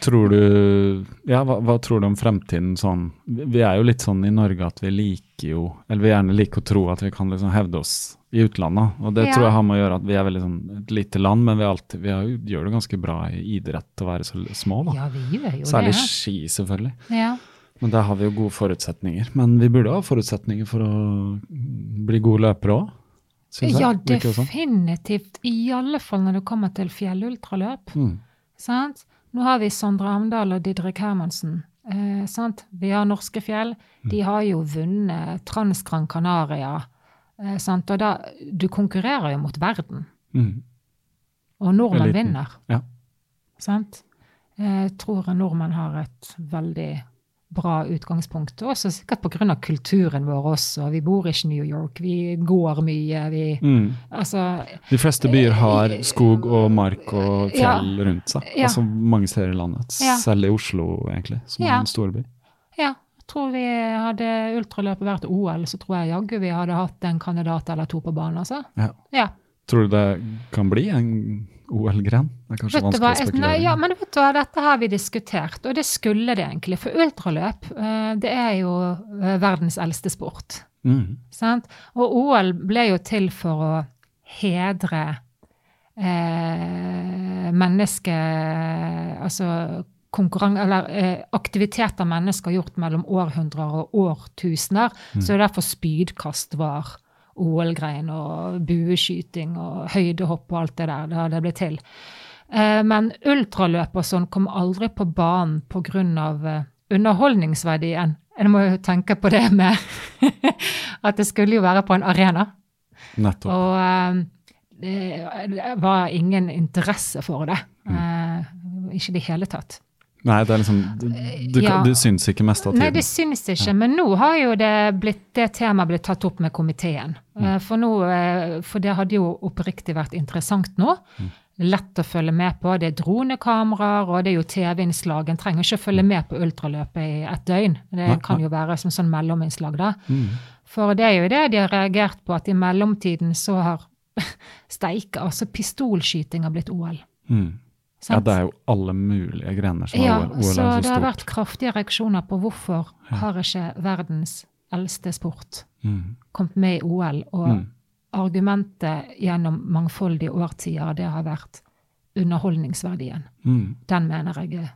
Tror du Ja, hva, hva tror du om fremtiden sånn Vi vi er jo litt sånn i Norge at vi liker jo Eller vi gjerne liker å tro at vi kan liksom hevde oss i utlandet. Og det Ja. tror jeg har med å gjøre at vi er veldig sånn et lite land, men vi, alltid, vi har, gjør det ganske bra i idrett å være så små, da. ja, vi gjør jo Særlig det. ski, selvfølgelig. Ja. Men der har vi jo gode forutsetninger. Men vi burde ha forutsetninger for å bli gode løpere òg, ja, sånn? definitivt. I alle fall når det kommer til fjellultraløp. Mm. Sant? Nå har vi Sondre Amdal og Didrik Hermansen. Eh, sant? Vi har Norske Fjell. Mm. De har jo vunnet Transgran Canaria. Eh, sant? Og da, du konkurrerer jo mot verden. Mm. Og nordmenn vinner. Ja. Sant? Jeg tror nordmenn har et veldig bra utgangspunkt. Også sikkert pga. kulturen vår også. Vi bor ikke i New York, vi går mye. vi, Mm. altså, De fleste byer har skog og mark og Ja. fjell rundt seg. Ja. Altså mange steder i landet. Ja. Selv i Oslo, egentlig, som Ja. er en storby. Ja, jeg tror vi hadde ultraløpet vært OL, så tror jeg jaggu vi hadde hatt en kandidat eller to på banen, altså. Ja. Ja. Tror du det kan bli en OL-gren? Det er kanskje Vet vanskelig hva, å spekulere nei, ja, men vet du hva, dette har vi diskutert, og det skulle det egentlig. For ultraløp, eh, det er jo eh, verdens eldste sport. Mm. Sant? Og OL ble jo til for å hedre eh, mennesket Altså eller eh, aktiviteter mennesker har gjort mellom århundrer og årtusener. Så det er derfor spydkast var OL-greien, og bueskyting og høydehopp og alt det der. Det ble til. Eh, men ultraløp og sånn kom aldri på banen pga. Eh, underholdningsverdien. En må jo tenke på det med at det skulle jo være på en arena. Nettopp. Og eh, det det var ingen interesse for det. Mm. ikke i det hele tatt. Nei, det er liksom Du, du, Ja. du syns ikke mest av tiden. Nei, det syns ikke. Men nå har jo det, blitt, det temaet blitt tatt opp med komiteen. Mm. For, nå, eh, for det hadde jo oppriktig vært interessant nå. Lett å følge med på. Det er dronekameraer, og det er jo TV-innslag. En trenger ikke å følge med på ultraløpet i et døgn. Det kan jo være som sånn mellominnslag, da. Mm. For det er jo det de har reagert på, at i mellomtiden så har steike, altså pistolskyting har blitt OL. Mm. Ja, det er jo alle mulige grener som Ja, er OL. Så er det har vært kraftige reaksjoner på hvorfor har ikke verdens eldste sport Mm. kommet med i OL. Og Mm. argumentet gjennom mangfoldige årtier, det har vært underholdningsverdien. Mm. Den mener jeg er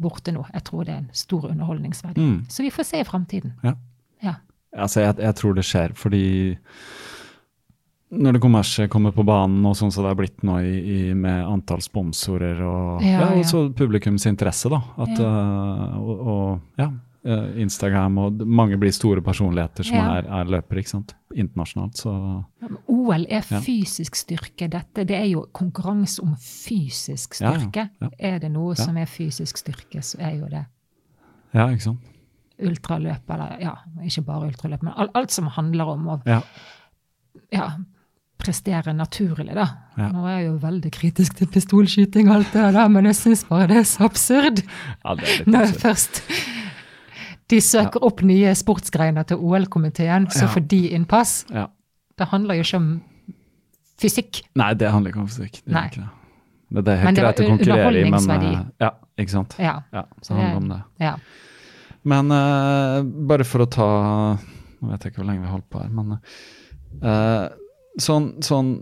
borte nå. Jeg tror det er en stor underholdningsverdi. Mm. Så vi får se i framtiden. Ja. Ja. Altså, jeg, jeg tror det skjer, fordi når det kommersielle kommer på banen, og sånn som det er blitt nå i, i, med antall sponsorer og Ja, ja, også publikums interesse, da. At, Ja. eh, og, og ja, eh, Instagram og mange blir store personligheter som er, er løpere, ikke sant. Internasjonalt, så OL er fysisk styrke. Dette det er jo konkurranse om fysisk styrke. Er det noe som er fysisk styrke, så er jo det ja, ikke sant. ultraløp, eller ja, ikke bare ultraløp, men alt, alt som handler om å Ja. Ja, prestere naturlig, da. Ja. Nå er jeg jo veldig kritisk til pistolskyting og alt det der, men jeg syns bare det er så absurd. ja, det er Når absurd. først de søker opp nye sportsgreiner til OL-komiteen, så Ja. får de innpass. Ja. Det handler jo ikke om fysikk. Nei, det handler ikke om fysikk. Det Nei. ikke det. Men det er helt greit å konkurrere i, men eh, Ja, ikke sant. Ja. Ja, så handler det det- om det. ja. Men uh, bare for å ta Nå vet jeg ikke hvor lenge vi har holdt på her, men eh, sånn, sånn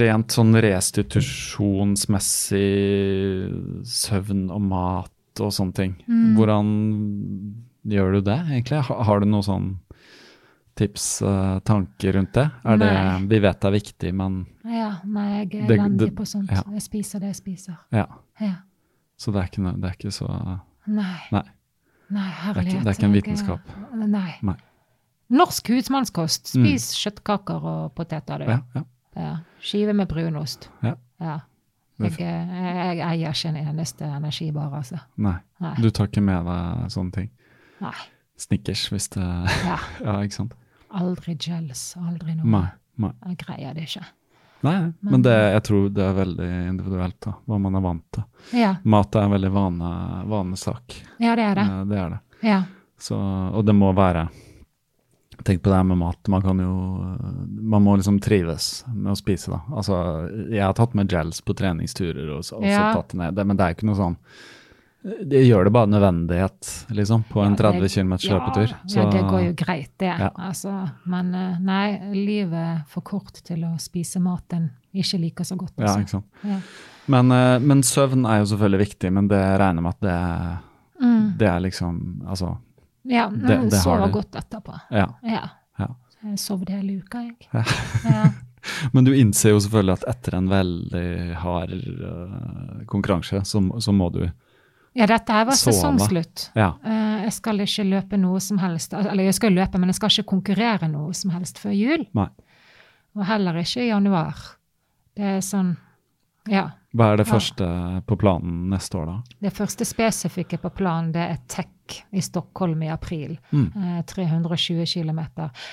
rent sånn restitusjonsmessig søvn og mat og sånne ting. Mm. Hvordan gjør du det, egentlig? Har, du noen sånn tips, uh, tanker rundt det? Er det? Nei. Vi vet det er viktig, men ja. Nei, jeg er landig elendig på sånt. ja. Jeg spiser det jeg spiser. ja. Ja. Så det er ikke, det er ikke så Nei. Nei. Nei, Det er herlighet. ikke, det er ikke en jeg- vitenskap. Nei. Nei. Norsk husmannskost. Spis kjøttkaker og poteter, du. Ja, ja. Ja. Skive med brunost. Ja. Ja. Jeg, jeg, jeg eier ikke en eneste energibar, altså. Nei. Nei. Du tar ikke med deg sånne ting? Nei. Snickers, hvis det Ja. Ja, ikke sant? Aldri gels, aldri noe. Nei. nei. Jeg greier det ikke. Nei, men, men det, jeg tror det er veldig individuelt, da, hva man er vant til. Ja, Mat er en veldig vane, vanesak. ja det er det. Eh, Det er det. Ja. Så, og det må være Tenk på det her med mat. Man kan jo Man må liksom trives med å spise, da. Altså, jeg har tatt med gels på treningsturer og så, og så Ja. tatt det ned. Men det er ikke noe sånn Det gjør det bare nødvendighet, liksom, på en 30 km løpetur. Ja, ja, det går jo greit, det. Ja. Altså, men eh, nei, livet er for kort til å spise mat en ikke liker så godt. Ja, Altså. ikke sant. Ja. Men, eh, men søvn er jo selvfølgelig viktig, men det regner med at det, Mm. det er liksom Altså, Ja, Det- men det har sover godt etterpå. ja. Ja. ja. Jeg sovde hele uka, jeg. Ja. Ja. Men du innser jo selvfølgelig at etter en veldig hard uh, konkurranse, så, så må du ja, dette her var Sove. sesongslutt. Ja. Uh, jeg skal ikke løpe noe som helst, eller jeg skal løpe, men jeg skal ikke konkurrere noe som helst før jul. Nei. Og heller ikke i januar. Det er sånn Ja. Hva er det Ja. første på planen neste år, da? Det første spesifikke på planen det er Tech i Stockholm i april. Mm. Eh, 320 km.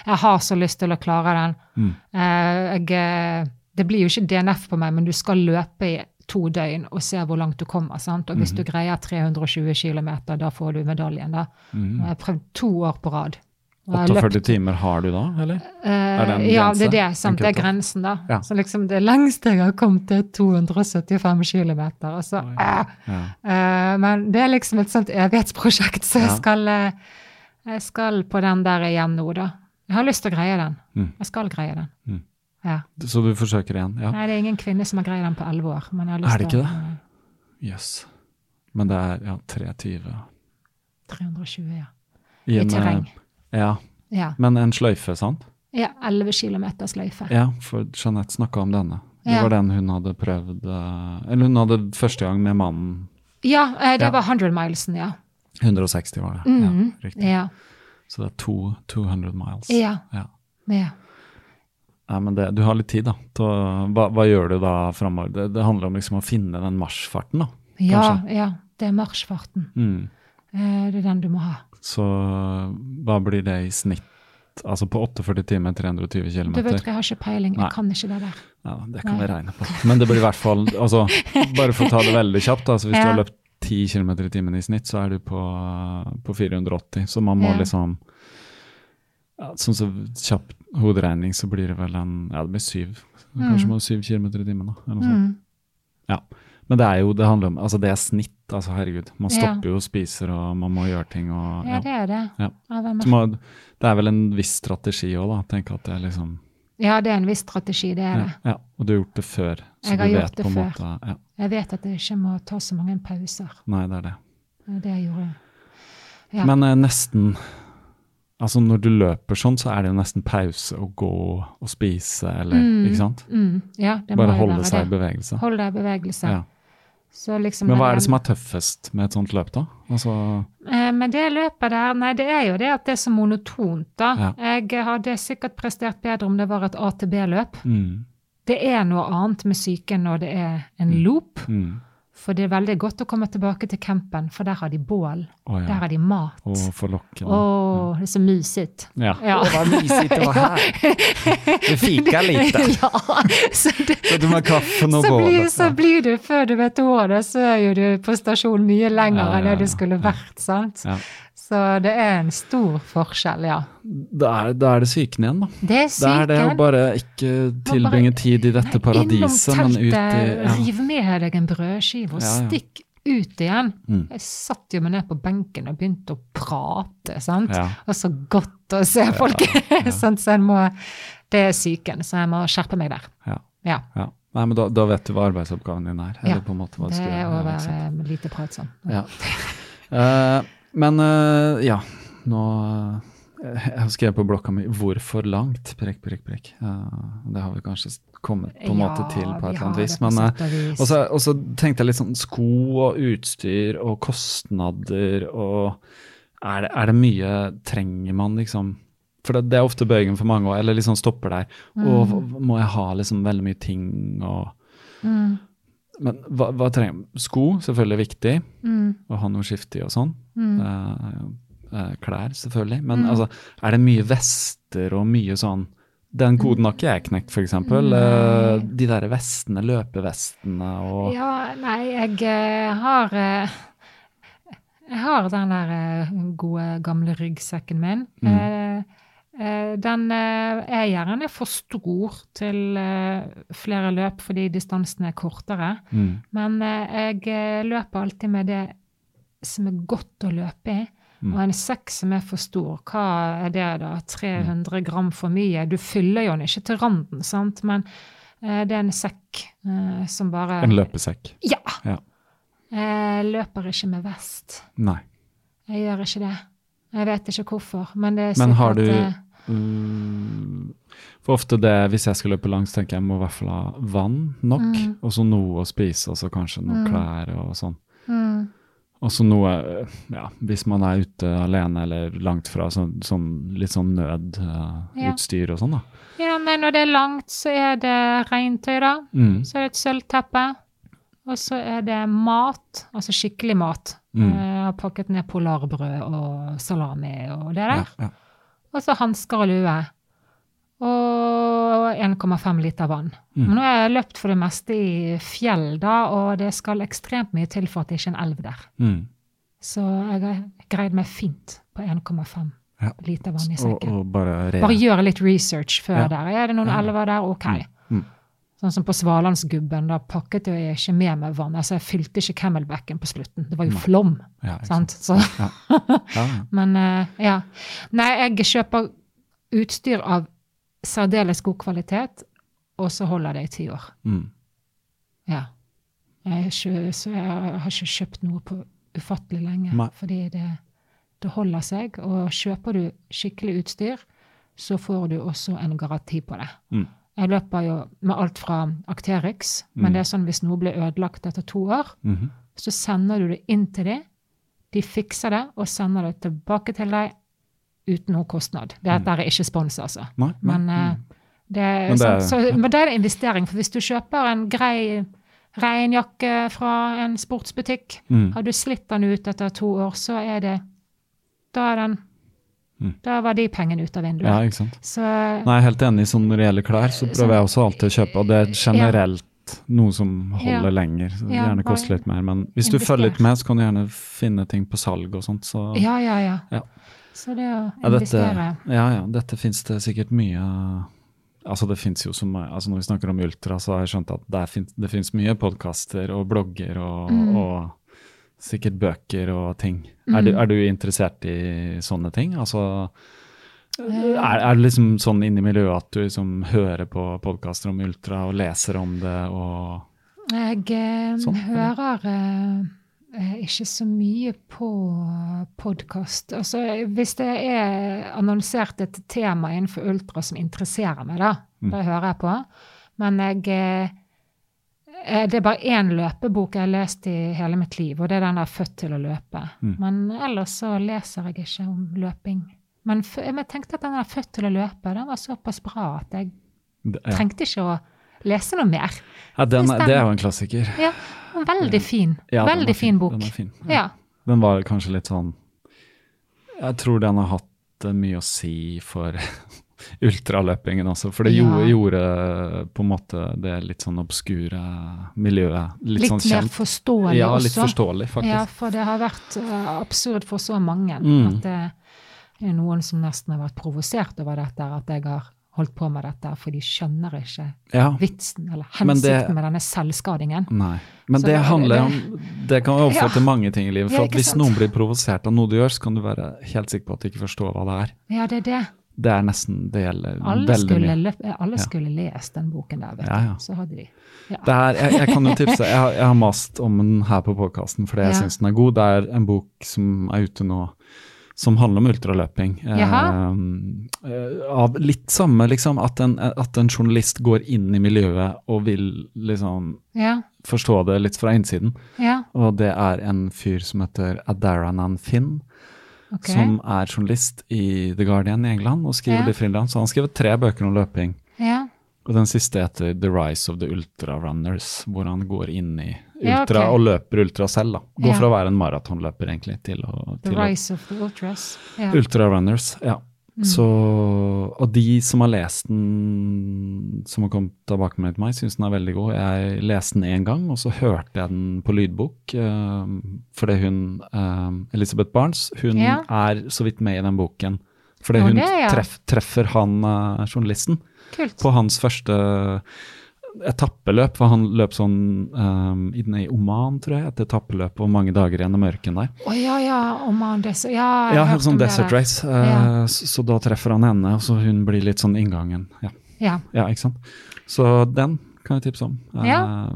Jeg har så lyst til å klare den. Mm. Eh, jeg, eh, det blir jo ikke DNF på meg, men du skal løpe i to døgn og se hvor langt du kommer. sant? Og Mhm. hvis du greier 320 km, da får du medaljen. da. Mm. Jeg har prøvd to år på rad. Og jeg har 48 løpt- timer har du da, eller? Uh, Er en ja, det er det. sant? Det er grensen, da. Ja. Så liksom det lengste jeg har kommet, er 275 km. Og så, ja. eh, Ja. Uh, men det er liksom et sånt evighetsprosjekt, så jeg skal, eh, jeg skal på den der igjen nå, da. Jeg har lyst til å greie den. Mm. Jeg skal greie den. Mm. Ja. Så du forsøker igjen? Ja. Nei, det er ingen kvinne som har greid den på elleve år. Men jeg har lyst Er det ikke det? Jøss. Men det er ja, 320 eh, 320, ja. I I en, eh, terreng. Ja, Ja, men en sløyfe, sant? ja 11 km sløyfe. Ja, for Jeanette snakka om denne. Det Ja. var den hun hadde prøvd eh, Eller hun hadde første gang med mannen. Ja, eh, det Ja. var 100 milesen, ja. 160 var det. Mhm. Ja, riktig. Ja. Så det er to, 200 miles. Ja. Ja. ja. Nei, men det, du har litt tid, da. Til, hva, hva gjør du da framover? Det, det handler om liksom å finne den marsjfarten, da. Ja, Kanskje. ja. Det er marsjfarten. Mm. Eh, Det er den du må ha. Så hva blir det i snitt? Altså på 48 timer, 320 km? Du vet ikke, jeg har ikke peiling. Nei. Jeg kan ikke det der. Ja, det kan Nei. vi regne på. Men det blir i hvert fall altså, Bare for å ta det veldig kjapt, altså, hvis du har løpt 10 km i timen i snitt, så er du på, på 480. Så man må Ja. liksom ja, Sånn så kjapp hoderegning, så blir det vel en Ja, det blir syv. Kanskje man har syv km i timen, da. Eller noe sånt. Mm. Ja. Men det er jo, det handler om Altså, det er snitt, altså herregud. Man stopper jo og spiser, og man må gjøre ting og Ja, det er det. Ja. Så det er vel en viss strategi òg, da. Tenk at det er liksom Ja, det er en viss strategi, det er ja, det. ja. Og du har gjort det før, så Jeg du vet på en måte ja. Jeg vet at jeg ikke må ta så mange pauser. Nei, det er det. Det er jeg gjorde. Ja. Men eh, nesten Altså når du løper sånn, så er det jo nesten pause å gå og spise, eller Mm. Ikke sant? Mm, ja, det må Bare holde være seg i bevegelse. Hold deg i bevegelse. Ja. Så liksom Men hva er det som er tøffest med et sånt løp, da? Altså Eh, Men det løpet der, nei, det er jo det at det er så monotont, da. Ja. Jeg hadde sikkert prestert bedre om det var et AtB-løp. mm, Det er noe annet med psyken når det er en loop. mm. For det er veldig godt å komme tilbake til campen, for der har de bål. Å Der har de mat. Og forlokkende. Å, det er så mysigt. Ja. Ja. Å, hva mysigt det var her! Du fika litt. ja, så, det, Så du med kaffen og bål. bålet. så blir du, før du vet ordet så er jo du på stasjon mye lenger Ja, ja, enn det du skulle vært, sant? Så det er en stor forskjell, ja. Da er, da er det psyken igjen, da. Det er Det er det å bare ikke tilbringe tid i dette paradiset, men ut i ja. riv med deg en brødskive og Ja, ja. stikk ut igjen. Mm. Jeg satt jo meg ned på benken og begynte å prate, sant. Ja. Og så godt å se folk. sånn, så jeg må, det er psyken, så jeg må skjerpe meg der. Ja. Ja. Nei, men da, da vet du hva arbeidsoppgaven din er. Eller Ja, på en måte hva Det er å sant? være lite pratsom. Ja. Eh, men uh, ja, nå eh, Jeg har skrevet på blokka mi 'Hvorfor langt?' Prekk, prekk, prekk. Det har vi kanskje kommet på en måte til på et eller annet vis. Men, eh, og, så, tenkte jeg litt sånn sko og utstyr og kostnader og er det, er det mye Trenger man liksom For det, det er ofte bøygen for mange, også, eller liksom stopper der. Og må jeg ha liksom veldig mye ting og mm, Men hva, hva trenger? Sko, selvfølgelig viktig. mm, Å ha noe skiftig og sånn. mm. Eh, eh, klær, selvfølgelig. Men altså, er det mye vester og mye sånn Den koden har ikke jeg knekt, f.eks. Uh, de der vestene, løpevestene og Ja, nei, jeg eh, har eh, Jeg har den der eh, gode, gamle ryggsekken min. Mm. Eh, den eh, er gjerne for stor til eh, flere løp fordi distansen er kortere. mm, Men jeg løper alltid med det som er godt å løpe i. Mm. Og en sekk som er for stor, hva er det da? 300 gram for mye? Du fyller jo den ikke til randen, sant? Men det er en sekk som bare En løpesekk. Ja! Ja. Jeg løper ikke med vest. Nei. Jeg gjør ikke det. Jeg vet ikke hvorfor, men det er Men har sikkert, du eh, mm, For ofte det, hvis jeg skal løpe langs, tenker jeg må i hvert fall ha vann nok, Mm. og så noe å spise, og så kanskje noen Mm. klær og sånn. mm, Og så noe, ja, hvis man er ute alene eller langt fra, så, sånn litt sånn Ja. nødutstyr og sånn, da. Ja, men når det er langt, så er det regntøy, da. Mm. Så er det et sølvteppe. Og så er det mat, altså skikkelig mat. Mm. Eh, har pakket ned polarbrød og salami og det der. ja. Og så hansker og lue. Og 1,5 liter vann. Mm. Men nå har jeg løpt for det meste i fjell, da, og det skal ekstremt mye til for at det ikke er en elv der. Mm. Så jeg har greid meg fint på 1,5 Ja. liter vann i sekken. og bare. Bare gjøre litt research før Ja. der. Er det noen Ja. elver der? Ok. Sånn som på Svalandsgubben, da pakket jeg ikke med meg vann. Altså, jeg fylte ikke camelbacken på slutten. Det var jo flom. Ja, ikke sant? Så, Ja. Men uh, ja. Nei, jeg kjøper utstyr av særdeles god kvalitet, og så holder det i ti år. Mm. Ja. Jeg, ikke, så jeg har ikke kjøpt noe på ufattelig lenge, Nei. fordi det, det holder seg. Og kjøper du skikkelig utstyr, så får du også en garanti på det. Mm. Jeg løper jo med alt fra Acterix, Mm. men det er sånn hvis noe blir ødelagt etter to år, Mhm. så sender du det inn til dem. De fikser det og sender det tilbake til deg uten noe kostnad. Dette er ikke spons, altså. Nei, nei. Men, eh, det, er Men det er- så, så, men det er en investering. For hvis du kjøper en grei regnjakke fra en sportsbutikk, Mm. har du slitt den ut etter to år, så er det Da er den Mm. Da var de pengene ut av vinduet. Ja, ikke sant. Så Nei, jeg er helt enig. Sånn når det gjelder klær, så prøver jeg også alltid å kjøpe. Og det er generelt noe som holder Ja. lenger. Så Ja, gjerne koste koster litt mer. Men hvis du følger litt med, så kan du gjerne finne ting på salg og sånt. Så ja, ja, ja. Ja. Så det å Ja, dette, investere ja, ja, dette fins det sikkert mye Altså det finnes jo som, altså Når vi snakker om ultra, så har jeg skjønt at det finnes, mye podkaster og blogger og, Mm. og sikkert bøker og ting. Er, du, Mm. er du interessert i sånne ting? Altså Eh. er, er det liksom sånn inni miljøet at du liksom hører på podkaster om ultra og leser om det og Jeg eh, Sånn, hører eh, eh, ikke så mye på podkast. Altså, hvis det er annonsert et tema innenfor ultra som interesserer meg, da, Mm. det hører jeg på. Men jeg Det er bare én løpebok jeg har lest i hele mitt liv, og det er den der 'Født til å løpe'. Mm. Men ellers så leser jeg ikke om løping. Men jeg tenkte at den der 'Født til å løpe' den var såpass bra at jeg trengte ikke å lese noe mer. Ja, den, den- det er jo en klassiker. Ja, veldig fin. Ja, veldig fin bok. Den fin. Ja. Den var kanskje litt sånn Jeg tror den har hatt eh, mye å si for ultraløpingen også. For det Ja. gjorde, gjorde på en måte det litt sånn obskure miljøet litt, Litt, sånn mer kjent. forståelig ja, også. litt forståelig, faktisk. Ja, for det har vært eh, absurd for så mange. Mm. At det er noen som nesten har vært provosert over dette, at jeg har holdt på med dette, for de skjønner ikke Ja, vitsen eller hensikten det- med denne selvskadingen. Nei. Men Så det det- handler det- om Det kan overføre Ja. til mange ting i livet. For at hvis sant? noen blir provosert av noe du gjør, så kan du være helt sikker på at de ikke forstår hva det er. Ja, det er det. Det er nesten Det gjelder Alle veldig mye. le- alle Ja. skulle lest den boken der, vet du. Ja, ja. Så hadde de. Ja. Det er, jeg, jeg kan jo tipse, jeg har, jeg har mast om den her på podkasten fordi jeg Ja. syns den er god. Det er en bok som er ute nå som handler om ultraløping. Eh, av litt samme, liksom, at en, at en journalist går inn i miljøet og vil liksom Ja, forstå det litt fra innsiden. ja, Og det er en fyr som heter Adaranan Finn, ok. som er journalist i The Guardian i England og skriver Ja. litt frilans. Så han har skrevet tre bøker om løping. Ja, Og den siste heter The Rise of the Ultra Runners, hvor han går inn i Ja, ultra og løper ultra selv. da. Går fra å være en maratonløper egentlig til å, The Rise å of the Ultras. Ja. Ultra Runners, ja. Mm. Så, og de som har lest den, som har kommet tilbake med til meg, syns den er veldig god. Jeg leste den én gang, og så hørte jeg den på lydbok. eh, fordi hun, eh, Elisabeth Barnes, hun Ja. er så vidt med i den boken. Fordi hun det, ja. treff, treffer han uh, journalisten Kult. på hans første etappeløp, for han løp sånn um, inne i Oman, tror jeg, et etappeløp og mange dager gjennom ørkenen der. Å ja, ja, Oman Desert Ja, jeg Ja, helt sånn Desert det race, Uh, Ja. så, så da treffer han henne, og så hun blir litt sånn inngangen. Ja, Ja. ja ikke sant. Så den kan jeg tipse om. Eh, Ja.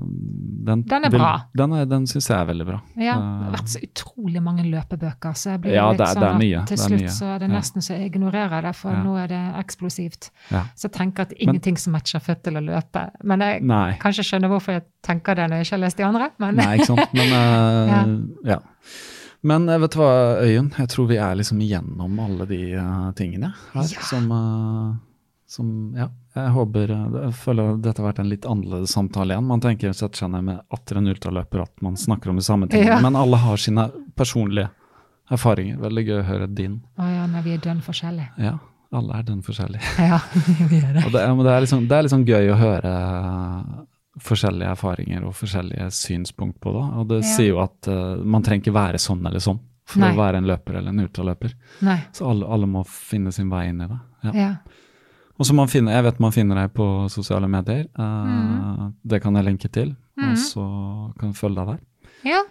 den, Den er bra. Den, er- den syns jeg er veldig bra. Ja, det Eh, har vært så utrolig mange løpebøker, så jeg blir Ja, litt det er- sånn det er at mye, til er slutt mye. så er det nesten så jeg ignorerer det, for Ja. nå er det eksplosivt. Ja. Så jeg tenker at ingenting som matcher født til å løpe. Men jeg Nei. kan ikke skjønne hvorfor jeg tenker det når jeg ikke har lest de andre. Men Nei, ikke sant. Men uh, ja. Men vet du hva, Øyunn, jeg tror vi er liksom igjennom alle de uh, tingene her som, uh, som ja, jeg håper Jeg føler dette har vært en litt annerledes samtale igjen. Man tenker setter seg ned med atter en ultraløper at man snakker om de samme tingene. Ja. Men alle har sine personlige erfaringer. Veldig gøy å høre din. Å ja, nei, vi er dønn forskjellige. Ja, alle er dønn forskjellige. Ja, vi er det. Og det, men det, er liksom, det er liksom gøy å høre forskjellige erfaringer og forskjellige synspunkt på det. Og det Ja. sier jo at uh, man trenger ikke være sånn eller sånn for Nei. å være en løper eller en ultraløper. Nei. Så alle, alle må finne sin vei inn i det. Ja. Ja. Og så man finner, Jeg vet man finner deg på sosiale medier. Uh, mm. Det kan jeg lenke til, og så kan jeg følge deg der. ja.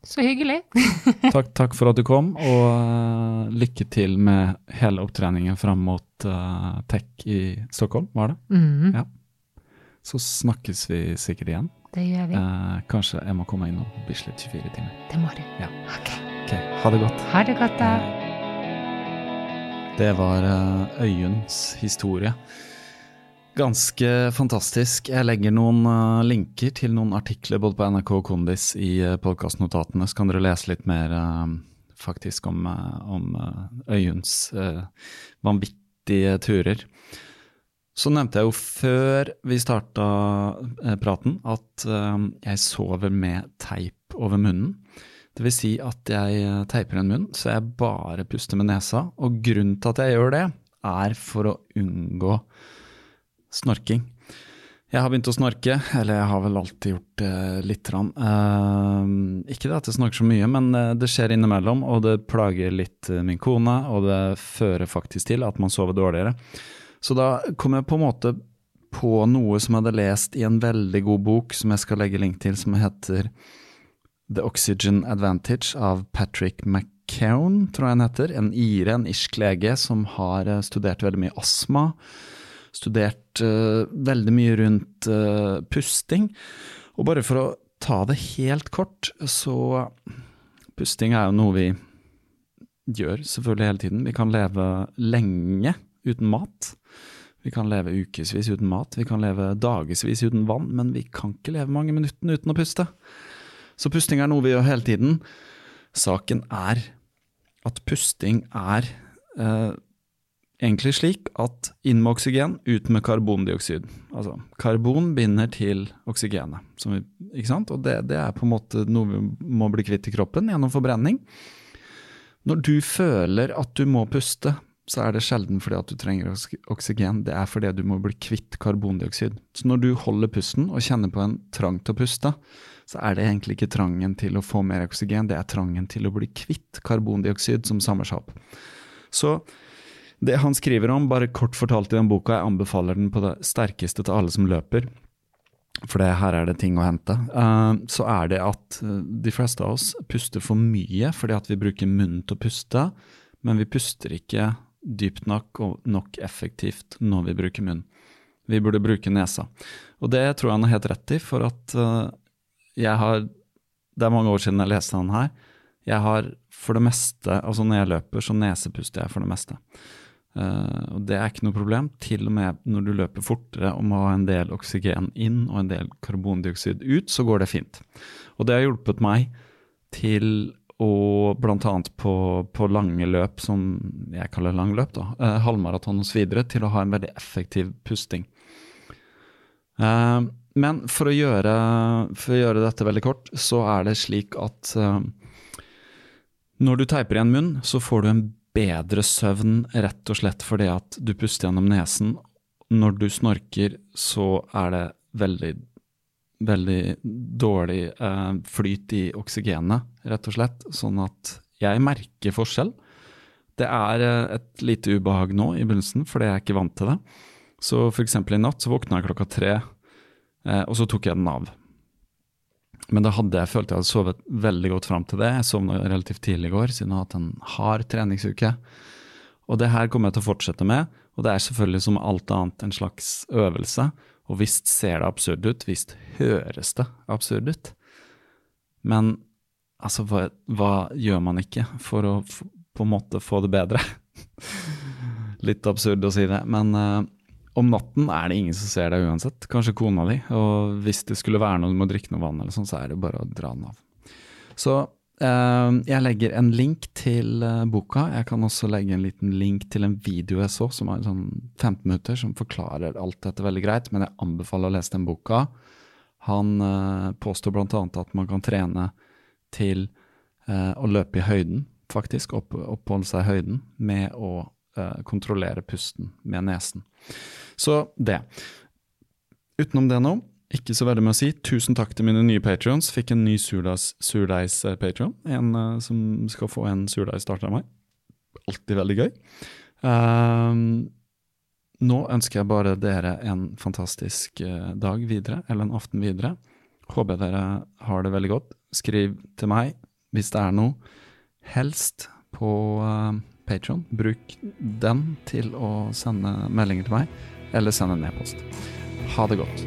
Så hyggelig. Takk, takk for at du kom, og uh, lykke til med hele opptreningen fram mot uh, Tech i Stockholm, var det? Mm. Ja. Så snakkes vi sikkert igjen. Det gjør vi. Kanskje jeg må komme innom Bislett 24 timer. Det må du. Ja. Okay. Ok, Ha det godt. Ha det godt, da. Det var Øyuns historie. Ganske fantastisk. Jeg legger noen eh, linker til noen artikler både på NRK og Kondis i uh, podkastnotatene, så kan dere lese litt mer eh, faktisk om, eh, om eh, eh, vanvittige turer. Så nevnte jeg jo før vi starta eh, praten at eh, jeg sover med teip over munnen. Det vil si at jeg eh, teiper en munn, så jeg bare puster med nesa. Og grunnen til at jeg gjør det, er for å unngå snorking. Jeg har begynt å snorke, eller jeg har vel alltid gjort det lite grann. Uh, ikke det at jeg snorker så mye, men eh, det skjer innimellom, og det plager litt eh, min kone, og det fører faktisk til at man sover dårligere. Så da kom jeg på en måte på noe som jeg hadde lest i en veldig god bok, som jeg skal legge link til, som heter The Oxygen Advantage av Patrick McCown, tror jeg han heter. En ire, en irsk lege som har eh, studert veldig mye astma. Studert uh, veldig mye rundt uh, pusting. Og bare for å ta det helt kort, så Pusting er jo noe vi gjør selvfølgelig hele tiden. Vi kan leve lenge uten mat. Vi kan leve ukevis uten mat, vi kan leve dagevis uten vann, men vi kan ikke leve mange minuttene uten å puste. Så pusting er noe vi gjør hele tiden. Saken er at pusting er eh, egentlig slik at inn med oksygen, ut med karbondioksid. Altså karbon binder til oksygenet, vi, ikke sant? og det, det er på en måte noe vi må bli kvitt i kroppen gjennom forbrenning. Når du føler at du må puste, så er det sjelden fordi at du trenger oksygen, det er fordi du må bli kvitt karbondioksid. Så når du holder pusten og kjenner på en trang til å puste, så er det egentlig ikke trangen til å få mer oksygen, det er trangen til å bli kvitt karbondioksid som samler seg opp. Så det han skriver om, bare kort fortalt i den boka, jeg anbefaler den på det sterkeste til alle som løper, for det, her er det ting å hente, eh, så er det at eh, de fleste av oss puster for mye fordi at vi bruker munnen til å puste, men vi puster ikke dypt nok og nok effektivt når vi bruker munnen. Vi burde bruke nesa. Og det tror jeg han har helt rett i, for at eh, jeg har Det er mange år siden jeg leste han her. Jeg har for det meste, altså når jeg løper, så nesepuster jeg for det meste. Uh, og det er ikke noe problem, til og med når du løper fortere og må ha en del oksygen inn og en del karbondioksid ut, så går det fint. Og det har hjulpet meg til å bl.a. På, på lange løp, som jeg kaller lang løp, da, uh, halvmaraton osv., til å ha en veldig effektiv pusting. Eh, men for å, gjøre, for å gjøre dette veldig kort, så er det slik at uh, når du teiper igjen munn, så får du en bedre søvn rett og slett fordi at du puster gjennom nesen. Når du snorker, så er det veldig, veldig dårlig uh, flyt i oksygenet, rett og slett. Sånn at jeg merker forskjell. Det er uh, et lite ubehag nå i begynnelsen, fordi jeg er ikke vant til det. Så eksempel i natt så våkna jeg klokka tre, og så tok jeg den av. Men da hadde jeg følt jeg hadde sovet veldig godt fram til det. Jeg sovna relativt tidlig i går, siden jeg har hatt en hard treningsuke. Og det her kommer jeg til å fortsette med, og det er selvfølgelig som alt annet en slags øvelse. Og visst ser det absurd ut, visst høres det absurd ut. Men altså, hva, hva gjør man ikke for å på en måte få det bedre? Litt absurd å si det, men eh, om natten er det ingen som ser deg uansett, kanskje kona di. Og hvis det skulle være noe du må drikke noe vann, eller sånn, så er det bare å dra den av. Så eh, jeg legger en link til eh, boka. Jeg kan også legge en liten link til en video jeg så, som er sånn 15 minutter, som forklarer alt dette veldig greit. Men jeg anbefaler å lese den boka. Han eh, påstår bl.a. at man kan trene til eh, å løpe i høyden, faktisk. Opp, oppholde seg i høyden med å kontrollere pusten med nesen. Så det. Utenom det nå, ikke så veldig med å si. Tusen takk til mine nye patrions. Fikk en ny surdeigspatrion. en uh, som skal få en surdeigsstart av meg. Alltid veldig gøy. Uh, nå ønsker jeg bare dere en fantastisk dag videre, eller en aften videre. Håper dere har det veldig godt. Skriv til meg hvis det er noe. Helst på Patron. Bruk den til å sende meldinger til meg, eller send en e-post. Ha det godt.